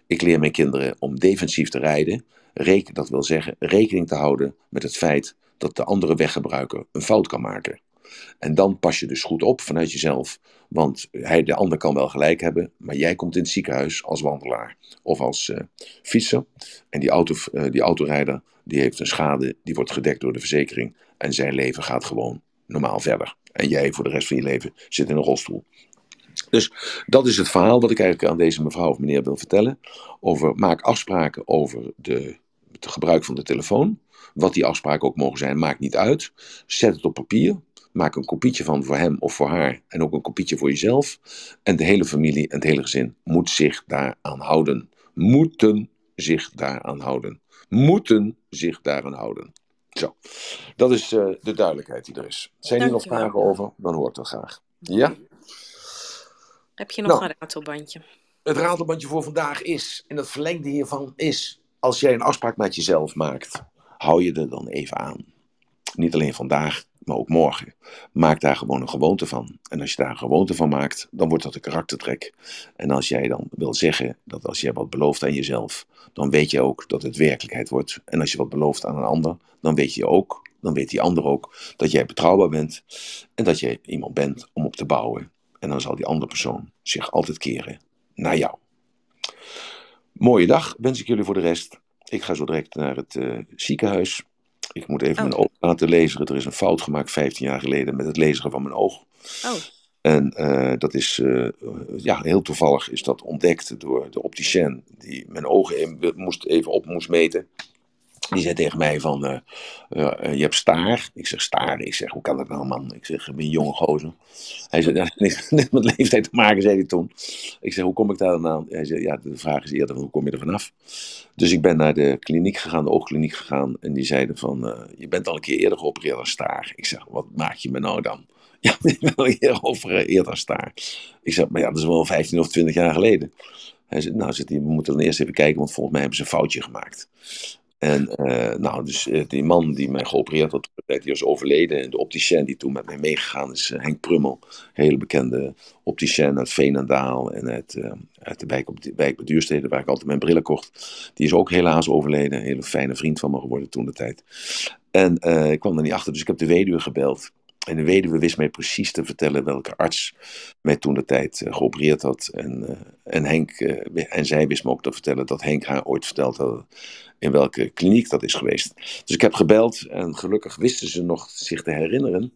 Ik leer mijn kinderen om defensief te rijden. Reken, dat wil zeggen rekening te houden met het feit dat de andere weggebruiker een fout kan maken. En dan pas je dus goed op vanuit jezelf. Want hij, de ander kan wel gelijk hebben, maar jij komt in het ziekenhuis als wandelaar of als uh, fietser. En die, auto, uh, die autorijder die heeft een schade, die wordt gedekt door de verzekering. En zijn leven gaat gewoon normaal verder. En jij voor de rest van je leven zit in een rolstoel. Dus dat is het verhaal wat ik eigenlijk aan deze mevrouw of meneer wil vertellen. Over maak afspraken over de, het gebruik van de telefoon. Wat die afspraken ook mogen zijn, maakt niet uit. Zet het op papier. Maak een kopietje van voor hem of voor haar. En ook een kopietje voor jezelf. En de hele familie en het hele gezin moet zich daaraan houden. Moeten zich daaraan houden. Moeten zich daaraan houden. Zo, dat is uh, de duidelijkheid die er is. Zijn er nog vragen over? Dan hoor ik dat graag. Ja? Heb je nog nou, een ratelbandje? Het ratelbandje voor vandaag is, en het verlengde hiervan is, als jij een afspraak met jezelf maakt, hou je er dan even aan. Niet alleen vandaag, maar ook morgen. Maak daar gewoon een gewoonte van. En als je daar een gewoonte van maakt, dan wordt dat een karaktertrek. En als jij dan wil zeggen dat als jij wat belooft aan jezelf, dan weet je ook dat het werkelijkheid wordt. En als je wat belooft aan een ander, dan weet je ook, dan weet die ander ook dat jij betrouwbaar bent en dat je iemand bent om op te bouwen. En dan zal die andere persoon zich altijd keren naar jou. Mooie dag wens ik jullie voor de rest. Ik ga zo direct naar het uh, ziekenhuis. Ik moet even oh. mijn oog laten lezen. Er is een fout gemaakt 15 jaar geleden met het lezen van mijn oog. Oh. En uh, dat is, uh, ja, heel toevallig is dat ontdekt door de opticien die mijn ogen moest, even op moest meten. Die zei tegen mij van, uh, uh, je hebt staar. Ik zeg, staar? Ik zeg, hoe kan dat nou man? Ik zeg, ik ben een jonge gozer. Hij zei, [LAUGHS] dat heeft met leeftijd te maken, zei hij toen. Ik zeg, hoe kom ik daar dan aan? Hij zei, ja, de vraag is eerder, hoe kom je er vanaf? Dus ik ben naar de kliniek gegaan, de oogkliniek gegaan. En die zeiden van, je bent al een keer eerder geopereerd als staar. Ik zeg, wat maak je me nou dan? [LAUGHS] Ja, ik ben al een keer geopereerd als staar. Ik zeg, maar ja, dat is wel 15 of 20 jaar geleden. Hij zei, nou, we moeten dan eerst even kijken, want volgens mij hebben ze een foutje gemaakt. En uh, nou, dus uh, die man die mij geopereerd had, die was overleden. En de opticien die toen met mij meegegaan is, uh, Henk Prummel. Hele bekende opticien uit Veenendaal en uit, uit de wijk, op de wijk Duurstede, waar ik altijd mijn brillen kocht. Die is ook helaas overleden. Een hele fijne vriend van me geworden toen de tijd. En ik kwam er niet achter, dus ik heb de weduwe gebeld. En de weduwe wist mij precies te vertellen welke arts mij toen de tijd uh, geopereerd had. En, uh, en, Henk, uh, en zij wist me ook te vertellen dat Henk haar ooit verteld had in welke kliniek dat is geweest. Dus ik heb gebeld en gelukkig wisten ze nog zich te herinneren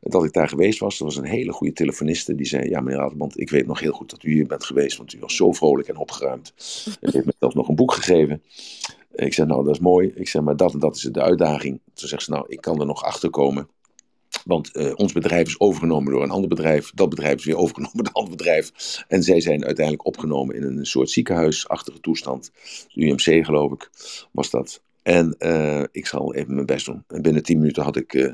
dat ik daar geweest was. Er was een hele goede telefoniste die zei: Ja, meneer Raderband, ik weet nog heel goed dat u hier bent geweest, want u was zo vrolijk en opgeruimd. [LAUGHS] En heeft me zelfs nog een boek gegeven. Ik zei: Nou, dat is mooi. Ik zei: Maar dat en dat is de uitdaging. Toen zegt ze: Nou, ik kan er nog achter komen. Want uh, ons bedrijf is overgenomen door een ander bedrijf. Dat bedrijf is weer [LAUGHS] overgenomen door een ander bedrijf. En zij zijn uiteindelijk opgenomen in een soort ziekenhuisachtige toestand. UMC geloof ik was dat. En uh, ik zal even mijn best doen. En binnen tien minuten had ik, uh,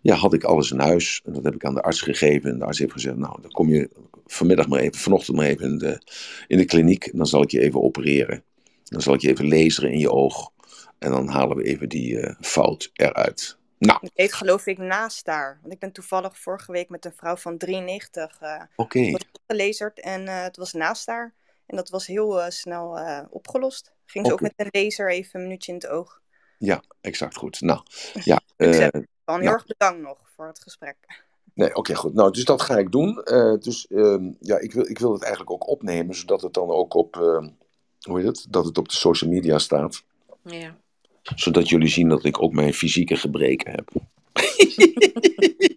ja, had ik alles in huis. En dat heb ik aan de arts gegeven. En de arts heeft gezegd, nou, dan kom je vanmiddag maar even, vanochtend maar even in de, in de kliniek. Dan zal ik je even opereren. Dan zal ik je even laseren in je oog. En dan halen we even die eh, fout eruit. Nou, Het heet geloof ik naast daar. Want ik ben toevallig vorige week met een vrouw van 93 eh oké. wat gelazerd. En eh, het was naast daar. En dat was heel eh, snel eh, opgelost. Ging ze ook met een laser even een minuutje in het oog. Ja, exact goed. Nou, [LAUGHS] ja. Succes. eh, Wel heel nou. erg bedankt nog voor het gesprek. Nee, oké, goed. Nou, dus dat ga ik doen. Eh, dus ehm, ja, ik wil, ik wil het eigenlijk ook opnemen, zodat het dan ook op, ehm, hoe heet het? Dat het op de social media staat. Ja. Zodat jullie zien dat ik ook mijn fysieke gebreken heb.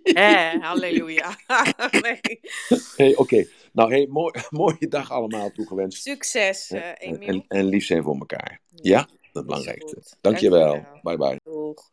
Hé, halleluja. [LAUGHS] hey, oké. Nou, hey, mooi, [LAUGHS] mooie dag allemaal toegewenst. Succes, En, eh en, en lief zijn voor elkaar. Ja, dat belangrijkste. goed. Dankjewel. Dankjewel. Bye bye. Doeg.